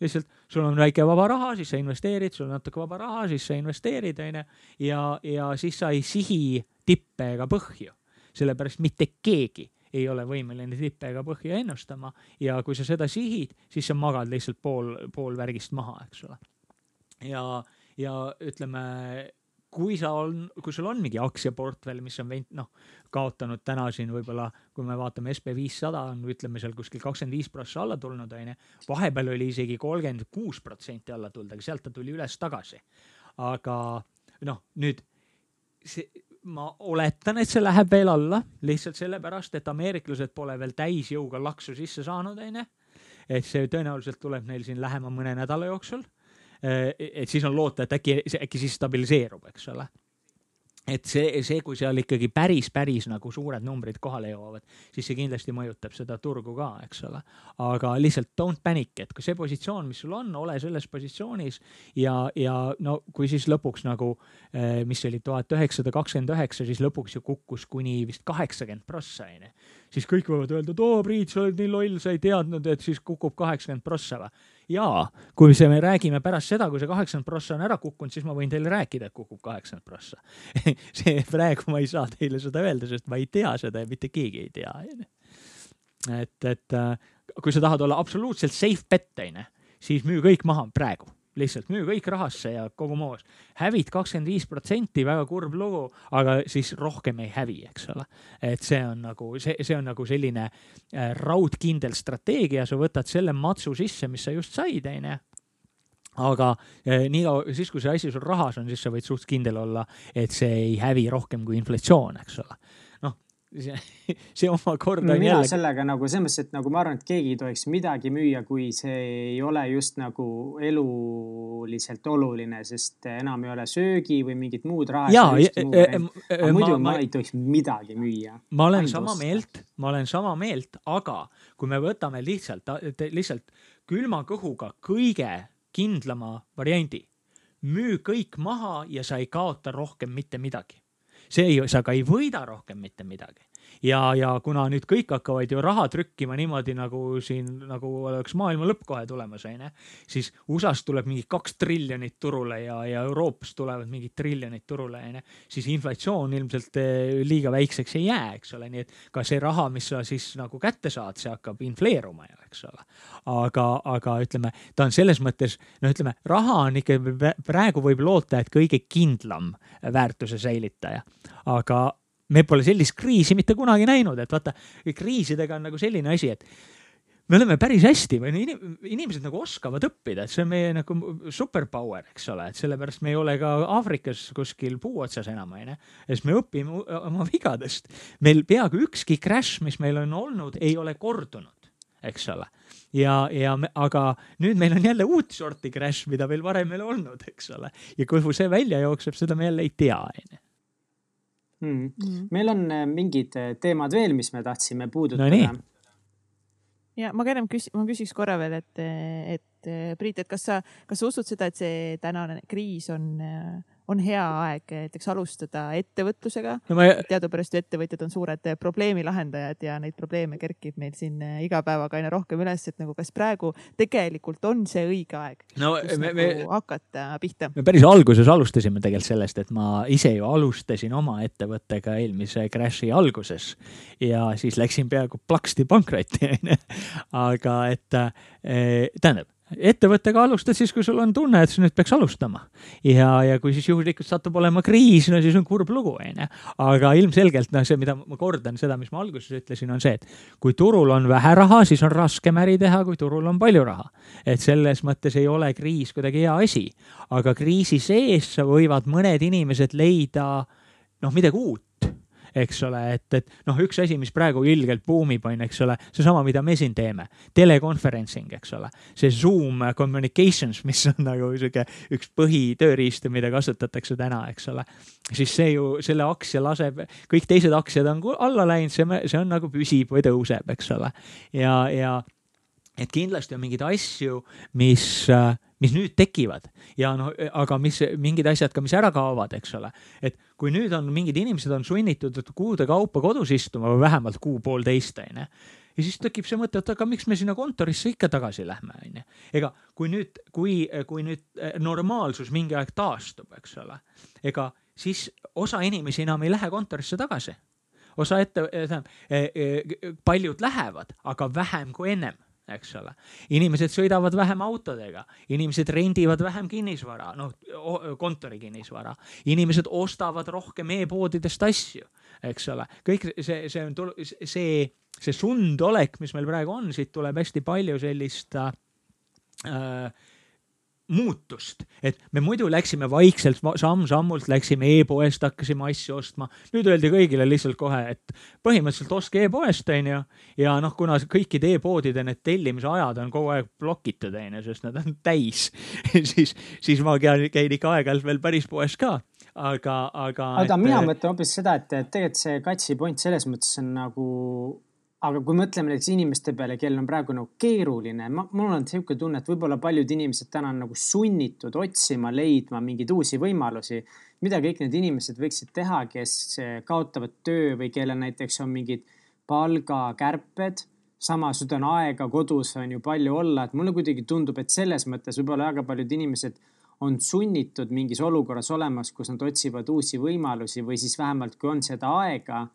lihtsalt sul on väike vaba raha, siis sa investeerid, sul on natuke vaba raha, siis sa investeerid, onju. ja, ja siis sa ei sihi tippe ega põhju. sellepärast mitte keegi ei ole võimeline tippe ega põhja ennustama ja kui sa seda sihid, siis sa magad lihtsalt pool, pool värgist maha, eks ole. ja, ja ütleme, kui sa on, kui sul on mingi aktsiaportfell, mis on veint, noh, kaotanud täna siin võib-olla, kui me vaatame SB viissada on, ütleme seal kuskil kakskümmend viis prossa alla tulnud, onju. vahepeal oli isegi kolmkümmend kuus protsenti alla tulnud, aga sealt ta tuli üles tagasi. aga noh, nüüd see ma oletan, et see läheb veel alla, lihtsalt sellepärast, et ameeriklased pole veel täisjõuga laksu sisse saanud, onju. et see tõenäoliselt tuleb neil siin lähema mõne nädala jooksul. et siis on loota, et äkki, äkki siis stabiliseerub, eks ole et see, see, kui seal ikkagi päris, päris nagu suured numbrid kohale jõuavad, siis see kindlasti mõjutab seda turgu ka, eks ole. aga lihtsalt don't panic, et kui see positsioon, mis sul on, ole selles positsioonis ja, ja no kui siis lõpuks nagu, eh, mis oli tuhat üheksasada kakskümmend üheksa, siis lõpuks ju kukkus kuni vist kaheksakümmend prossa onju. siis kõik võivad öelda, et oo Priit, sa oled nii loll, sa ei teadnud, et siis kukub kaheksakümmend prossa või jaa, kui see, me räägime pärast seda, kui see kaheksakümmend prossa on ära kukkunud, siis ma võin teile rääkida, et kukub kaheksakümmend prossa. See praegu ma ei saa teile seda öelda, sest ma ei tea seda ja mitte keegi ei tea, et, et äh, kui sa tahad olla absoluutselt safe bet, onju, siis müü kõik maha praegu lihtsalt müü kõik rahasse ja kogu moos. hävid kakskümmend viis protsenti, väga kurb lugu, aga siis rohkem ei hävi, eks ole. et see on nagu, see, see on nagu selline äh, raudkindel strateegia, sa võtad selle matsu sisse, mis sa just said, onju aga eh, nii kaua, siis kui see asi sul rahas on, siis sa võid suht kindel olla, et see ei hävi rohkem kui inflatsioon, eks ole see, see omakorda mina jälle... sellega nagu selles mõttes, et nagu ma arvan, et keegi ei tohiks midagi müüa, kui see ei ole just nagu eluliselt oluline, sest enam ei ole söögi või mingit muud raha. ja, aga muidu ma, ma ei tohiks midagi müüa. ma olen Ainult sama meelt, ma olen sama meelt, aga kui me võtame lihtsalt, lihtsalt külma kõhuga kõige kindlama variandi, müü kõik maha ja sa ei kaota rohkem mitte midagi see ei, sa ka ei võida rohkem mitte midagi ja, ja kuna nüüd kõik hakkavad ju raha trükkima niimoodi nagu siin nagu oleks maailma lõpp kohe tulemas, onju, siis USA-st tuleb mingi kaks triljonit turule ja, ja Euroopast tulevad mingid triljonid turule, onju, siis inflatsioon ilmselt eh, liiga väikseks ei jää, eks ole, nii et ka see raha, mis sa siis nagu kätte saad, see hakkab infleeruma ju, eks ole. aga, aga ütleme, ta on selles mõttes, no ütleme, raha on ikka praegu võib loota, et kõige kindlam väärtuse säilitaja, aga me pole sellist kriisi mitte kunagi näinud, et vaata, kriisidega on nagu selline asi, et me oleme päris hästi või inim, inimesed nagu oskavad õppida, et see on meie nagu superpower, eks ole, et sellepärast me ei ole ka Aafrikas kuskil puu otsas enam, onju. sest me õpime oma vigadest. meil peaaegu ükski crash, mis meil on olnud, ei ole kordunud, eks ole. ja, ja me, aga nüüd meil on jälle uut sorti crash, mida veel varem ei ole olnud, eks ole. ja kuhu see välja jookseb, seda me jälle ei tea, onju mm.. Mm. meil on äh, mingid äh, teemad veel, mis me tahtsime puudutada no,. ja ma ka ennem küs-, ma küsiks korra veel, et, et Priit, et kas sa, kas sa usud seda, et see tänane kriis on äh, on hea aeg näiteks alustada ettevõtlusega no. Ma... teadupärast ju ettevõtjad on suured probleemi lahendajad ja neid probleeme kerkib meil siin eh, iga päevaga aina rohkem üles, et nagu kas praegu tegelikult on see õige aeg no, me, me, nagu hakata pihta? me päris alguses alustasime tegelikult sellest, et ma ise ju alustasin oma ettevõttega eelmise crash'i alguses ja siis läksin peaaegu plaksti pankrotti onju. aga et äh, tähendab ettevõttega alustad siis, kui sul on tunne, et nüüd peaks alustama. ja, ja kui siis juhuslikult satub olema kriis, no siis on kurb lugu, onju. aga ilmselgelt noh, see, mida ma kordan, seda, mis ma alguses ütlesin, on see, et kui turul on vähe raha, siis on raskem äri teha, kui turul on palju raha. et selles mõttes ei ole kriis kuidagi hea asi, aga kriisi sees võivad mõned inimesed leida noh, midagi uut eks ole, et, et noh, üks asi, mis praegu ilgelt buumib, on, eks ole, seesama, mida me siin teeme, teleconferencing, eks ole, see Zoom communications, mis on nagu sihuke üks põhitööriistu, mida kasutatakse täna, eks ole. siis see ju, selle aktsia laseb, kõik teised aktsiad on alla läinud, see, see on nagu püsib või tõuseb, eks ole. ja, ja et kindlasti on mingeid asju, mis äh, mis nüüd tekivad ja noh, aga mis mingid asjad ka, mis ära kaovad, eks ole. et kui nüüd on mingid inimesed on sunnitud kuude kaupa kodus istuma või vähemalt kuu-poolteist, onju. ja siis tekib see mõte, et aga miks me sinna kontorisse ikka tagasi lähme, onju. ega kui nüüd, kui, kui nüüd eh, normaalsus mingi aeg taastub, eks ole, ega siis osa inimesi enam ei lähe kontorisse tagasi. osa ette, tähendab, eh, paljud lähevad, aga vähem kui ennem eks ole. inimesed sõidavad vähem autodega, inimesed rendivad vähem kinnisvara, noh kontori kinnisvara, inimesed ostavad rohkem e-poodidest asju, eks ole. kõik see, see on, see, see sundolek, mis meil praegu on, siit tuleb hästi palju sellist äh, muutust, et me muidu läksime vaikselt samm-sammult, läksime e-poest, hakkasime asju ostma. nüüd öeldi kõigile lihtsalt kohe, et põhimõtteliselt ostke e-poest, onju. ja noh, kuna kõikide e-poodide need tellimise ajad on kogu aeg blokitud, onju, sest nad on täis siis, siis ma käin, käin ikka aeg-ajalt veel päris poes ka aga, aga. oota, mina mõtlen hoopis seda, et tegelikult see Katsi point selles mõttes on nagu aga kui mõtleme näiteks inimeste peale, kellel on praegu nagu keeruline, mul on sihuke tunne, et võib-olla paljud inimesed täna on nagu sunnitud otsima, leidma mingeid uusi võimalusi. mida kõik need inimesed võiksid teha, kes kaotavad töö või kellel näiteks on mingid palgakärped. samas nüüd on aega kodus on ju palju olla, et mulle kuidagi tundub, et selles mõttes võib-olla väga paljud inimesed on sunnitud mingis olukorras olemas, kus nad otsivad uusi võimalusi või siis vähemalt, kui on seda aega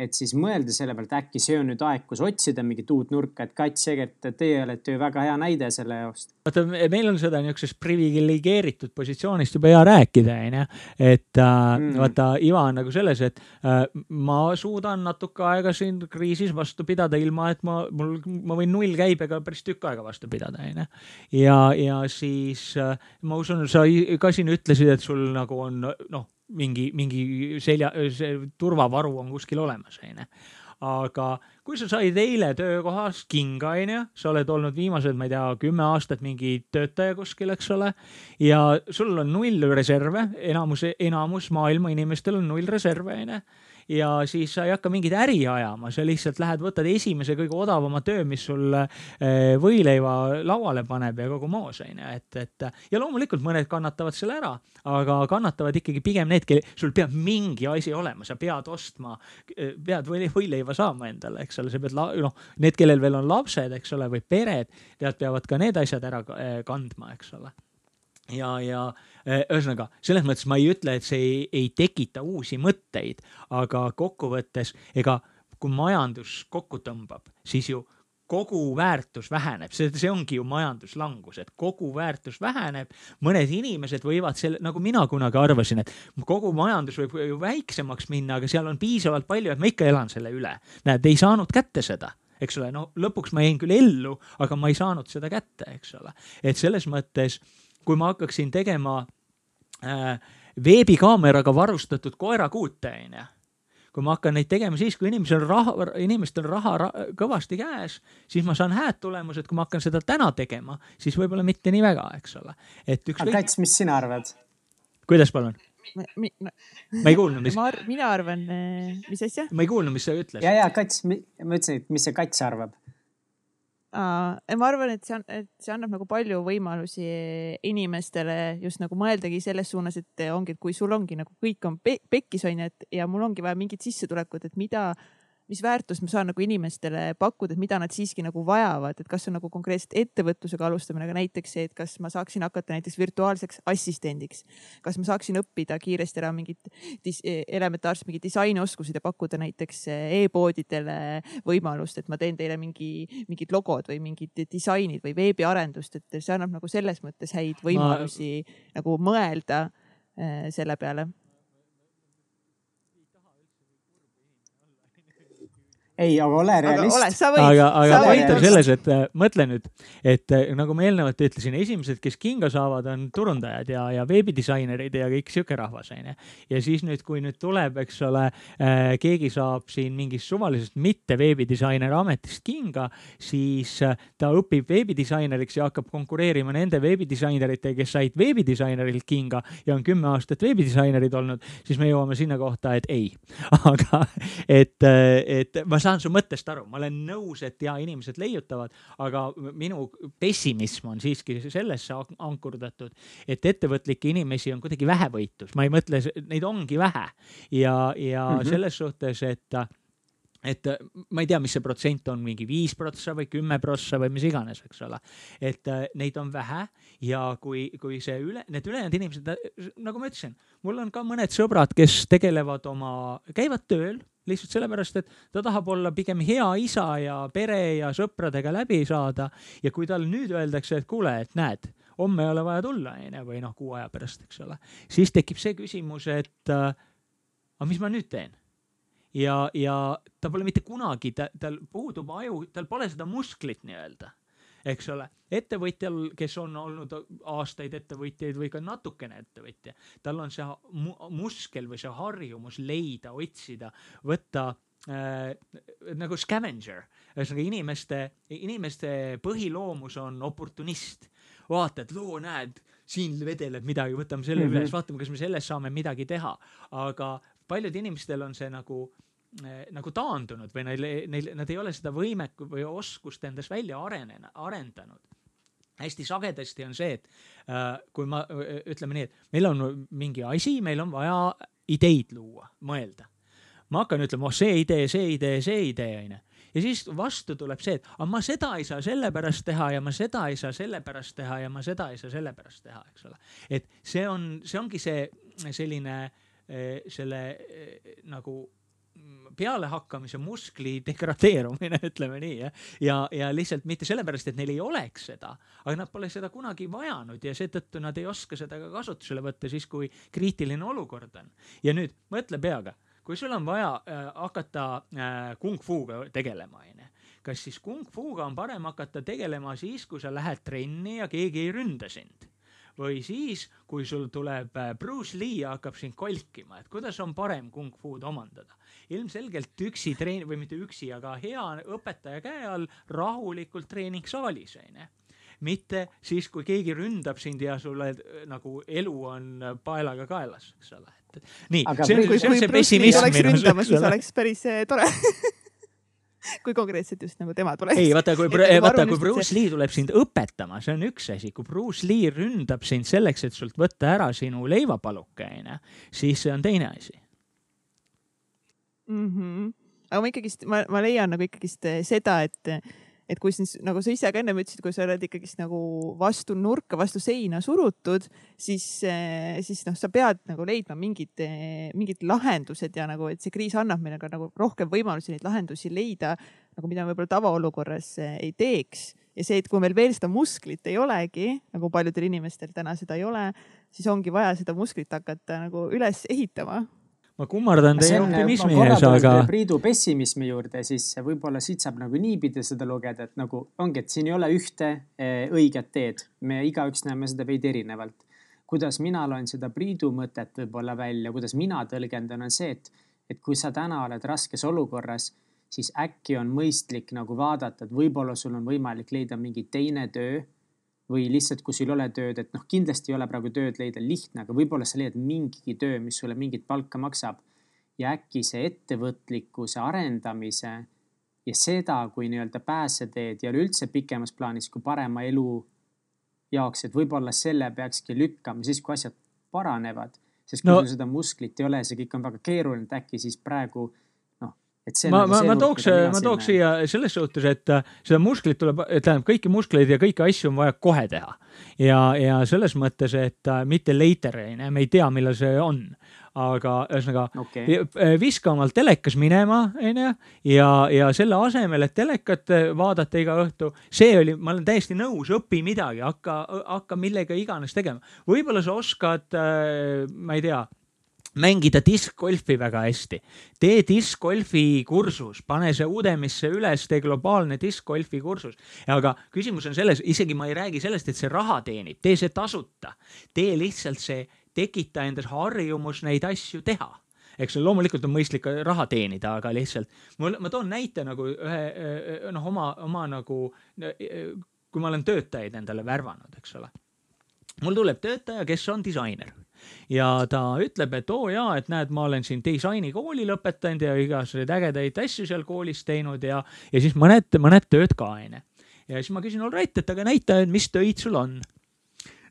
et siis mõelda selle pealt, äkki see on nüüd aeg, kus otsida mingit uut nurka, et Kats, tegelikult teie olete ju väga hea näide selle jaoks. vaata, meil on seda niisugusest priviligeeritud positsioonist juba hea rääkida, onju. et äh, mm. vaata, iva on nagu selles, et äh, ma suudan natuke aega siin kriisis vastu pidada, ilma et ma, mul, ma võin nullkäibega päris tükk aega vastu pidada, onju. ja, ja siis äh, ma usun, sa ka siin ütlesid, et sul nagu on noh mingi, mingi selja, turvavaru on kuskil olemas, onju. aga kui sa said eile töökohas kinga, onju, sa oled olnud viimased, ma ei tea, kümme aastat mingi töötaja kuskil, eks ole. ja sul on null reserve, enamus, enamus maailma inimestel on null reserve, onju ja siis sa ei hakka mingit äri ajama, sa lihtsalt lähed, võtad esimese kõige odavama töö, mis sul eh, võileiva lauale paneb ja kogu moos onju, et, et ja loomulikult mõned kannatavad selle ära, aga kannatavad ikkagi pigem need, kel sul peab mingi asi olema, sa pead ostma, eh, pead võileiva saama endale, eks ole, sa pead noh, need, kellel veel on lapsed, eks ole, või pered, tead, peavad ka need asjad ära eh, kandma, eks ole. Ja, ja ühesõnaga selles mõttes ma ei ütle, et see ei, ei tekita uusi mõtteid, aga kokkuvõttes ega kui majandus kokku tõmbab, siis ju kogu väärtus väheneb, see, see ongi ju majanduslangus, et kogu väärtus väheneb. mõned inimesed võivad selle, nagu mina kunagi arvasin, et kogu majandus võib ju väiksemaks minna, aga seal on piisavalt palju, et ma ikka elan selle üle. näed, ei saanud kätte seda eks ole, no lõpuks ma jäin küll ellu, aga ma ei saanud seda kätte, eks ole. et selles mõttes kui ma hakkaksin tegema äh, veebikaameraga varustatud koerakuute, onju kui ma hakkan neid tegema siis, kui inimesel raha, inimestel raha ra, kõvasti käes, siis ma saan hääd tulemused, kui ma hakkan seda täna tegema, siis võib-olla mitte nii väga, eks ole. et ükskõik. Kats, mis sina arvad? kuidas, palun? Ma, mi, ma, ma ei kuulnud, mis. mina arvan, mis asja? ma ei kuulnud, mis sa ütlesid. ja, ja Kats, ma ütlesin, et mis see Kats arvab ma arvan, et see on, et see annab nagu palju võimalusi inimestele just nagu mõeldagi selles suunas, et ongi, et kui sul ongi nagu kõik on pe pekkis onju, et ja mul ongi vaja mingit sissetulekut, et mida mis väärtust ma saan nagu inimestele pakkuda, et mida nad siiski nagu vajavad, et kas on nagu konkreetselt ettevõtlusega alustamine, aga näiteks see, et kas ma saaksin hakata näiteks virtuaalseks assistendiks. kas ma saaksin õppida kiiresti ära mingit elementaarset mingit disainioskused ja pakkuda näiteks e-poodidele võimalust, et ma teen teile mingi, mingid logod või mingid disainid või veebiarendust, et see annab nagu selles mõttes häid võimalusi ma... nagu mõelda äh, selle peale ei, aga ole realist. aga, aga point on selles, et äh, mõtle nüüd, et äh, nagu ma eelnevalt ütlesin, esimesed, kes kinga saavad, on turundajad ja, ja veebidisainerid ja kõik sihuke rahvas onju. ja siis nüüd, kui nüüd tuleb, eks ole äh,, keegi saab siin mingist suvalisest mitte veebidisaineri ametist kinga, siis ta õpib veebidisaineriks ja hakkab konkureerima nende veebidisaineritega, kes said veebidisainerilt kinga ja on kümme aastat veebidisainerid olnud, siis me jõuame sinna kohta, et ei. aga et, et ma saan saan su mõttest aru, ma olen nõus, et ja inimesed leiutavad, aga minu pessimism on siiski sellesse ankurdatud, et ettevõtlikke inimesi on kuidagi vähevõitus, ma ei mõtle, neid ongi vähe ja, ja mm -hmm. selles suhtes, et et ma ei tea, mis see protsent on, mingi viis prossa või kümme prossa või mis iganes, eks ole. et äh, neid on vähe ja kui, kui see üle, need ülejäänud inimesed, nagu ma ütlesin, mul on ka mõned sõbrad, kes tegelevad oma, käivad tööl lihtsalt sellepärast, et ta tahab olla pigem hea isa ja pere ja sõpradega läbi saada. ja kui tal nüüd öeldakse, et kuule, et näed, homme ei ole vaja tulla, onju, või noh, kuu aja pärast, eks ole, siis tekib see küsimus, et äh, aga mis ma nüüd teen ja, ja ta pole mitte kunagi, ta, tal puudub aju, tal pole seda musklit nii-öelda eks ole. ettevõtjal, kes on olnud aastaid ettevõtjaid või ka natukene ettevõtja, tal on see mu muskel või see harjumus leida, otsida, võtta äh, nagu scavenger, ühesõnaga inimeste, inimeste põhiloomus on oportunist. vaatad, loo, näed, siin vedeleb midagi, võtame selle mm -hmm. üles, vaatame, kas me sellest saame midagi teha. aga paljud inimestel on see nagu äh, nagu taandunud või neil, neil, nad ei ole seda võimekut või oskust endas välja arenena, arendanud hästi sagedasti on see, et äh, kui ma äh, ütleme nii, et meil on mingi asi, meil on vaja ideid luua, mõelda ma hakkan ütlema, oh see idee, see idee, see idee onju. ja siis vastu tuleb see, et aga ma seda ei saa sellepärast teha ja ma seda ei saa sellepärast teha ja ma seda ei saa sellepärast teha, eks ole. et see on, see ongi see selline eh, selle eh, nagu pealehakkamise muskli degradeerumine, ütleme nii, jah. ja, ja lihtsalt mitte sellepärast, et neil ei oleks seda, aga nad pole seda kunagi vajanud ja seetõttu nad ei oska seda ka kasutusele võtta siis, kui kriitiline olukord on. ja nüüd mõtle peaga kui sul on vaja äh, hakata äh, kung fuga tegelema, onju, kas siis kung fuga on parem hakata tegelema siis, kui sa lähed trenni ja keegi ei ründa sind? või siis, kui sul tuleb äh, Bruce Lee ja hakkab sind kolkima, et kuidas on parem kung fu'd omandada? Ilmselgelt üksi treen- või mitte üksi, aga hea õpetaja käe all rahulikult treeningsaalis onju mitte siis, kui keegi ründab sind ja sulle äh, nagu elu on äh, paelaga kaelas, eks ole. nii, see on, see on see pessimism minu arust. siis oleks päris äh, tore kui konkreetselt just nagu tema tuleb. ei, vaata, kui, vaata, kui Bruce Lee tuleb sind õpetama, see on üks asi, kui Bruce Lee ründab sind selleks, et sult võtta ära sinu leivapaluke, onju, siis see on teine asi mm. -hmm. aga ma ikkagist, ma, ma leian nagu ikkagist seda, et et kui siis nagu sa ise ka ennem ütlesid, kui sa oled ikkagist nagu vastu nurka, vastu seina surutud, siis, eh, siis noh, sa pead nagu leidma mingid, eh, mingid lahendused ja nagu, et see kriis annab meile ka nagu rohkem võimalusi neid lahendusi leida, nagu mida võib-olla tavaolukorras eh, ei teeks ja see, et kui meil veel seda musklit ei olegi, nagu paljudel inimestel täna seda ei ole, siis ongi vaja seda musklit hakata nagu üles ehitama ma kummardan teie optimismi ees, aga. Priidu pessimismi juurde, siis võib-olla siit saab nagu niipidi seda lugeda, et nagu ongi, et siin ei ole ühte eh, õiget teed. me igaüks näeme seda veidi erinevalt. kuidas mina loen seda Priidu mõtet võib-olla välja, kuidas mina tõlgendan, on see, et, et kui sa täna oled raskes olukorras, siis äkki on mõistlik nagu vaadata, et võib-olla sul on võimalik leida mingi teine töö või lihtsalt, kui sul ei ole tööd, et noh, kindlasti ei ole praegu tööd leida lihtne, aga võib-olla sa leiad mingigi töö, mis sulle mingit palka maksab. ja äkki see ettevõtlikkuse arendamise ja seda kui nii-öelda pääseteed ja üleüldse pikemas plaanis kui parema elu jaoks, et võib-olla selle peakski lükkama siis, kui asjad paranevad. sest kui no. sul seda musklit ei ole, see kõik on väga keeruline, et äkki siis praegu ma, nagu ma, ma tooks, ma tooks siia selles suhtes, et äh, seda musklit tuleb, tähendab kõiki muskleid ja kõiki asju on vaja kohe teha. ja, ja selles mõttes, et äh, mitte later, onju, me ei tea, millal see on. aga ühesõnaga okay. Äh, viska omal telekas minema, onju, ja, ja selle asemel, et telekat vaadata iga õhtu, see oli, ma olen täiesti nõus, õpi midagi, hakka, hakka millega iganes tegema. võib-olla sa oskad, ma ei tea mängida diskgolfi väga hästi. tee diskgolfi kursus, pane see Udemisse üles, tee globaalne diskgolfi kursus. aga küsimus on selles, isegi ma ei räägi sellest, et see raha teenib, tee see tasuta. tee lihtsalt see, tekita endas harjumus neid asju teha eks loomulikult on mõistlik raha teenida, aga lihtsalt mul, ma toon näite nagu ühe noh, oma, oma nagu, kui ma olen töötajaid endale värvanud, eks ole. mul tuleb töötaja, kes on disainer ja ta ütleb, et oo jaa, et näed, ma olen siin disainikooli lõpetanud ja igasuguseid ägedaid asju seal koolis teinud ja, ja siis mõned, mõned tööd ka onju. ja siis ma küsin, all right, et aga näita, et mis töid sul on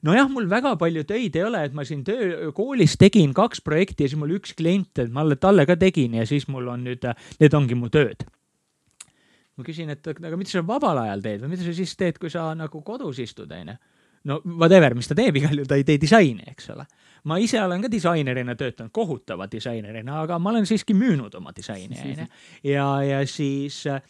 nojah, mul väga palju töid ei ole, et ma siin töö, koolis tegin kaks projekti ja siis mul üks klient, et ma talle ka tegin ja siis mul on nüüd, need ongi mu tööd. ma küsin, et aga mida sa vabal ajal teed või mida sa siis teed, kui sa nagu kodus istud, onju no whatever, mis ta teeb, igal juhul ta ei tee disaini, eks ole. ma ise olen ka disainerina töötanud, kohutava disainerina, aga ma olen siiski müünud oma disaini, onju. ja, ja siis äh,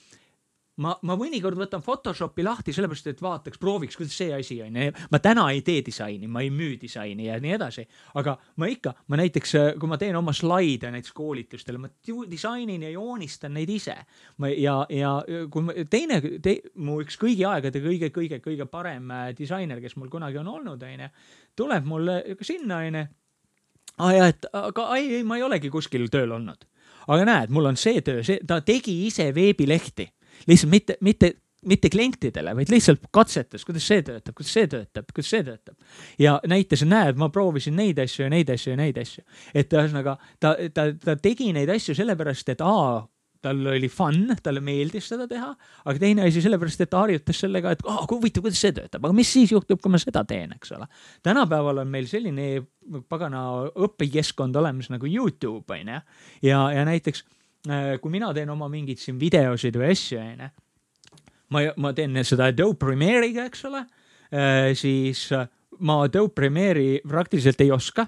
ma, ma mõnikord võtan Photoshopi lahti sellepärast, et vaataks, prooviks, kuidas see asi on ja ma täna ei tee disaini, ma ei müü disaini ja nii edasi. aga ma ikka, ma näiteks, kui ma teen oma slaide näiteks koolitustele, ma disainin ja joonistan neid ise. ma ja, ja kui ma teine te,, mu üks kõigi aegade kõige, kõige, kõige parem äh, disainer, kes mul kunagi on olnud, onju, tuleb mulle sinna, onju. aa ja, et aga ei, ei, ma ei olegi kuskil tööl olnud aga näed, mul on see töö, see, ta tegi ise veebilehti, lihtsalt mitte, mitte mitte klientidele, vaid lihtsalt katsetas, kuidas see töötab, kuidas see töötab, kuidas see töötab. ja näitas, näed, ma proovisin neid asju ja neid asju ja neid asju. et ühesõnaga ta, ta, ta tegi neid asju sellepärast, et aa, tal oli fun, talle meeldis seda teha, aga teine asi sellepärast, et ta harjutas sellega, et oh, huvitav, kuidas see töötab, aga mis siis juhtub, kui ma seda teen, eks ole. tänapäeval on meil selline pagana õpikeskkond olemas nagu Youtube on ju, ja, ja näiteks kui mina teen oma mingeid siin videosid või asju, on ju, ma, ma teen seda Adobe Premiere'iga, eks ole, äh, siis äh, ma Adobe Premiere'i praktiliselt ei oska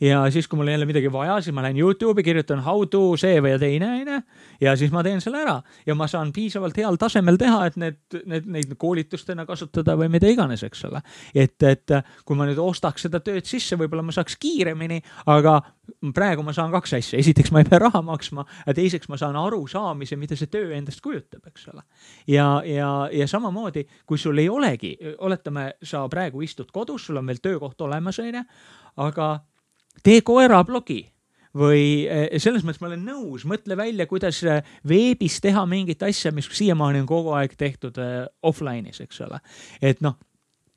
ja siis, kui mul on jälle midagi vaja, siis ma lähen Youtube'i, kirjutan how to see või teine onju. ja siis ma teen selle ära ja ma saan piisavalt heal tasemel teha, et need, need, neid koolitustena kasutada või mida iganes, eks ole. et, et kui ma nüüd ostaks seda tööd sisse, võib-olla ma saaks kiiremini, aga praegu ma saan kaks asja, esiteks ma ei pea raha maksma ja teiseks ma saan arusaamise, mida see töö endast kujutab, eks ole. ja, ja, ja samamoodi, kui sul ei olegi, oletame, sa praegu istud kodus, sul on veel töökoht olemas, onju, aga tee koerablogi või eh, selles mõttes ma olen nõus, mõtle välja, kuidas eh, veebis teha mingit asja, mis siiamaani on kogu aeg tehtud eh, offline'is, eks ole. et noh,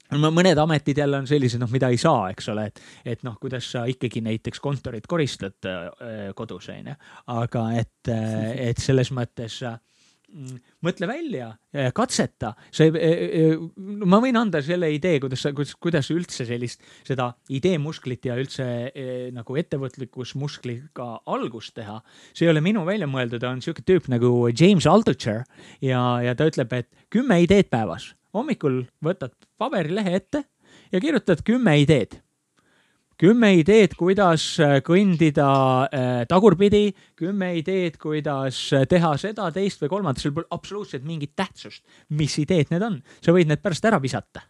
mõned ametid jälle on sellised, noh, mida ei saa, eks ole, et, et noh, kuidas sa ikkagi näiteks kontorit koristad kodus, onju. aga et, et selles mõttes mõtle välja, katseta, sa ei, e, e, ma võin anda selle idee, kuidas sa, kuidas, kuidas üldse sellist, seda ideemusklit ja üldse e, nagu ettevõtlikkusmuskliga algust teha. see ei ole minu välja mõeldud, on sihuke tüüp nagu James Altucher ja, ja ta ütleb, et kümme ideed päevas. hommikul võtad paberilehe ette ja kirjutad kümme ideed kümme ideed, kuidas äh, kõndida äh, tagurpidi, kümme ideed, kuidas äh, teha seda, teist või kolmandat, sul pole absoluutselt mingit tähtsust, mis ideed need on, sa võid need pärast ära visata.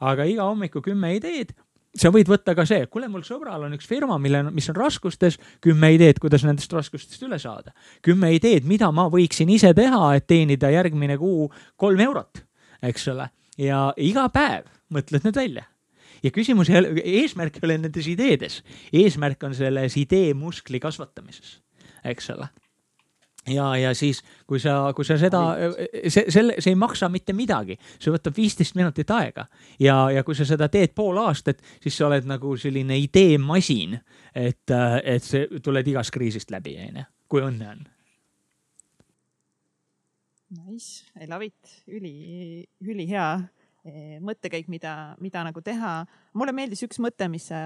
aga iga hommiku kümme ideed, sa võid võtta ka see, kuule, mul sõbral on üks firma, mille, mis on raskustes, kümme ideed, kuidas nendest raskustest üle saada. kümme ideed, mida ma võiksin ise teha, et teenida järgmine kuu kolm eurot, eks ole, ja iga päev mõtled need välja ja küsimus ei ole, eesmärk ei ole nendes ideedes, eesmärk on selles idee muskli kasvatamises, eks ole. Ja, ja siis, kui sa, kui sa seda, see, selle, see ei maksa mitte midagi, see võtab viisteist minutit aega. Ja, ja kui sa seda teed pool aastat, siis sa oled nagu selline ideemasin, et, et see, tuled igast kriisist läbi, onju, kui õnne on. Nice, I love it, üli, ülihea mõttekäik, mida, mida nagu teha. mulle meeldis üks mõte, mis sa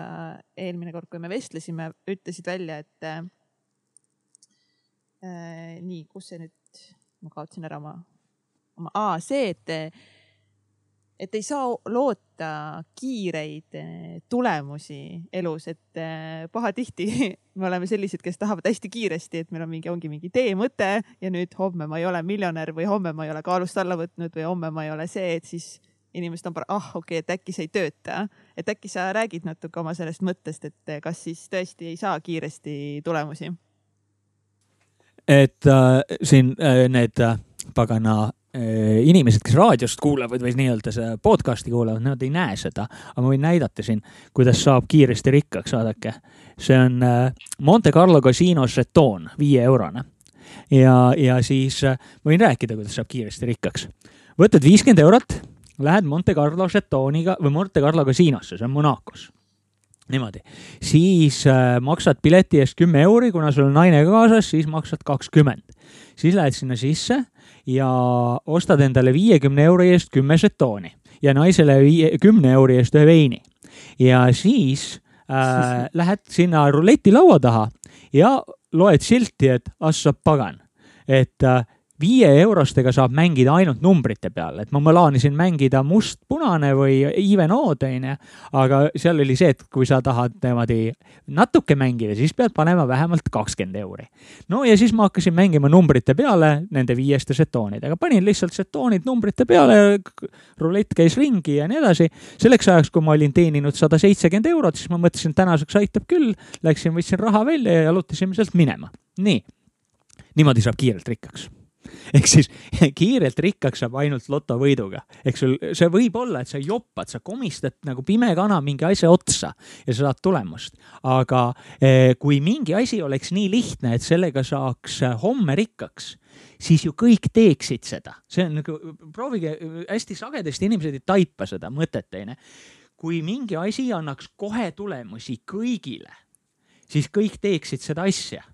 eelmine kord, kui me vestlesime, ütlesid välja, et äh, nii, kus see nüüd, ma kaotasin ära oma, oma, aa, see, et, et ei saa loota kiireid tulemusi elus, et äh, pahatihti me oleme sellised, kes tahavad hästi kiiresti, et meil on mingi, ongi mingi teemõte ja nüüd homme ma ei ole miljonär või homme ma ei ole kaalust alla võtnud või homme ma ei ole see, et siis inimesed on, ah okei okay,, et äkki see ei tööta. et äkki sa räägid natuke oma sellest mõttest, et kas siis tõesti ei saa kiiresti tulemusi? et äh, siin äh, need äh, pagana äh, inimesed, kes raadiost kuulavad või nii-öelda see podcast'i kuulavad, nad ei näe seda, aga ma võin näidata siin, kuidas saab kiiresti rikkaks, vaadake. see on äh, Monte Carlo Casino žetoon, viieeurone. ja, ja siis äh, ma võin rääkida, kuidas saab kiiresti rikkaks. võtad viiskümmend eurot lähed Monte Carlo žetooniga või Monte Carlo kasiinosse, see on Monacos niimoodi, siis äh, maksad pileti eest kümme euri, kuna sul on naine kaasas, siis maksad kakskümmend. siis lähed sinna sisse ja ostad endale viiekümne euri eest kümme žetooni ja naisele viie, kümne euri eest ühe veini. ja siis äh, lähed sinna ruletilaua taha ja loed silti, et assab pagan, et äh, viie eurostega saab mängida ainult numbrite peal, et ma plaanisin mängida must-punane või even-ood, onju. aga seal oli see, et kui sa tahad niimoodi natuke mängida, siis pead panema vähemalt kakskümmend euri. no ja siis ma hakkasin mängima numbrite peale nende viieste žetoonidega, panin lihtsalt žetoonid numbrite peale, rulett käis ringi ja nii edasi. selleks ajaks, kui ma olin teeninud sada seitsekümmend eurot, siis ma mõtlesin, tänaseks aitab küll. Läksin, võtsin raha välja ja jalutasime sealt minema. nii, niimoodi saab kiirelt rikkaks ehk siis kiirelt rikkaks saab ainult lotovõiduga. eks sul, see võib olla, et sa joppad, sa komistad nagu pime kana mingi asja otsa ja sa saad tulemust. aga eh, kui mingi asi oleks nii lihtne, et sellega saaks homme rikkaks, siis ju kõik teeksid seda. see on nagu, proovige, hästi sagedasti inimesed ei taipa seda mõtet, onju. kui mingi asi annaks kohe tulemusi kõigile, siis kõik teeksid seda asja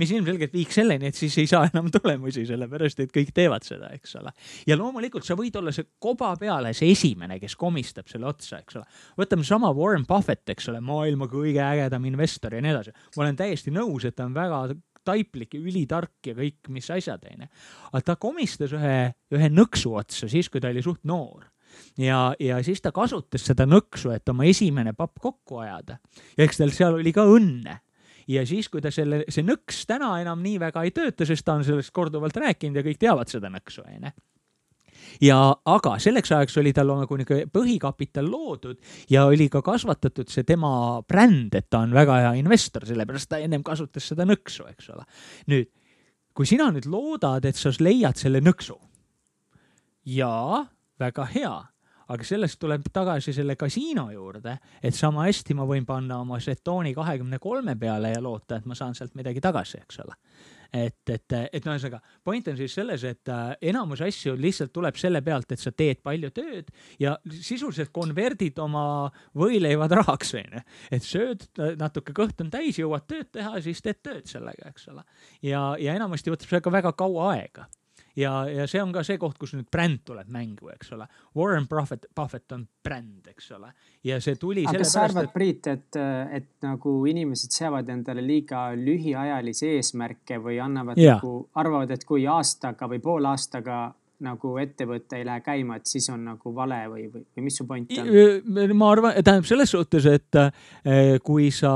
mis ilmselgelt viiks selleni, et siis ei saa enam tulemusi, sellepärast et kõik teevad seda, eks ole. ja loomulikult sa võid olla see koba peale see esimene, kes komistab selle otsa, eks ole. võtame sama Warren Buffett, eks ole, maailma kõige ägedam investor ja nii edasi. ma olen täiesti nõus, et ta on väga taiplik ja ülitark ja kõik, mis asjad, onju. aga ta komistas ühe, ühe nõksu otsa siis, kui ta oli suht noor ja, ja siis ta kasutas seda nõksu, et oma esimene papp kokku ajada. ja eks tal seal oli ka õnne ja siis, kui ta selle, see nõks täna enam nii väga ei tööta, sest ta on sellest korduvalt rääkinud ja kõik teavad seda nõksu, onju ja, aga selleks ajaks oli tal nagu niisugune põhikapital loodud ja oli ka kasvatatud see tema bränd, et ta on väga hea investor, sellepärast ta ennem kasutas seda nõksu, eks ole. nüüd, kui sina nüüd loodad, et sa leiad selle nõksu. jaa, väga hea aga sellest tuleb tagasi selle kasiino juurde, et sama hästi ma võin panna oma žetooni kahekümne kolme peale ja loota, et ma saan sealt midagi tagasi, eks ole. et, et, et no ühesõnaga, point on siis selles, et äh, enamus asju lihtsalt tuleb selle pealt, et sa teed palju tööd ja sisuliselt konverdid oma võileivad rahaks, onju. et sööd natuke, kõht on täis, jõuad tööd teha, siis teed tööd sellega, eks ole. ja, ja enamasti võtab see ka väga kaua aega ja, ja see on ka see koht, kus nüüd bränd tuleb mängu, eks ole. Warren Buffett, Buffett on bränd, eks ole. ja see tuli aga kas sa arvad et..., Priit, et, et nagu inimesed seavad endale liiga lühiajalisi eesmärke või annavad nagu, arvavad, et kui aastaga või poole aastaga nagu ettevõte ei lähe käima, et siis on nagu vale või, või, või mis su point on? ma arvan, tähendab selles suhtes, et eh, kui sa,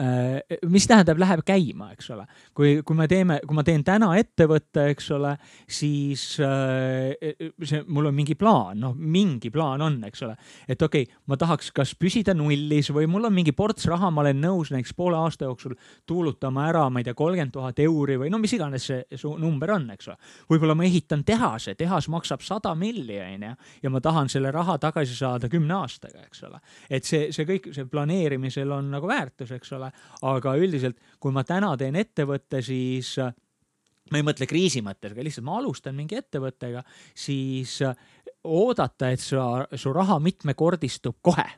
eh, mis tähendab, läheb käima, eks ole. kui, kui me teeme, kui ma teen täna ettevõtte, eks ole, siis see, mul on mingi plaan, noh, mingi plaan on, eks ole. et okei okay,, ma tahaks kas püsida nullis või mul on mingi ports raha, ma olen nõus näiteks poole aasta jooksul tuulutama ära, ma ei tea, kolmkümmend tuhat euri või no mis iganes see, see number on, eks ole. võib-olla ma ehitan tehase tehas maksab sada milli, onju, ja ma tahan selle raha tagasi saada kümne aastaga, eks ole. et see, see kõik, see planeerimisel on nagu väärtus, eks ole, aga üldiselt, kui ma täna teen ettevõtte, siis ma ei mõtle kriisi mõttes, aga lihtsalt ma alustan mingi ettevõttega, siis oodata, et sa, su raha mitmekordistub kohe.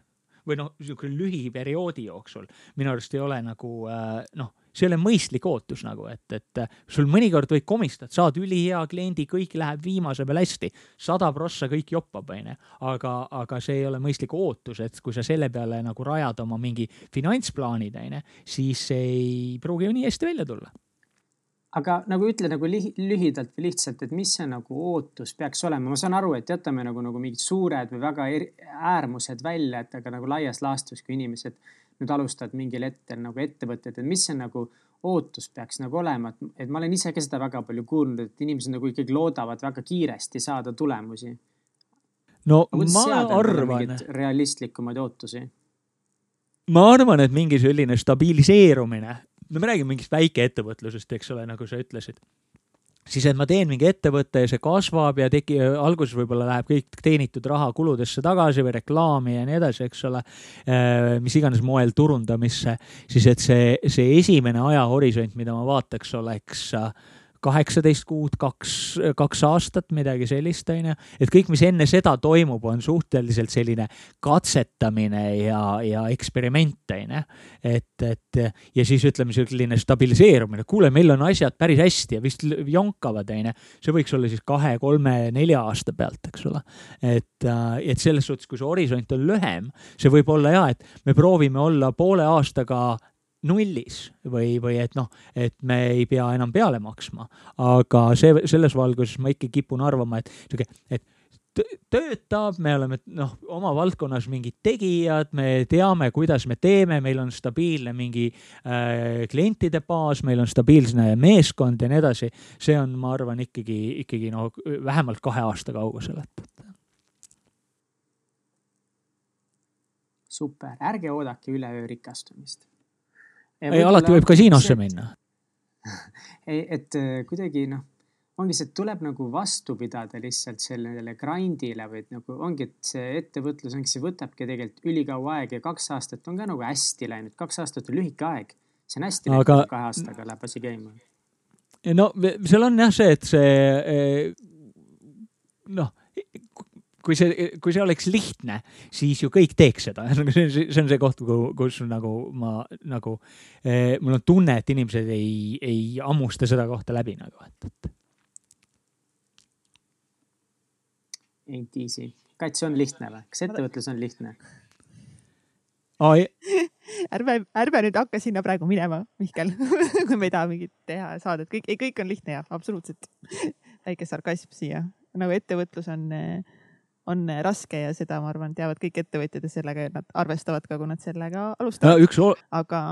Või noh, niisugune lühiperioodi jooksul. Minu arust ei ole nagu noh see ei ole mõistlik ootus nagu, et, et sul mõnikord võid komistada, saad ülihea kliendi, kõik läheb viimase peal hästi, sada prossa kõik joppab, onju. aga, aga see ei ole mõistlik ootus, et kui sa selle peale nagu rajad oma mingi finantsplaanid, onju, siis see ei pruugi ju nii hästi välja tulla aga nagu ütle nagu lühidalt või lihtsalt, et mis see nagu ootus peaks olema, ma saan aru, et jätame nagu, nagu mingid suured või väga äärmused välja, et aga nagu laias laastus, kui inimesed nüüd alustad mingil hetkel nagu ettevõtet, et mis see nagu ootus peaks nagu olema, et, et ma olen ise ka seda väga palju kuulnud, et inimesed nagu ikkagi loodavad väga kiiresti saada tulemusi. no ma arvan. realistlikumaid ootusi. ma arvan, et mingi selline stabiliseerumine, no me räägime mingist väikeettevõtlusest, eks ole, nagu sa ütlesid siis, et ma teen mingi ettevõtte ja see kasvab ja tegi, alguses võib-olla läheb kõik teenitud raha kuludesse tagasi või reklaami ja nii edasi, eks ole. Äh, mis iganes moel turundamisse, siis et see, see esimene ajahorisont, mida ma vaataks, oleks äh, kaheksateist kuud, kaks, kaks aastat, midagi sellist, onju. et kõik, mis enne seda toimub, on suhteliselt selline katsetamine ja, ja eksperiment, onju. et, et ja siis ütleme, selline stabiliseerumine, kuule, meil on asjad päris hästi ja vist jonkavad, onju. see võiks olla siis kahe, kolme, nelja aasta pealt, eks ole. et, et selles suhtes, kui see horisont on lühem, see võib olla ja, et me proovime olla poole aastaga nullis või, või et noh, et me ei pea enam peale maksma. aga see, selles valguses ma ikka kipun arvama, et sihuke, et töötab, me oleme noh, oma valdkonnas mingid tegijad, me teame, kuidas me teeme, meil on stabiilne mingi äh, klientide baas, meil on stabiilne meeskond ja nii edasi. see on, ma arvan, ikkagi, ikkagi no vähemalt kahe aasta kaugusel, et super, ärge oodake üleöö rikastumist. Ei, alati võib kasiinosse minna. ei, et äh, kuidagi noh, ongi see, et tuleb nagu vastu pidada lihtsalt sellele grind'ile või et nagu ongi, et see ettevõtlus ongi, see võtabki tegelikult ülikaua aega ja kaks aastat on ka nagu hästi läinud, kaks aastat on lühike aeg. see on hästi Aga... läinud, kahe aastaga läheb asi käima. no seal on jah see, et see eh, noh kui see, kui see oleks lihtne, siis ju kõik teeks seda. see on, see on see koht, kus nagu ma nagu eh,, mul on tunne, et inimesed ei, ei hammusta seda kohta läbi nagu, et, et. Ain't easy. Kats, on lihtne või? kas ettevõtlus on lihtne? ärme, ärme nüüd hakka sinna praegu minema, Mihkel kui me ei taha mingit teha saadet, kõik, ei, kõik on lihtne ja absoluutselt. väike sarkasm siia, nagu ettevõtlus on äh, on raske ja seda, ma arvan, teavad kõik ettevõtjad ja sellega nad arvestavad ka, kui nad sellega alustavad. üks aga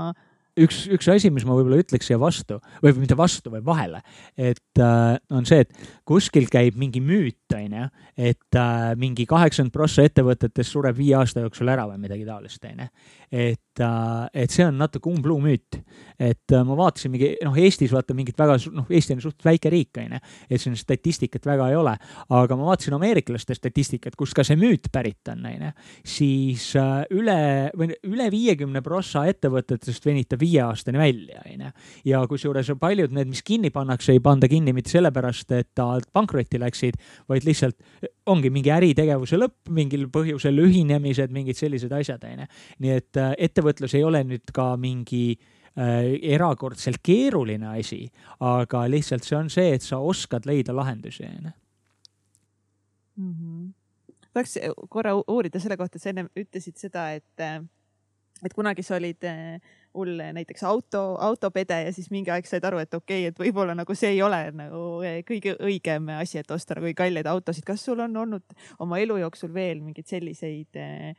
üks, üks asi, mis ma võib-olla ütleks siia vastu või mitte vastu, vaid vahele, et äh, on see, et kuskil käib mingi müüt, onju, et äh, mingi kaheksakümmend prossa ettevõtetest sureb viie aasta jooksul ära või midagi taolist, onju. et äh,, et see on natuke umbluumüüt, et äh, ma vaatasin mingi, noh, Eestis vaata mingit väga, noh, Eesti on suht väike riik, onju, et siin statistikat väga ei ole, aga ma vaatasin ameeriklaste statistikat, kust ka see müüt pärit on, onju, siis äh, üle või üle viiekümne prossa ettevõtetest venitab viie aastani välja, onju. ja kusjuures paljud need, mis kinni pannakse, ei panda kinni mitte sellepärast, et nad pankrotti läksid, vaid lihtsalt ongi mingi äritegevuse lõpp, mingil põhjusel ühinemised, mingid sellised asjad, onju. nii et äh, ettevõtlus ei ole nüüd ka mingi äh, erakordselt keeruline asi, aga lihtsalt see on see, et sa oskad leida lahendusi, onju mhm. tahaks korra uurida selle kohta, et sa ennem ütlesid seda, et, et kunagi sa olid hull näiteks auto, autopede ja siis mingi aeg said aru, et okei okay,, et võib-olla nagu see ei ole nagu eh, kõige õigem asi, et osta nagu kalleid autosid. kas sul on olnud oma elu jooksul veel mingeid selliseid eh,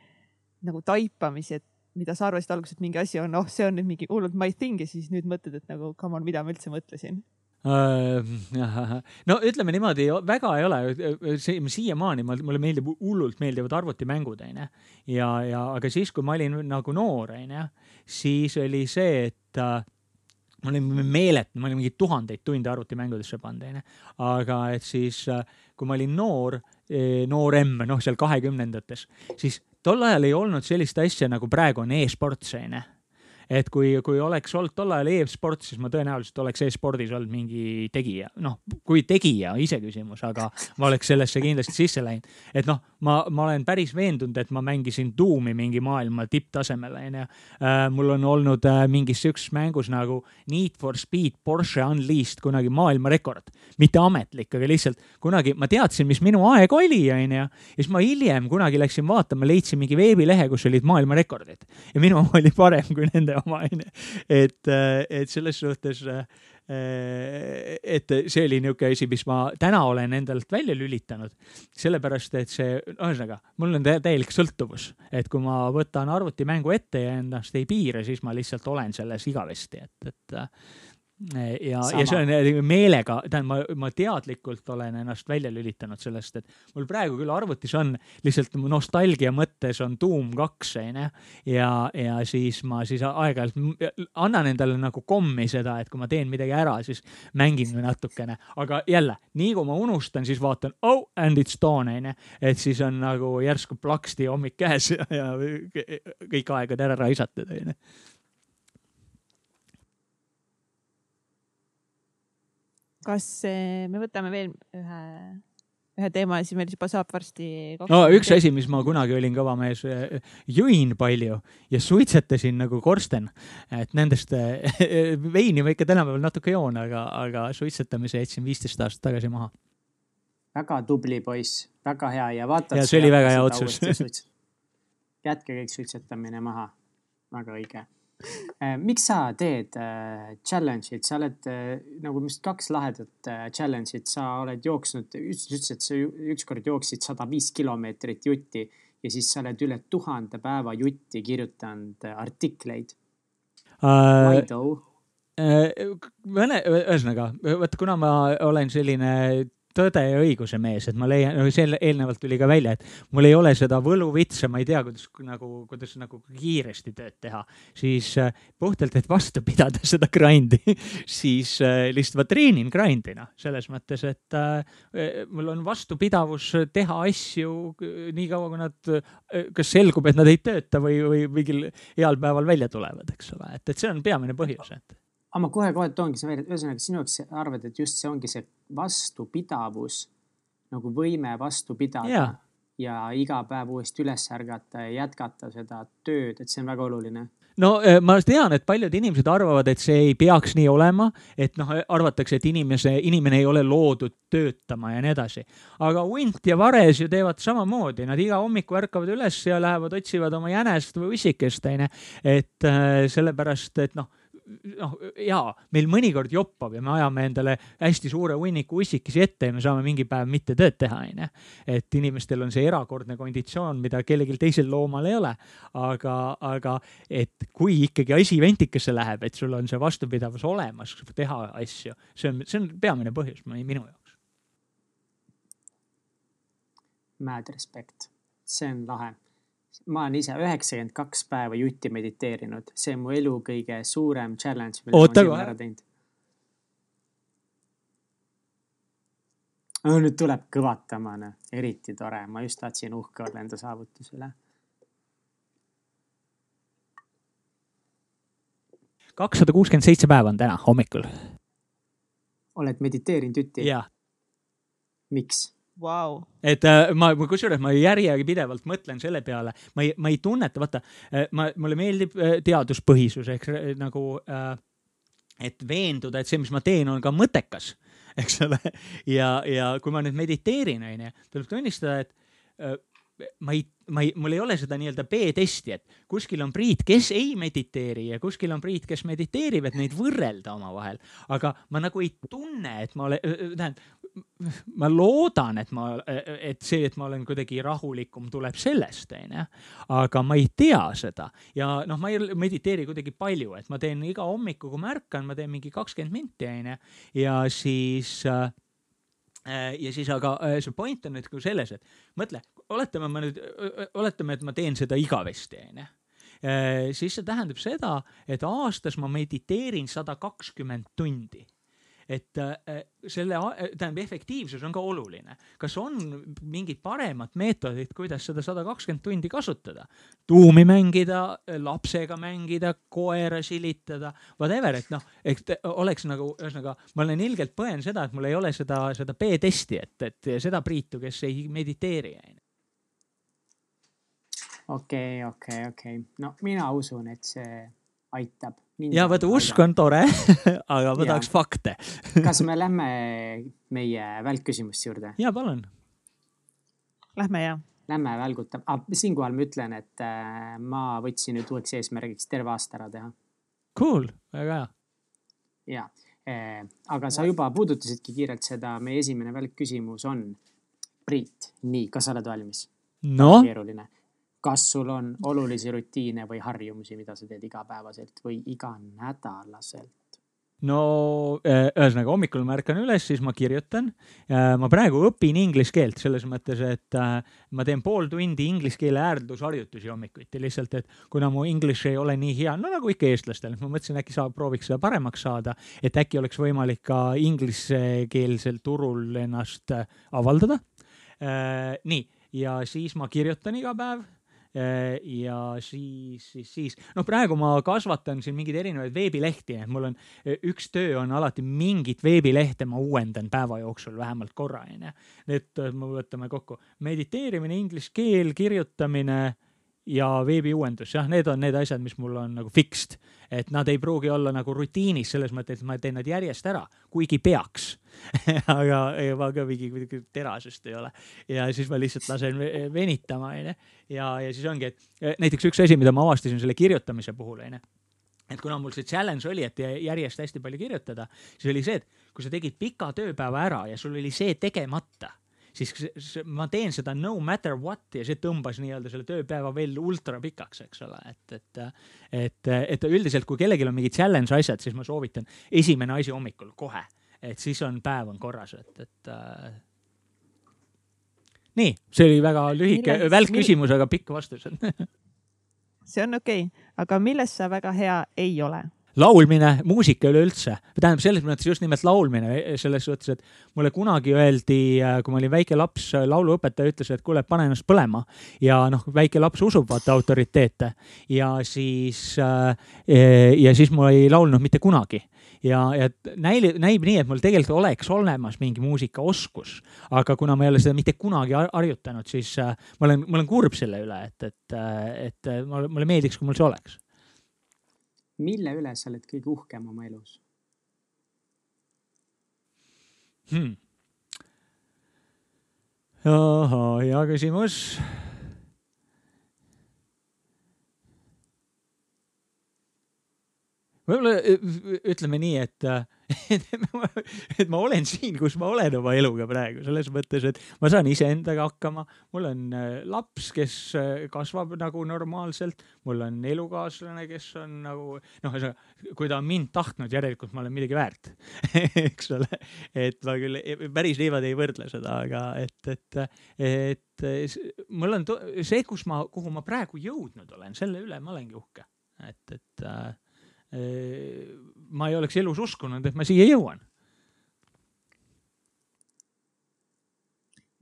nagu taipamisi, et mida sa arvasid alguses, et mingi asi on, oh, see on nüüd mingi hullult my thing ja siis nüüd mõtled, et nagu come on, mida ma üldse mõtlesin no ütleme niimoodi, väga ei ole, siiamaani mulle meeldib, hullult meeldivad arvutimängud, onju. ja, ja aga siis, kui ma olin nagu noor, onju, siis oli see, et äh, ma olin meeletu, ma olin mingi tuhandeid tunde arvutimängudesse pannud, onju. aga et siis, äh, kui ma olin noor, e, noorem, noh, seal kahekümnendates, siis tol ajal ei olnud sellist asja nagu praegu on e-sports, onju et kui, kui oleks olnud tol ajal e-sport, siis ma tõenäoliselt oleks e-spordis olnud mingi tegija, noh, kui tegija, iseküsimus, aga ma oleks sellesse kindlasti sisse läinud. et noh, ma, ma olen päris veendunud, et ma mängisin Doomi mingi maailma tipptasemel, onju. Äh, mul on olnud äh, mingis sihukeses mängus nagu Need for Speed Porsche Unleashed kunagi maailmarekord, mitte ametlik, aga lihtsalt kunagi ma teadsin, mis minu aeg oli, onju. ja siis ma hiljem kunagi läksin vaatama, leidsin mingi veebilehe, kus olid maailmarekordid ja minu oli parem kui nende enda oma, onju. et, äh, et selles suhtes, äh, et see oli niisugune asi, mis ma täna olen endalt välja lülitanud. sellepärast, et see, ühesõnaga, mul on täielik sõltuvus, et kui ma võtan arvutimängu ette ja ennast ei piira, siis ma lihtsalt olen selles igavesti, et, et ja, ja see on meelega, tähendab, ma, ma teadlikult olen ennast välja lülitanud sellest, et mul praegu küll arvutis on lihtsalt nostalgia mõttes on Doom kaks onju. ja, ja siis ma siis aeg-ajalt annan endale nagu kommi seda, et kui ma teen midagi ära, siis mängin natukene, aga jälle nii kui ma unustan, siis vaatan oh and it's dawn onju, et siis on nagu järsku plaksti hommik käes ja, ja kõik aeg on ära raisatud onju kas me võtame veel ühe, ühe teema ja siis meil juba saab varsti. no üks asi, mis ma kunagi olin kõva mees, jõin palju ja suitsetasin nagu korsten. et nendest veini ma ikka tänapäeval natuke joon, aga, aga suitsetamise jätsin viisteist aastat tagasi maha. väga tubli poiss, väga hea ja vaata. ja see oli väga hea otsus jätke kõik suitsetamine maha, väga õige Eh, miks sa teed äh, challenge'id, sa oled äh, nagu vist kaks lahedat äh, challenge'it, sa oled jooksnud, ütlesid, et sa ükskord jooksid sada viis kilomeetrit jutti ja siis sa oled üle tuhande päeva jutti kirjutanud artikleid uh,. Why though? Mõne, ühesõnaga, vaata, kuna ma olen selline tõde ja õiguse mees, et ma leian, see eelnevalt tuli ka välja, et mul ei ole seda võluvitsa, ma ei tea, kuidas nagu, kuidas nagu kiiresti tööd teha, siis äh, puhtalt, et vastu pidada seda grind'i siis äh, lihtsalt ma treenin grind'ina selles mõttes, et äh, mul on vastupidavus teha asju nii kaua, kui nad äh,, kas selgub, et nad ei tööta või, või mingil heal päeval välja tulevad, eks ole, et, et see on peamine põhjus, et aga ma kohe-kohe toongi selle välja, et ühesõnaga sinu jaoks arvad, et just see ongi see vastupidavus, nagu võime vastu pidada ja, ja iga päev uuesti üles ärgata ja jätkata seda tööd, et see on väga oluline no eh, ma tean, et paljud inimesed arvavad, et see ei peaks nii olema, et noh, arvatakse, et inimese, inimene ei ole loodud töötama ja nii edasi. aga hunt ja vares ju teevad samamoodi, nad iga hommiku ärkavad üles ja lähevad, otsivad oma jänest või ussikest, onju. et äh, sellepärast, et noh noh, jaa, meil mõnikord joppab ja me ajame endale hästi suure hunniku ussikesi ette ja me saame mingi päev mitte tööd teha, onju. et inimestel on see erakordne konditsioon, mida kellelgi teisel loomal ei ole. aga, aga et kui ikkagi asi ventikesse läheb, et sul on see vastupidavus olemas, teha asju, see on, see on peamine põhjus minu jaoks. Mad respect, see on lahe ma olen ise üheksakümmend kaks päeva jutti mediteerinud, see on mu elu kõige suurem challenge, mille Oota, ma olen ära teinud. no nüüd tuleb kõvatama, noh, eriti tore, ma just tahtsin uhke olla enda saavutuse üle. kakssada kuuskümmend seitse päeva on täna hommikul. oled mediteerinud jutti? miks? Wow.. et äh, ma, kusjuures ma järjepidevalt mõtlen selle peale, ma ei, ma ei tunneta, vaata äh,, ma, mulle meeldib äh, teaduspõhisus ehk nagu et veenduda, et see, mis ma teen, on ka mõttekas, eks ole. ja, ja kui ma nüüd mediteerin, onju, tuleb tunnistada, et ma ei, ma ei, mul ei ole seda nii-öelda B-testi, et kuskil on Priit, kes ei mediteeri ja kuskil on Priit, kes mediteerib, et neid võrrelda omavahel. aga ma nagu ei tunne, et ma olen, tähendab, ma loodan, et ma, et see, et ma olen kuidagi rahulikum, tuleb sellest, onju. aga ma ei tea seda ja noh, ma ei mediteeri kuidagi palju, et ma teen iga hommiku, kui ma ärkan, ma teen mingi kakskümmend minti, onju. ja siis äh, ja siis, aga äh, see point on nüüd nagu selles, et mõtle, oletame, ma nüüd, oletame, et ma teen seda igavesti, onju. Äh, siis see tähendab seda, et aastas ma mediteerin sada kakskümmend tundi et äh, selle, tähendab, efektiivsus on ka oluline. kas on mingid paremad meetodid, kuidas seda sada kakskümmend tundi kasutada? tuumi mängida, lapsega mängida, koera silitada, whatever, et noh, et oleks nagu, ühesõnaga, ma olen ilgelt põen seda, et mul ei ole seda, seda B-testi, et, et seda Priitu, kes ei mediteeri, onju okei okay,, okei okay,, okei okay., no mina usun, et see aitab. ja vaata, usk on tore aga ma tahaks fakte kas me lähme meie välkküsimuste juurde? ja palun. Lähme ja. Lähme välgutame ah,, siinkohal ma ütlen, et äh, ma võtsin nüüd uueks eesmärgiks terve aasta ära teha. Cool, väga hea. ja äh,, aga sa juba puudutasidki kiirelt seda, meie esimene välkküsimus on. Priit, nii, kas sa oled valmis? noh. keeruline kas sul on olulisi rutiine või harjumusi, mida sa teed igapäevaselt või iganädalaselt? no äh, ühesõnaga hommikul ma ärkan üles, siis ma kirjutan. ma praegu õpin inglise keelt selles mõttes, et äh, ma teen pool tundi inglise keele hääldusharjutusi hommikuti lihtsalt, et kuna mu inglise ei ole nii hea, no nagu ikka eestlastel, ma mõtlesin, äkki saab, prooviks seda paremaks saada, et äkki oleks võimalik ka inglisekeelsel turul ennast avaldada. nii, ja siis ma kirjutan iga päev ja siis, siis, siis noh, praegu ma kasvatan siin mingeid erinevaid veebilehti, et mul on äh, üks töö on alati mingit veebilehte ma uuendan päeva jooksul vähemalt korra onju. et äh, me võtame kokku mediteerimine, inglise keel, kirjutamine ja veebiuuendus, jah, need on need asjad, mis mul on nagu fixed, et nad ei pruugi olla nagu rutiinis selles mõttes, et ma teen nad järjest ära, kuigi peaks. Aga ma ka mingi kuidagi terasest ei ole. Ja siis ma lihtsalt lasen venitama, onju. ja, ja siis ongi, et näiteks üks asi, mida ma avastasin selle kirjutamise puhul, onju et kuna mul see challenge oli, et järjest hästi palju kirjutada, siis oli see, et kui sa tegid pika tööpäeva ära ja sul oli see tegemata, siis ma teen seda no matter what ja see tõmbas nii-öelda selle tööpäeva veel ultra pikaks, eks ole, et, et, et, et üldiselt, kui kellelgi on mingid challenge asjad, siis ma soovitan esimene asi hommikul kohe, et siis on päev on korras, et, et äh, nii, see oli väga lühike, välk küsimus, aga pikk vastus see on okei okay., aga milles sa väga hea ei ole? Laulmine, muusika üleüldse, tähendab selles mõttes just nimelt laulmine, selles suhtes, et mulle kunagi öeldi, kui ma olin väike laps, lauluõpetaja ütles, et kuule, pane ennast põlema. Ja noh, väike laps usub vaata autoriteete. Ja siis äh, ja siis mul ei laulnud mitte kunagi. Ja, ja näib, näib nii, et mul tegelikult oleks olemas mingi muusikaoskus, aga kuna ma ei ole seda mitte kunagi harjutanud, siis äh, ma olen, ma olen kurb selle üle, et, et, et mulle meeldiks, kui mul see oleks mille üle sa oled kõige uhkem oma elus hmm.? hea küsimus. võib-olla ütleme nii, et et ma olen siin, kus ma olen oma eluga praegu, selles mõttes, et ma saan iseendaga hakkama. mul on äh, laps, kes äh, kasvab nagu normaalselt, mul on elukaaslane, kes on nagu noh, ühesõnaga, kui ta on mind tahtnud, järelikult ma olen midagi väärt eks ole, et ma küll päris niimoodi ei võrdle seda, aga et, et, et mul on see, kus ma, kuhu ma praegu jõudnud olen, selle üle ma olengi uhke, et, et äh, ma ei oleks elus uskunud, et ma siia jõuan.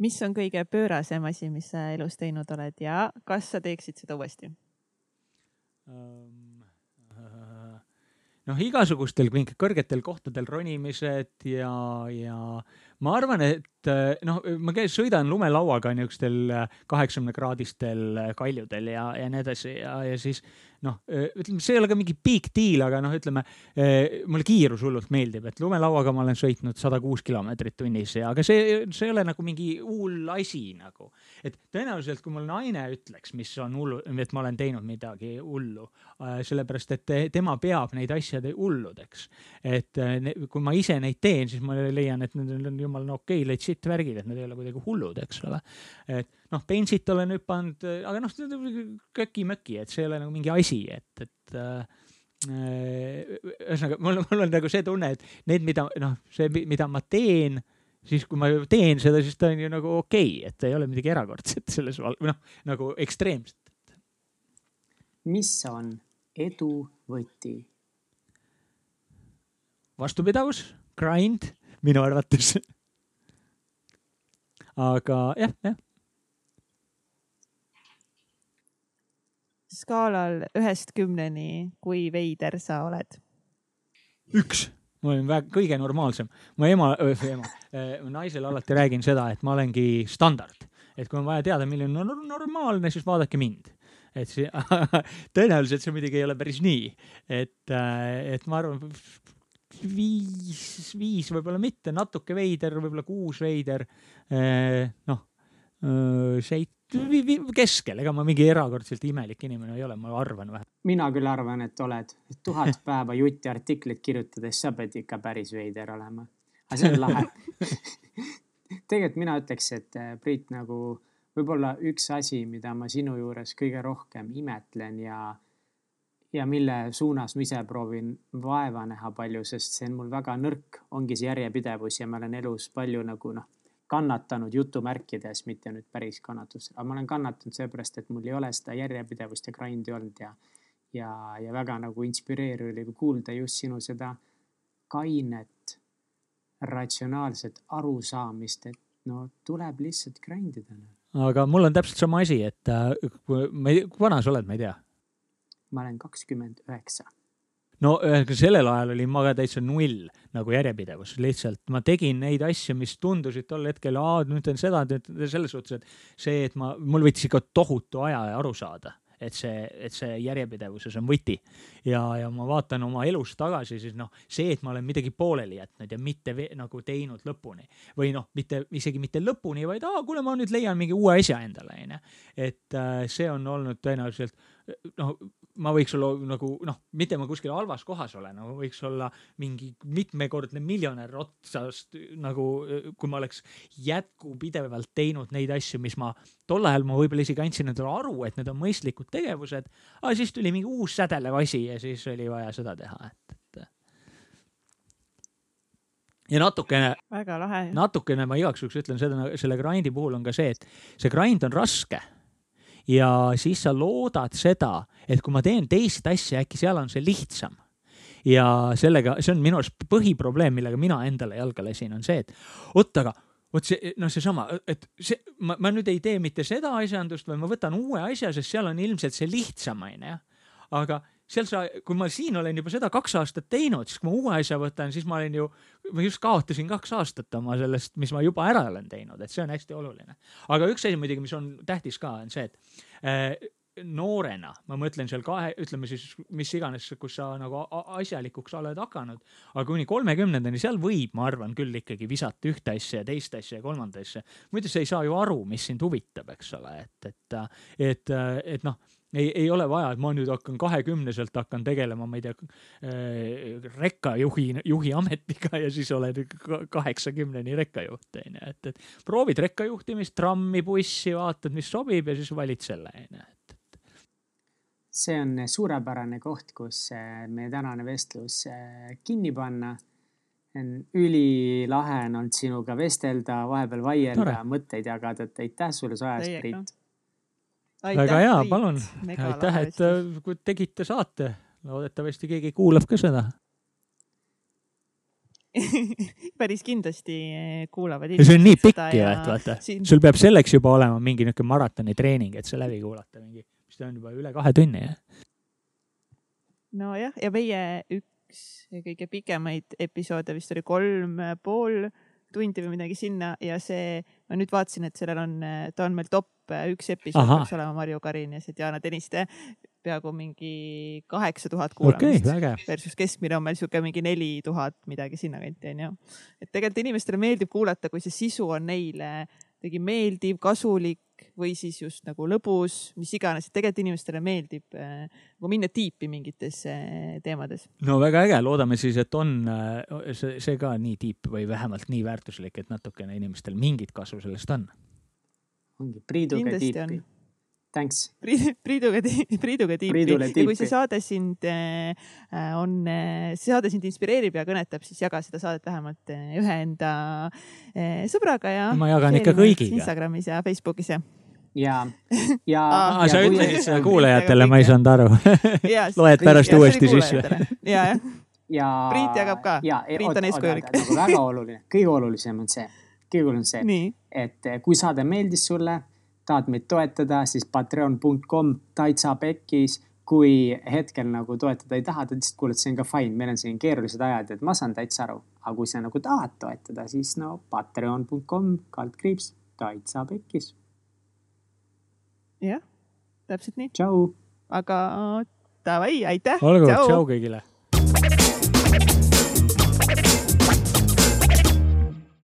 mis on kõige pöörasem asi, mis sa elus teinud oled ja kas sa teeksid seda uuesti noh, igasugustel kõrgetel kohtadel ronimised ja, ja ma arvan, et noh, ma käin, sõidan lumelauaga niisugustel kaheksakümne kraadistel kaljudel ja, ja nii edasi ja, ja siis noh, ütleme, see ei ole ka mingi big deal, aga noh, ütleme mulle kiirus hullult meeldib, et lumelauaga ma olen sõitnud sada kuus kilomeetrit tunnis ja, aga see, see ei ole nagu mingi hull asi nagu. et tõenäoliselt, kui mul naine ütleks, mis on hullu, et ma olen teinud midagi hullu, sellepärast et tema peab neid asju hulludeks. et kui ma ise neid teen, siis ma leian, et need on jumala okei okay, legit värgid, et need ei ole kuidagi hullud, eks ole. et noh, bensit olen hüpanud, aga noh, köki-möki, et see ei ole nagu mingi asi, et, et äh, ühesõnaga mul, mul on nagu see tunne, et need, mida noh, see, mida ma teen, siis kui ma teen seda, siis ta on ju nagu okei okay,, et ei ole midagi erakordset selles val-, või noh, nagu ekstreemset. mis on edu võti? vastupidavus, grind minu arvates aga jah, jah. Skaalal ühest kümneni, kui veider sa oled? üks, ma olen väga, kõige normaalsem. mu ema, ema, naisele alati räägin seda, et ma olengi standard, et kui on vaja teada, milline on normaalne, siis vaadake mind. Et see tõenäoliselt see muidugi ei ole päris nii, et, et ma arvan, viis, viis võib-olla mitte, natuke veider, võib-olla kuus veider. noh, seit-, keskel, ega ma mingi erakordselt imelik inimene ei ole, ma arvan vähemalt. mina küll arvan, et oled. tuhat päeva jutti artiklit kirjutades, sa pead ikka päris veider olema. aga see on lahe tegelikult mina ütleks, et äh, Priit nagu võib-olla üks asi, mida ma sinu juures kõige rohkem imetlen ja, ja mille suunas ma ise proovin vaeva näha palju, sest see on mul väga nõrk, ongi see järjepidevus ja ma olen elus palju nagu noh kannatanud jutumärkides, mitte nüüd päris kannatus, aga ma olen kannatanud seepärast, et mul ei ole seda järjepidevust ja grind'i olnud ja, ja, ja väga nagu inspireeriv oli kuulda just sinu seda kainet, ratsionaalset arusaamist, et no tuleb lihtsalt grind ida. aga mul on täpselt sama asi, et äh, ma ei, kui vana sa oled, ma ei tea? Ma olen kakskümmend üheksa no ühesõnaga sellel ajal olin ma ka täitsa null nagu järjepidevus, lihtsalt ma tegin neid asju, mis tundusid tol hetkel, nüüd teen seda, selles suhtes, et see, et ma, mul võttis ikka tohutu aja aru saada et see, et see järjepidevuses on võti. ja, ja ma vaatan oma elust tagasi, siis noh, see, et ma olen midagi pooleli jätnud ja mitte nagu teinud lõpuni või noh, mitte isegi mitte lõpuni, vaid aa, kuule, ma nüüd leian mingi uue asja endale, onju. et äh, see on olnud tõenäoliselt noh, ma võiks olla nagu noh, mitte ma kuskil halvas kohas olen, aga võiks olla mingi mitmekordne miljonär otsast nagu, kui ma oleks jätkupidevalt teinud neid asju, mis ma tol ajal ma võib-olla isegi andsin endale aru, et need on mõistlikud tegevused. aga siis tuli mingi uus sädelev asi ja siis oli vaja seda teha, et, ja natukene, natukene ma igaks juhuks ütlen seda, selle grind'i puhul on ka see, et see grind on raske. Ja siis sa loodad seda, et kui ma teen teist asja, äkki seal on see lihtsam. ja sellega, see on minu arust põhiprobleem, millega mina endale jalga lesin, on see, et oot, aga vot see, noh, seesama, et see, ma, ma nüüd ei tee mitte seda asjandust, vaid ma võtan uue asja, sest seal on ilmselt see lihtsam, onju. aga seal sa, kui ma siin olen juba seda kaks aastat teinud, siis kui ma uue asja võtan, siis ma olen ju, ma just kaotasin kaks aastat oma sellest, mis ma juba ära olen teinud, et see on hästi oluline. aga üks asi muidugi, mis on tähtis ka, on see, et äh, noorena, ma mõtlen seal kahe, ütleme siis mis iganes, kus sa nagu asjalikuks oled hakanud, aga kuni kolmekümnendani, seal võib, ma arvan küll ikkagi visata ühte asja ja teist asja ja kolmandat asja. muidu sa ei saa ju aru, mis sind huvitab, eks ole, et, et, et, et noh ei, ei ole vaja, et ma nüüd hakkan kahekümneselt hakkan tegelema, ma ei tea äh,, rekkajuhi, juhi ametiga ja siis oled kaheksakümneni rekkajuht onju, et, et proovid rekkajuhtimist, trammi, bussi, vaatad, mis sobib ja siis valid selle onju, et, et. see on suurepärane koht, kus äh, meie tänane vestlus äh, kinni panna. ülilahe on olnud sinuga vestelda, vahepeal vaielda, mõtteid jagada, et aitäh sulle su ajast, Priit väga hea, palun. aitäh, et äh, tegite saate. loodetavasti keegi kuulab ka seda päris kindlasti äh, kuulavad. ja see on nii pikk ju, et vaata siin..., sul peab selleks juba olema mingi niisugune maratonitreening, et see läbi kuulata mingi, mis ta on juba üle kahe tunni, jah. nojah, ja meie üks kõige pikemaid episoode vist oli kolm pool tundi või midagi sinna ja see, ma nüüd vaatasin, et sellel on, ta on meil top üks episood peaks olema Marju Karinas ja Diana Tõniste peaaegu mingi kaheksa tuhat kuulamist okay, versus keskmine on meil sihuke mingi neli tuhat midagi sinnakanti onju. et tegelikult inimestele meeldib kuulata, kui see sisu on neile kuidagi meeldiv, kasulik või siis just nagu lõbus, mis iganes, et tegelikult inimestele meeldib äh, nagu minna tiipi mingites äh, teemades. no väga äge, loodame siis, et on äh, see, see ka nii tiip või vähemalt nii väärtuslik, et natukene inimestel mingit kasu sellest on. Ongi Priiduga tiipi Thanks. Priiduga, Priiduga tiipi ja kui see saade sind äh, on, see saade sind inspireerib ja kõnetab, siis jaga seda saadet vähemalt ühe enda sõbraga ja. ma jagan ikka kõigiga. Instagramis ja Facebookis ja ja, ja ah,. sa ütlesid seda kuulajatele, ma ei saanud aru loed pärast uuesti sisse. ja, jah. ja. Priit jagab ka. Priit on eeskujulik. nagu väga oluline, kõige olulisem on see, olulisem on see, et kui saade meeldis sulle tahad meid toetada, siis patreon.com täitsa pekkis. kui hetkel nagu toetada ei taha, lihtsalt kuulad, see on ka fine, meil on siin keerulised ajad, et ma saan täitsa aru. aga kui sa nagu tahad toetada, siis no patreon.com kaldkriips täitsa pekkis. jah, täpselt nii. aga davai, aitäh. olgu, tšau kõigile